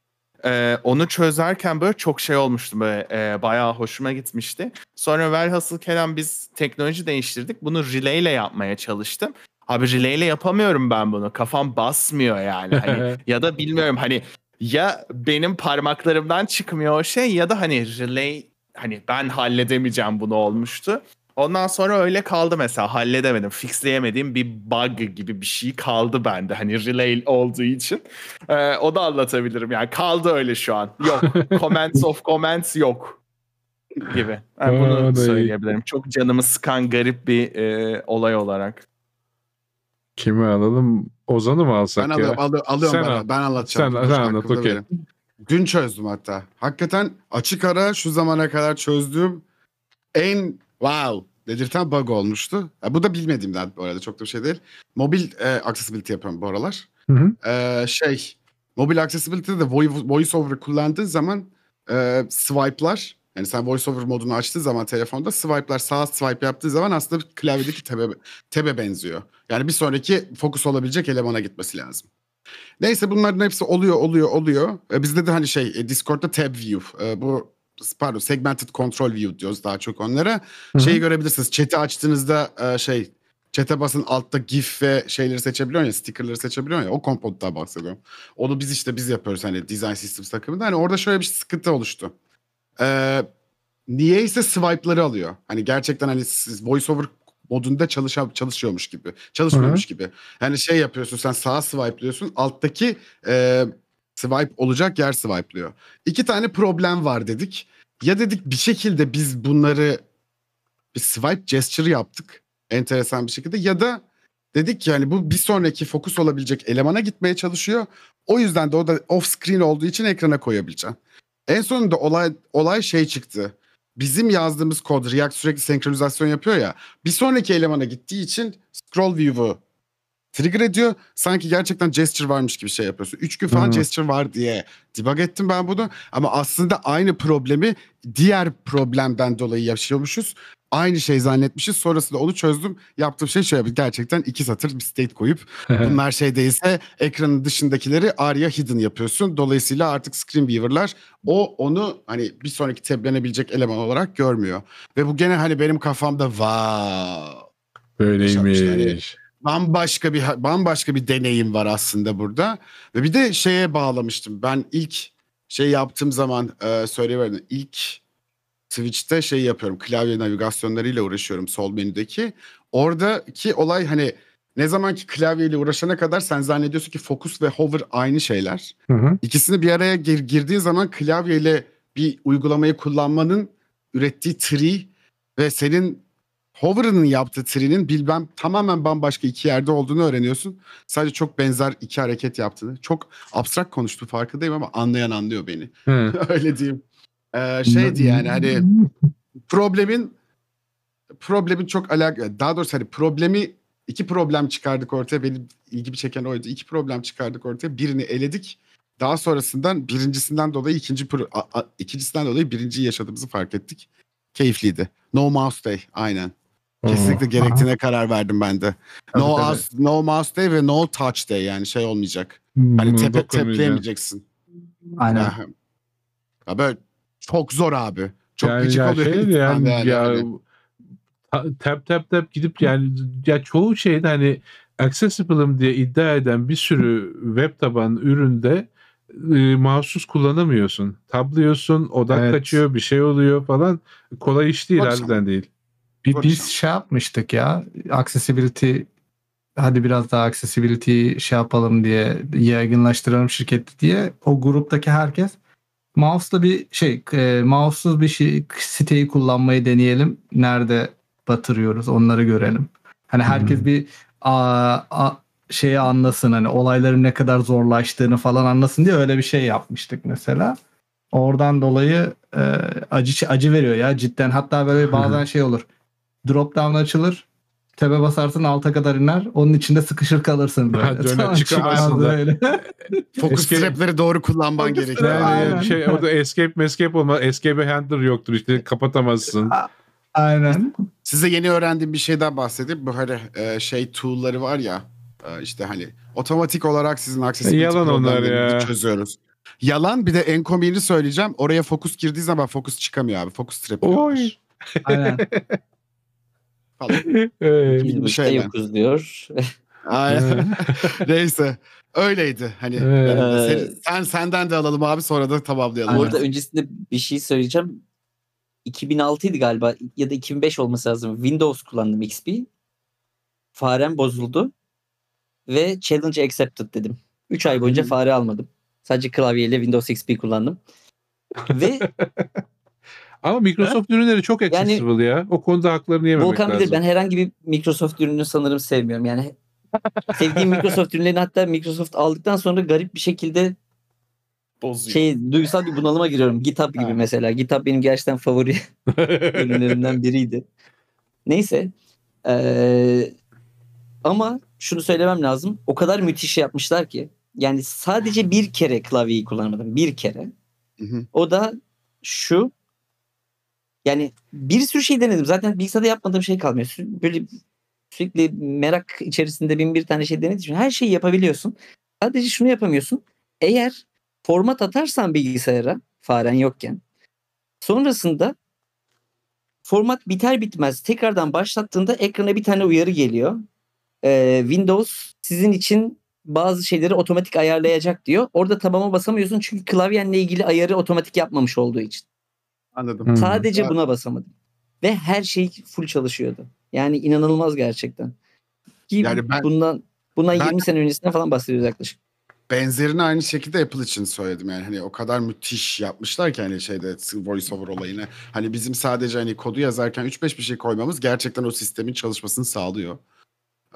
Ee, onu çözerken böyle çok şey olmuştu böyle e, bayağı hoşuma gitmişti. Sonra velhasıl kelam biz teknoloji değiştirdik. Bunu relay ile yapmaya çalıştım. Abi relay ile yapamıyorum ben bunu. Kafam basmıyor yani. Hani, ya da bilmiyorum hani ya benim parmaklarımdan çıkmıyor o şey ya da hani relay hani ben halledemeyeceğim bunu olmuştu. Ondan sonra öyle kaldı mesela halledemedim. Fixleyemediğim bir bug gibi bir şey kaldı bende. Hani relay olduğu için. Ee, o da anlatabilirim yani kaldı öyle şu an. Yok. comments of comments yok gibi. Yani bunu söyleyebilirim. Çok canımı sıkan garip bir e, olay olarak.
Kimi alalım? Ozan'ı mı alsak
Ben
ya?
alıyorum, alı- alıyorum
Sen
ben.
al.
Ben anlatacağım.
Sen- sen anlat, okey.
Dün çözdüm hatta. Hakikaten açık ara şu zamana kadar çözdüğüm en wow dedirten bug olmuştu. Ya bu da bilmediğimden bu arada çok da bir şey değil. Mobil e, accessibility yapıyorum bu aralar.
Hı hı.
E, şey mobil accessibility'de de voice, voice over kullandığın zaman e, swipe'lar yani sen voice over modunu açtığın zaman telefonda swipe'lar sağ swipe yaptığı zaman aslında klavyedeki tebe, tebe benziyor. Yani bir sonraki fokus olabilecek elemana gitmesi lazım. Neyse bunların hepsi oluyor oluyor oluyor. E, bizde de hani şey e, Discord'da tab view e, bu pardon segmented control view diyoruz daha çok onlara.
Hı hı.
Şeyi görebilirsiniz. Chat'i açtığınızda e, şey chat'e basın altta gif ve şeyleri seçebiliyorsun ya stickerları seçebiliyorsun ya o komponenttan bahsediyorum. Onu biz işte biz yapıyoruz hani design systems takımında. Hani orada şöyle bir sıkıntı oluştu. Ee, niyeyse swipe'ları alıyor. Hani gerçekten hani siz voiceover modunda çalışan çalışıyormuş gibi. Çalışmıyormuş gibi. Yani şey yapıyorsun sen sağa swipe'lıyorsun alttaki e, swipe olacak yer swipe'lıyor. İki tane problem var dedik. Ya dedik bir şekilde biz bunları bir swipe gesture yaptık enteresan bir şekilde ya da dedik ki yani bu bir sonraki fokus olabilecek elemana gitmeye çalışıyor. O yüzden de o da off screen olduğu için ekrana koyabileceğim. En sonunda olay olay şey çıktı. Bizim yazdığımız kod React sürekli senkronizasyon yapıyor ya. Bir sonraki elemana gittiği için scroll view'u trigger ediyor. Sanki gerçekten gesture varmış gibi şey yapıyorsun. Üç gün falan
Hı.
gesture var diye debug ettim ben bunu. Ama aslında aynı problemi diğer problemden dolayı yaşıyormuşuz. Aynı şey zannetmişiz. Sonrasında onu çözdüm. Yaptığım şey şöyle bir gerçekten iki satır bir state koyup bunlar şey değilse ekranın dışındakileri ARIA hidden yapıyorsun. Dolayısıyla artık screenweaver'lar o onu hani bir sonraki tablenebilecek eleman olarak görmüyor. Ve bu gene hani benim kafamda wow
Böyleymiş.
bambaşka bir bambaşka bir deneyim var aslında burada. Ve bir de şeye bağlamıştım. Ben ilk şey yaptığım zaman e, söyleyiverdim. İlk Switch'te şey yapıyorum. Klavye navigasyonlarıyla uğraşıyorum sol menüdeki. Oradaki olay hani ne zaman ki klavyeyle uğraşana kadar sen zannediyorsun ki focus ve hover aynı şeyler.
Hı hı.
İkisini bir araya gir, girdiği zaman klavyeyle bir uygulamayı kullanmanın ürettiği tree ve senin hover'ının yaptığı tree'nin bilmem tamamen bambaşka iki yerde olduğunu öğreniyorsun. Sadece çok benzer iki hareket yaptığını. Çok abstrakt konuştu farkındayım ama anlayan anlıyor beni.
Hı.
Öyle diyeyim. Ee, şeydi yani hani problemin problemin çok alakalı daha doğrusu hani problemi iki problem çıkardık ortaya. Benim ilgimi çeken oydu. İki problem çıkardık ortaya. Birini eledik. Daha sonrasından birincisinden dolayı ikinci pro, a- a- ikincisinden dolayı birinciyi yaşadığımızı fark ettik. Keyifliydi. No mouse day aynen. Kesinlikle gerektiğine karar verdim ben de.
Tabii,
no,
tabii.
mouse, no mouse day ve no touch day yani şey olmayacak.
Bunu
hani tepe, tepleyemeyeceksin
Aynen.
ya böyle çok zor abi. Çok
yani
gıcık
ya
oluyor.
şey yani,
yani
ya ta- tap tap tap gidip yani ya çoğu şeyde hani accessible'ım diye iddia eden bir sürü web tabanlı üründe e, mouse'suz kullanamıyorsun. Tablıyorsun, odak
Evet.
kaçıyor, bir şey oluyor falan. Kolay iş değil, harbiden değil.
Bir, biz şey yapmıştık ya accessibility hadi biraz daha accessibility şey yapalım diye yaygınlaştıralım şirketi diye o gruptaki herkes mouse'la bir şey e, mouse'suz bir şey siteyi kullanmayı deneyelim. Nerede batırıyoruz onları görelim. Hani herkes
Hmm.
bir a, a, şeyi anlasın hani olayların ne kadar zorlaştığını falan anlasın diye öyle bir şey yapmıştık mesela. Oradan dolayı e, acı acı veriyor ya cidden. Hatta böyle bazen şey olur. Drop down açılır. Tebe basarsın alta kadar iner. Onun içinde sıkışır kalırsın böyle.
Ha, döner da.
böyle.
Fokus
Escape-
trapleri doğru kullanman gerekiyor.
Yani
Aynen.
şey orada escape mescape olma. Escape handler yoktur işte kapatamazsın.
Aynen.
Size yeni öğrendiğim bir şeyden bahsedeyim. Bu hani e, şey tool'ları var ya e, işte hani otomatik olarak sizin accessibility
Yalan onlar
problemlerinizi
ya.
çözüyoruz. Yalan bir de en komiğini söyleyeceğim. Oraya fokus girdiği zaman fokus çıkamıyor abi. Fokus trap
Oy.
Aynen.
falan.
Ee,
Biz
bir şeyler.
yokuz diyor.
Aynen. Neyse. Öyleydi. Hani
Evet.
benim de
Ee,
seni- sen senden de alalım abi sonra da tamamlayalım.
Bu arada öncesinde bir şey söyleyeceğim. 2006 idi galiba ya da 2005 olması lazım. Windows kullandım XP. Farem bozuldu. Ve challenge accepted dedim. 3 ay boyunca fare almadım. Sadece klavyeyle Windows XP kullandım. Ve
Ama Microsoft ürünleri çok
Yani-
accessible ya. O konuda haklarını yememek
Volkan
lazım.
bilir ben herhangi bir Microsoft ürünü sanırım sevmiyorum. Yani sevdiğim Microsoft ürünlerini hatta Microsoft aldıktan sonra garip bir şekilde
Bozuyor.
şey duygusal bir bunalıma giriyorum. GitHub gibi
Ha.
mesela. GitHub benim gerçekten favori ürünlerimden biriydi. Neyse. Ee, ama şunu söylemem lazım. O kadar müthiş yapmışlar ki. Yani sadece bir kere klavyeyi kullanmadım. Bir kere.
Hı hı.
O da şu. Yani bir sürü şey denedim. Zaten bilgisayarda yapmadığım şey kalmıyor. Böyle sürekli merak içerisinde bin bir tane şey denediğim için her şeyi yapabiliyorsun. Sadece şunu yapamıyorsun. Eğer format atarsan bilgisayara faren yokken sonrasında format biter bitmez tekrardan başlattığında ekrana bir tane uyarı geliyor. Ee, Windows sizin için bazı şeyleri otomatik ayarlayacak diyor. Orada tamama basamıyorsun çünkü klavyenle ilgili ayarı otomatik yapmamış olduğu için.
Anladım.
Hı.
Sadece buna basamadım. Ve her şey full çalışıyordu. Yani inanılmaz gerçekten. Ki
Yani ben-
bundan bundan
ben-
20 sene öncesinden falan bahsediyoruz yaklaşık.
Benzerini aynı şekilde Apple için söyledim yani hani o kadar müthiş yapmışlar ki hani şeyde voice over olayını. Hani bizim sadece hani kodu yazarken 3-5 bir şey koymamız gerçekten o sistemin çalışmasını sağlıyor.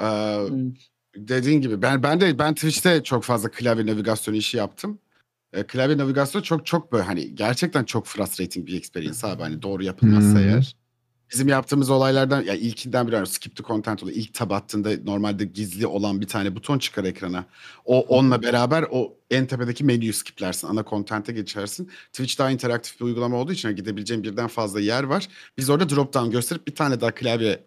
Ee,
Hmm.
dediğin gibi ben ben de ben Twitch'te çok fazla klavye navigasyonu işi yaptım. Ee, klavye navigasyonu çok çok böyle hani gerçekten çok frustrating bir experience abi hani doğru yapılmazsa
Hı.
eğer. Bizim yaptığımız olaylardan ya ilkinden biri var. Skip to content oluyor. İlk tab attığında normalde gizli olan bir tane buton çıkar ekrana. O onunla beraber o en tepedeki menüyü skiplersin. Ana content'e geçersin. Twitch daha interaktif bir uygulama olduğu için gidebileceğin birden fazla yer var. Biz orada drop down gösterip bir tane daha klavye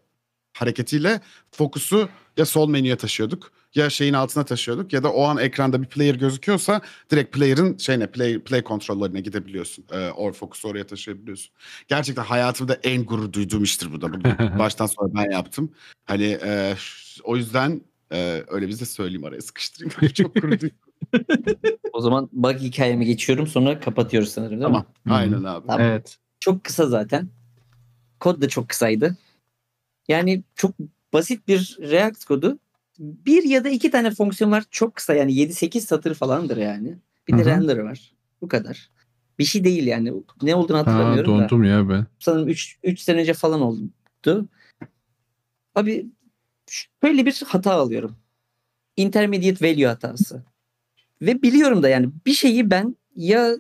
hareketiyle fokusu ya sol menüye taşıyorduk ya şeyin altına taşıyorduk ya da o an ekranda bir player gözüküyorsa direkt player'ın şeyine play play kontrollerine gidebiliyorsun. Ee, or fokusu oraya taşıyabiliyorsun. Gerçekten hayatımda en gurur duyduğum iştir bu da. Baştan sonra ben yaptım. Hani e, o yüzden e, öyle biz de söyleyeyim araya sıkıştırayım. Çok gurur duydum.
O zaman bug hikayeme geçiyorum sonra kapatıyoruz sanırım değil
Tamam.
mi?
Aynen abi.
Tamam.
Evet.
Çok kısa zaten. Kod da çok kısaydı. Yani çok basit bir React kodu. Bir ya da iki tane fonksiyon var. Çok kısa yani 7-8 satır falandır yani. Bir de render var. Bu kadar. Bir şey değil yani. Ne olduğunu
Ha,
hatırlamıyorum da.
dondum ya ben.
sanırım 3 3 sene önce falan oldu. Abi şöyle bir hata alıyorum. Intermediate value hatası. Ve biliyorum da yani bir şeyi ben ya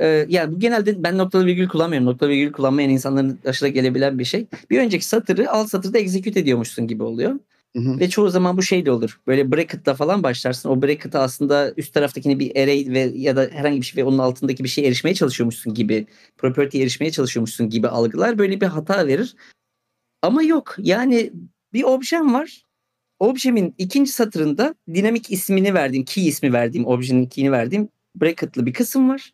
e, yani bu genelde ben noktalı virgül kullanmıyorum. Noktalı virgül kullanmayan insanların aşırı gelebilen bir şey. Bir önceki satırı alt satırda execute ediyormuşsun gibi oluyor.
Hı hı.
Ve çoğu zaman bu şey de olur. Böyle bracket'la falan başlarsın. O bracket'a aslında üst taraftakini bir array ve ya da herhangi bir şey ve onun altındaki bir şeye erişmeye çalışıyormuşsun gibi, property'ye erişmeye çalışıyormuşsun gibi algılar böyle bir hata verir. Ama yok. Yani bir objem var. Objemin ikinci satırında dinamik ismini verdiğim, key ismi verdiğim, objenin key'ini verdiğim bracket'lı bir kısım var.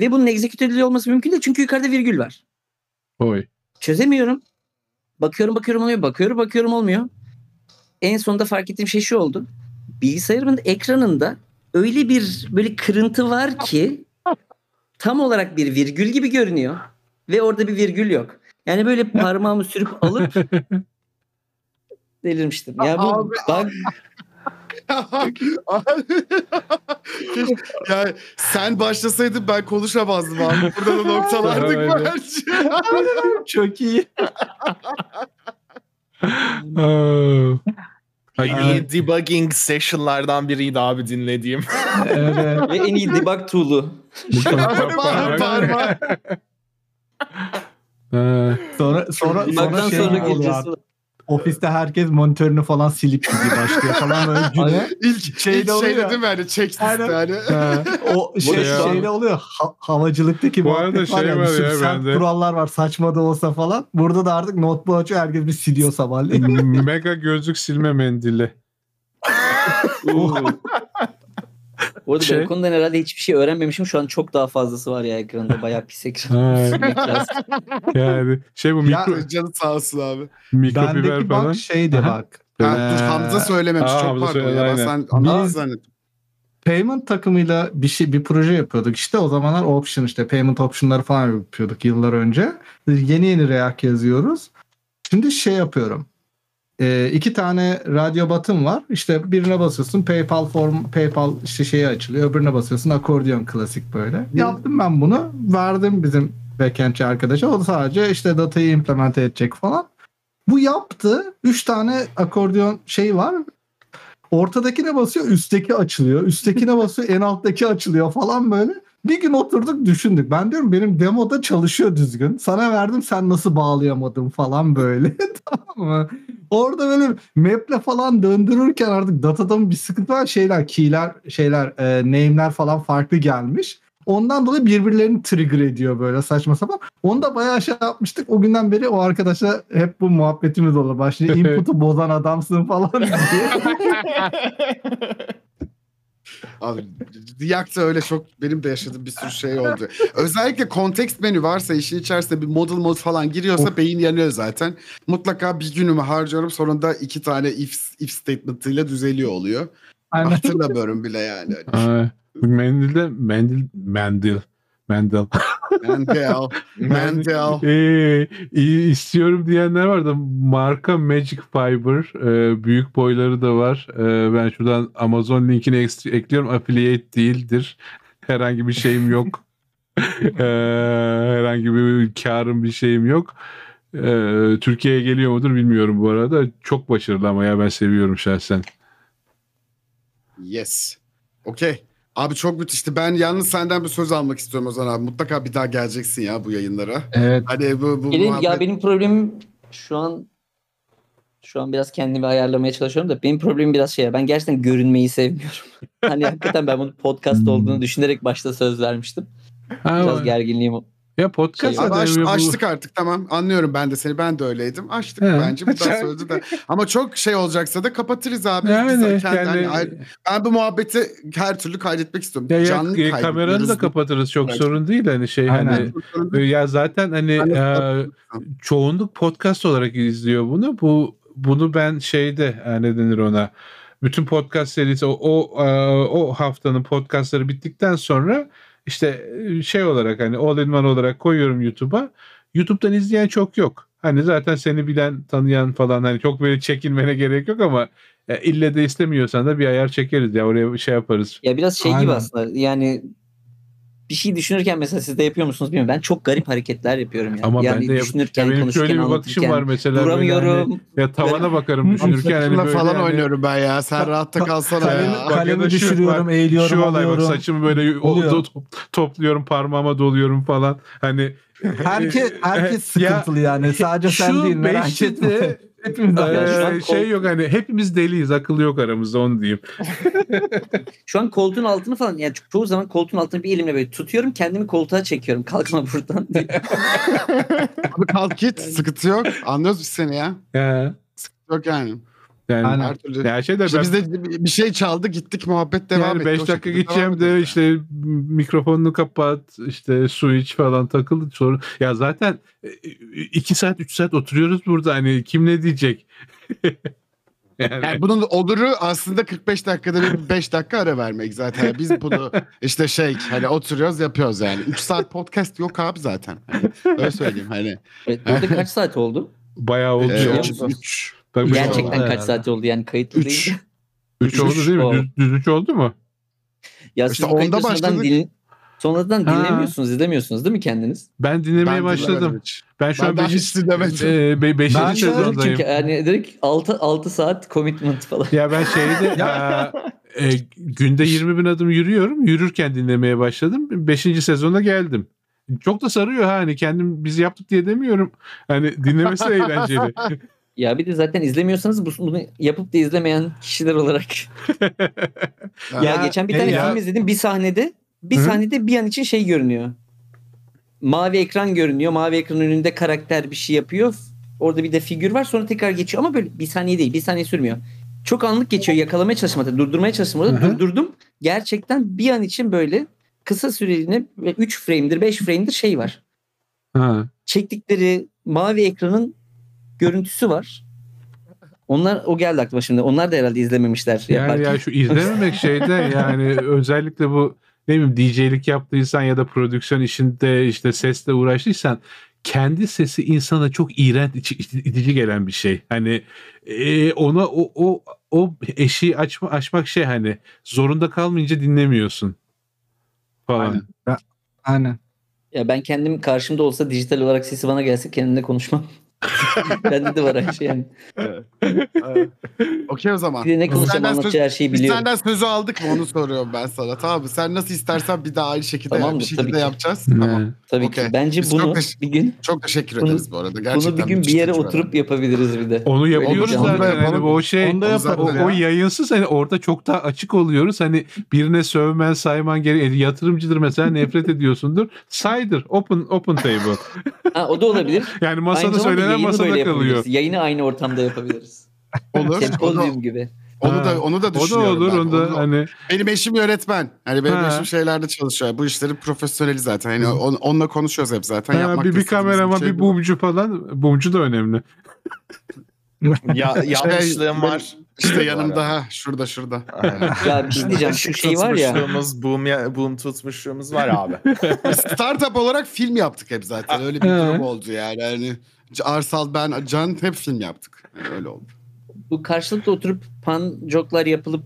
Ve bunun execute ediliyor olması mümkün değil çünkü yukarıda virgül var
Oy.
çözemiyorum. Bakıyorum bakıyorum olmuyor. Bakıyorum bakıyorum olmuyor. En sonunda fark ettiğim şey şu oldu. Bilgisayarımın ekranında öyle bir böyle kırıntı var ki tam olarak bir virgül gibi görünüyor. Ve orada bir virgül yok. Yani böyle parmağımı sürüp alıp delirmiştim. Ya bu
Abi,
bug
ya sen başlasaydın ben konuşamazdım abi. Burada da noktalardık bence.
Çok iyi.
En iyi debugging session'lardan biriydi abi dinlediğim.
Evet.
Ve en iyi debug tool'u.
Parmak.
Sonra sonra
Debug'dan
sonra şey
sonra var.
Ofiste herkes monitörünü falan silip gidiyor başlıyor falan böyle güne.
İlk
Şeyde
ilk
oluyor.
şeyde değil mi hani çek
Aynen.
hani.
Ha.
O şey
arada-
şeyde oluyor. ha- havacılıktaki
Bu arada
var
şey
ya.
var
sürü
ya
sert
bende.
kurallar var saçma da olsa falan. Burada da artık notebook açıyor herkes bir siliyor sabahleyin.
Mega gözlük silme mendili.
Bu arada
Şey-
ben konudan herhalde hiçbir şey öğrenmemişim. Şu an çok daha fazlası var ya ekranda. Bayağı pis ekran.
Yani şey bu
Ya-
mikro,
Canı sağ olsun abi.
mikrofiber
Bendeki
falan.
bak şeydi
Aha.
bak.
Ha,
Ee,
dur, Hamza söylememiş.
aa,
Çok
Hamza
pardon ya. Ben sen anladın
Biz-
zannettim.
Payment takımıyla bir şey bir proje yapıyorduk. İşte o zamanlar option işte payment option'ları falan yapıyorduk yıllar önce. Yeni yeni React yazıyoruz. Şimdi şey yapıyorum. Ee, iki tane radyo batım var. İşte birine basıyorsun PayPal form PayPal işte şeyi açılıyor. Öbürüne basıyorsun akordeon klasik böyle. Yaptım ben bunu. Verdim bizim backendçi arkadaşa. O sadece işte datayı implement edecek falan. Bu yaptı. Üç tane akordeon şey var. Ortadakine basıyor üstteki açılıyor. Üsttekine basıyor en alttaki açılıyor falan böyle. Bir gün oturduk düşündük. Ben diyorum benim demoda çalışıyor düzgün. Sana verdim sen nasıl bağlayamadın falan böyle. tamam mı? Orada böyle map'le falan döndürürken artık datadan bir sıkıntı var. Şeyler, key'ler, şeyler, e, name'ler falan farklı gelmiş. Ondan dolayı birbirlerini trigger ediyor böyle saçma sapan. Onu da bayağı şey yapmıştık. O günden beri o arkadaşla hep bu muhabbetimiz olur. Başlıyor input'u bozan adamsın falan diye.
Abi React'ta öyle çok benim de yaşadığım bir sürü şey oldu. Özellikle kontekst menü varsa işin içerisinde bir model mod falan giriyorsa beyin yanıyor zaten. Mutlaka bir günümü harcıyorum sonunda iki tane if, if statement'ıyla düzeliyor oluyor.
Aynen.
Hatırlamıyorum bile yani.
Ha. Mendilde mendil mendil mendil.
Mandel. Mandel.
Ee, iyi istiyorum diyenler var da marka Magic Fiber e, büyük boyları da var. E, ben şuradan Amazon linkini ek- ekliyorum. Affiliate değildir. Herhangi bir şeyim yok. E, herhangi bir karım bir şeyim yok. E, Türkiye'ye geliyor mudur bilmiyorum bu arada. Çok başarılı ama ya ben seviyorum şahsen.
Yes. Okey. Abi çok müthişti. Ben yalnız senden bir söz almak istiyorum Ozan abi. Mutlaka bir daha geleceksin ya bu yayınlara.
Evet.
Hani bu, bu
Benim,
muhabbet-
ya benim problemim şu an şu an biraz kendimi ayarlamaya çalışıyorum da benim problemim biraz şey ya ben gerçekten görünmeyi sevmiyorum. hani hakikaten ben bunu podcast
Hmm.
olduğunu düşünerek başta söz vermiştim.
Ha,
Biraz gerginliğim o.
ya podcast
Abi
da
aç-
bu-
açtık artık tamam. Anlıyorum ben de seni. Ben de öyleydim. Açtık
He.
bence. Bu da söyledi de. Ama çok şey olacaksa da kapatırız abi. Biz
Yani,
kendi-
yani,
hani ben bu muhabbeti her türlü kaydetmek istiyorum.
ya, ya,
Canlı kaydediyoruz.
kameranı da kapatırız çok
Bence.
sorun değil hani şey
Aynen.
hani ya zaten hani
Hani-
e, çoğunluk podcast olarak izliyor bunu. Bu bunu ben şeyde e, ne denir ona? Bütün podcast serisi o o, e, o haftanın podcastları bittikten sonra işte şey olarak hani all in one olarak koyuyorum YouTube'a. YouTube'dan izleyen çok yok. Hani zaten seni bilen, tanıyan falan hani çok böyle çekinmene gerek yok ama e, ille de istemiyorsan da bir ayar çekeriz ya oraya şey yaparız.
Ya biraz şey gibi
Aynen.
aslında yani bir şey düşünürken mesela siz de yapıyor musunuz bilmiyorum. Ben çok garip hareketler yapıyorum ya.
Ama
yani
ben de yap-
düşünürken,
ya benim
konuşurken,
şöyle bir bakışım var mesela. böyle
duramıyorum.
hani- ya tavana bakarım düşünürken hani böyle
falan
hani-
oynuyorum ben ya. Sen rahatta kalsana
Kalemi,
ya.
Ya
kalemi düşürüyorum,
bak,
eğiliyorum,
Şu olay bak saçımı böyle o-
Oluyor.
to- topluyorum parmağıma doluyorum falan. Hani
Herkes, herkes
Ya,
sıkıntılı yani. Sadece sen değil merak etme. Hepimiz
Ee,
Ya şu an
şey
kol-
yok hani hepimiz deliyiz akıl yok aramızda onu diyeyim.
Şu an koltuğun altını falan yani ço- çoğu zaman koltuğun altını bir elimle böyle tutuyorum kendimi koltuğa çekiyorum. Kalkma buradan diye.
Abi kalk git. Sıkıntı yok. Anlıyoruz biz seni ya.
Ya,
Yok yani.
Yani
Aynen.
Her türlü.
ya şey de
İşte
ben
biz de bir şey çaldı gittik muhabbet devam
yani
etti.
5
O
dakika gideceğim de işte mikrofonunu kapat işte su iç falan takıl sorun. Ya zaten 2 saat 3 saat oturuyoruz burada hani kim ne diyecek? yani,
Yani bunun oluru aslında 45 dakikada bir 5 dakika ara vermek zaten. Biz bunu işte şey hani oturuyoruz yapıyoruz yani. 3 saat podcast yok abi zaten. Hani öyle söyleyeyim hani.
Evet, burada kaç saat oldu?
bayağı oldu.
Ee,
biliyor
üç-
musun?
üç.
Tabii
Gerçekten
oldu
kaç
herhalde.
saat oldu yani kayıtlı
Üç.
değil.
3 oldu değil mi? Düz, düz üç oldu mu?
Ya
İşte onda başladık.
din- Sonradan
Ha.
dinlemiyorsunuz, izlemiyorsunuz değil mi kendiniz?
Ben dinlemeye
Ben
başladım.
hiç.
Ben şu
Ben
an
daha
5.
hiç dinlemedim.
e, be- beşinci
Ben
sezondayım.
Çünkü yani direkt 6, 6 saat commitment falan.
Ya ben şeyde e, e, günde 20 bin adım yürüyorum. Yürürken dinlemeye başladım. 5. sezona geldim. Çok da sarıyor ha hani kendim biz yaptık diye demiyorum. Hani dinlemesi eğlenceli.
Ya bir de zaten izlemiyorsanız bu- bunu yapıp da izlemeyen kişiler olarak. ya, geçen bir tane
ya.
film izledim. Bir sahnede bir
Hı.
sahnede bir an için şey görünüyor. Mavi ekran görünüyor. Mavi ekran önünde karakter bir şey yapıyor. Orada bir de figür var. Sonra tekrar geçiyor ama böyle bir saniye değil. Bir saniye sürmüyor. Çok anlık geçiyor. Yakalamaya çalıştım hatta. Durdurmaya
hı.
Durdurdum. Gerçekten bir an için böyle kısa süreliğine ve 3 frame'dir 5 frame'dir şey var.
Ha.
çektikleri mavi ekranın görüntüsü var. Onlar o geldi aklıma şimdi. Onlar da herhalde izlememişler.
Yani
yaparken.
ya şu izlememek şeyde yani özellikle bu ne bileyim DJ'lik yaptıysan ya da prodüksiyon işinde işte sesle uğraştıysan kendi sesi insana çok iğrenç itici gelen bir şey. Hani e, ona o o o eşiği açma, açmak şey hani zorunda kalmayınca dinlemiyorsun falan.
Aynen.
Aynen.
Ya ben kendim karşımda olsa dijital olarak sesi bana gelse kendimle konuşmam. Bende de var her şey yani.
Evet. Okey o zaman.
Bir de ne konuşacağım anlatacağı her şeyi
Biz
biliyorum.
senden sözü aldık mı onu soruyorum ben sana. Tamam mı? Sen nasıl istersen bir daha aynı şekilde yap,
Tamamdır,
bir şekilde
tabii
yapacağız. Tamam.
Tabii
okey.
ki. Bence
Biz
bunu bir gün
Çok teşekkür
Bunu-
ederiz bu arada. Gerçekten
bunu bir gün bir yere oturup yapabiliriz bir de.
Onu yapıyoruz zaten. Hani
yapalım.
o şey
Onu da
o,
yaparız
o
ya.
yayınsız hani orada çok daha açık oluyoruz. Hani birine sövmen sayman gerek. e, Yatırımcıdır mesela nefret ediyorsundur. Saydır. Open open table.
Ha, o da olabilir.
Yani
Aynı
masada
zamanda yayını
masada
böyle
kalıyor.
yapabiliriz. Yayını aynı ortamda yapabiliriz.
Olur. da,
Sempozyum gibi.
onu da onu da
O da
düşünüyorum
olur.
ben.
Onda
Onu-
hani
Benim eşim öğretmen. Hani benim
Ha.
eşim şeylerde çalışıyor. Bu işlerin profesyoneli zaten. Hani on- onunla konuşuyoruz hep zaten.
ha,
Yapmak
bir,
da
bir kameraman
şey
bir
bu.
bumcu falan. Bumcu da önemli.
Ya, yanlışlığım
ben-
var.
İşte
Bu
yanımda ha. Şurada şurada.
Aynen.
Ya bir şey diyeceğim. Şu şey var ya.
Boom, ya- boom tutmuşluğumuz var abi.
Startup olarak film yaptık hep zaten. Öyle bir durum oldu yani. Hani Arsal ben Can hep film yaptık. Yani öyle oldu.
bu karşılıklı oturup pan joklar yapılıp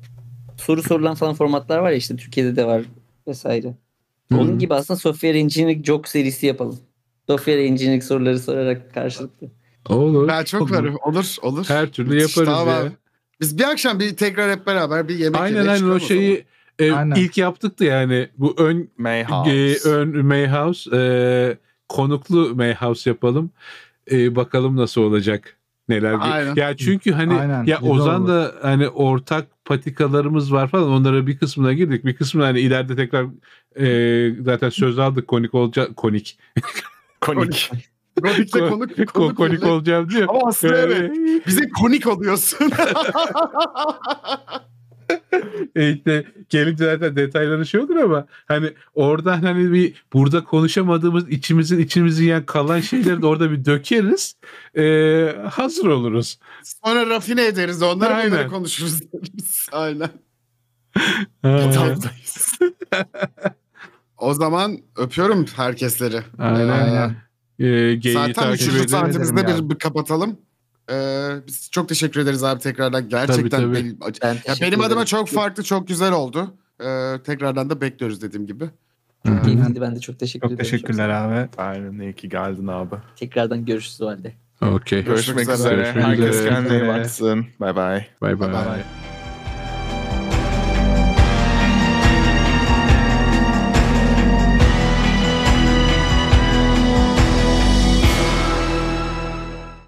soru sorulan falan formatlar var ya işte Türkiye'de de var vesaire. Onun
Hı.
gibi aslında software engineering joke serisi yapalım. Software engineering soruları sorarak karşılıklı.
Olur.
Ben çok
Olur.
varım. Olur, olur.
Her türlü
Müthiş,
yaparız
tamam.
ya.
Biz bir akşam bir tekrar hep beraber bir yemek
Aynen
yemeye
aynen o şeyi e,
Aynen.
ilk yaptık da yani bu ön
Mayhouse.
e, ön Mayhouse e, konuklu Mayhouse yapalım. E, bakalım nasıl olacak. Neler
Aynen.
Ya çünkü hani
Aynen,
ya
güzel
Ozan
olur.
da hani ortak patikalarımız var falan onlara bir kısmına girdik. Bir kısmına hani ileride tekrar e, zaten söz aldık konik olacak konik.
Konik.
Konik de konuk,
Ko-
konuk,
konik olacağım diyor.
Ama aslında
Yani-
evet. Bize konik oluyorsun.
E işte gelince zaten detayları şey olur ama hani oradan hani bir burada konuşamadığımız içimizin içimizi yiyen kalan şeyleri de orada bir dökeriz. E, hazır oluruz.
Sonra rafine ederiz onları
Aynen.
bunları konuşuruz. Aynen.
Ha,
Tamamdayız. o zaman öpüyorum herkesleri.
Aynen.
Aynen.
E, geyiği
Zaten
takip
üçüncü
edin.
saatimizde
ederim
bir, bir kapatalım. Ee, biz çok teşekkür ederiz abi tekrardan. Gerçekten
tabii.
benim,
Ben
ya benim adıma çok farklı, çok güzel oldu. Ee, tekrardan da bekliyoruz dediğim gibi.
Çok keyifliydi. Ben de çok teşekkür
Çok
ederim.
teşekkürler abi.
Aynen iyi ki geldin abi.
Tekrardan görüşürüz o halde.
Okey.
Görüşmek
üzere.
üzere.
Görüşmek
Herkes
üzere.
kendine iyi baksın. Bay bay.
Bay
Bye
bay.
bye.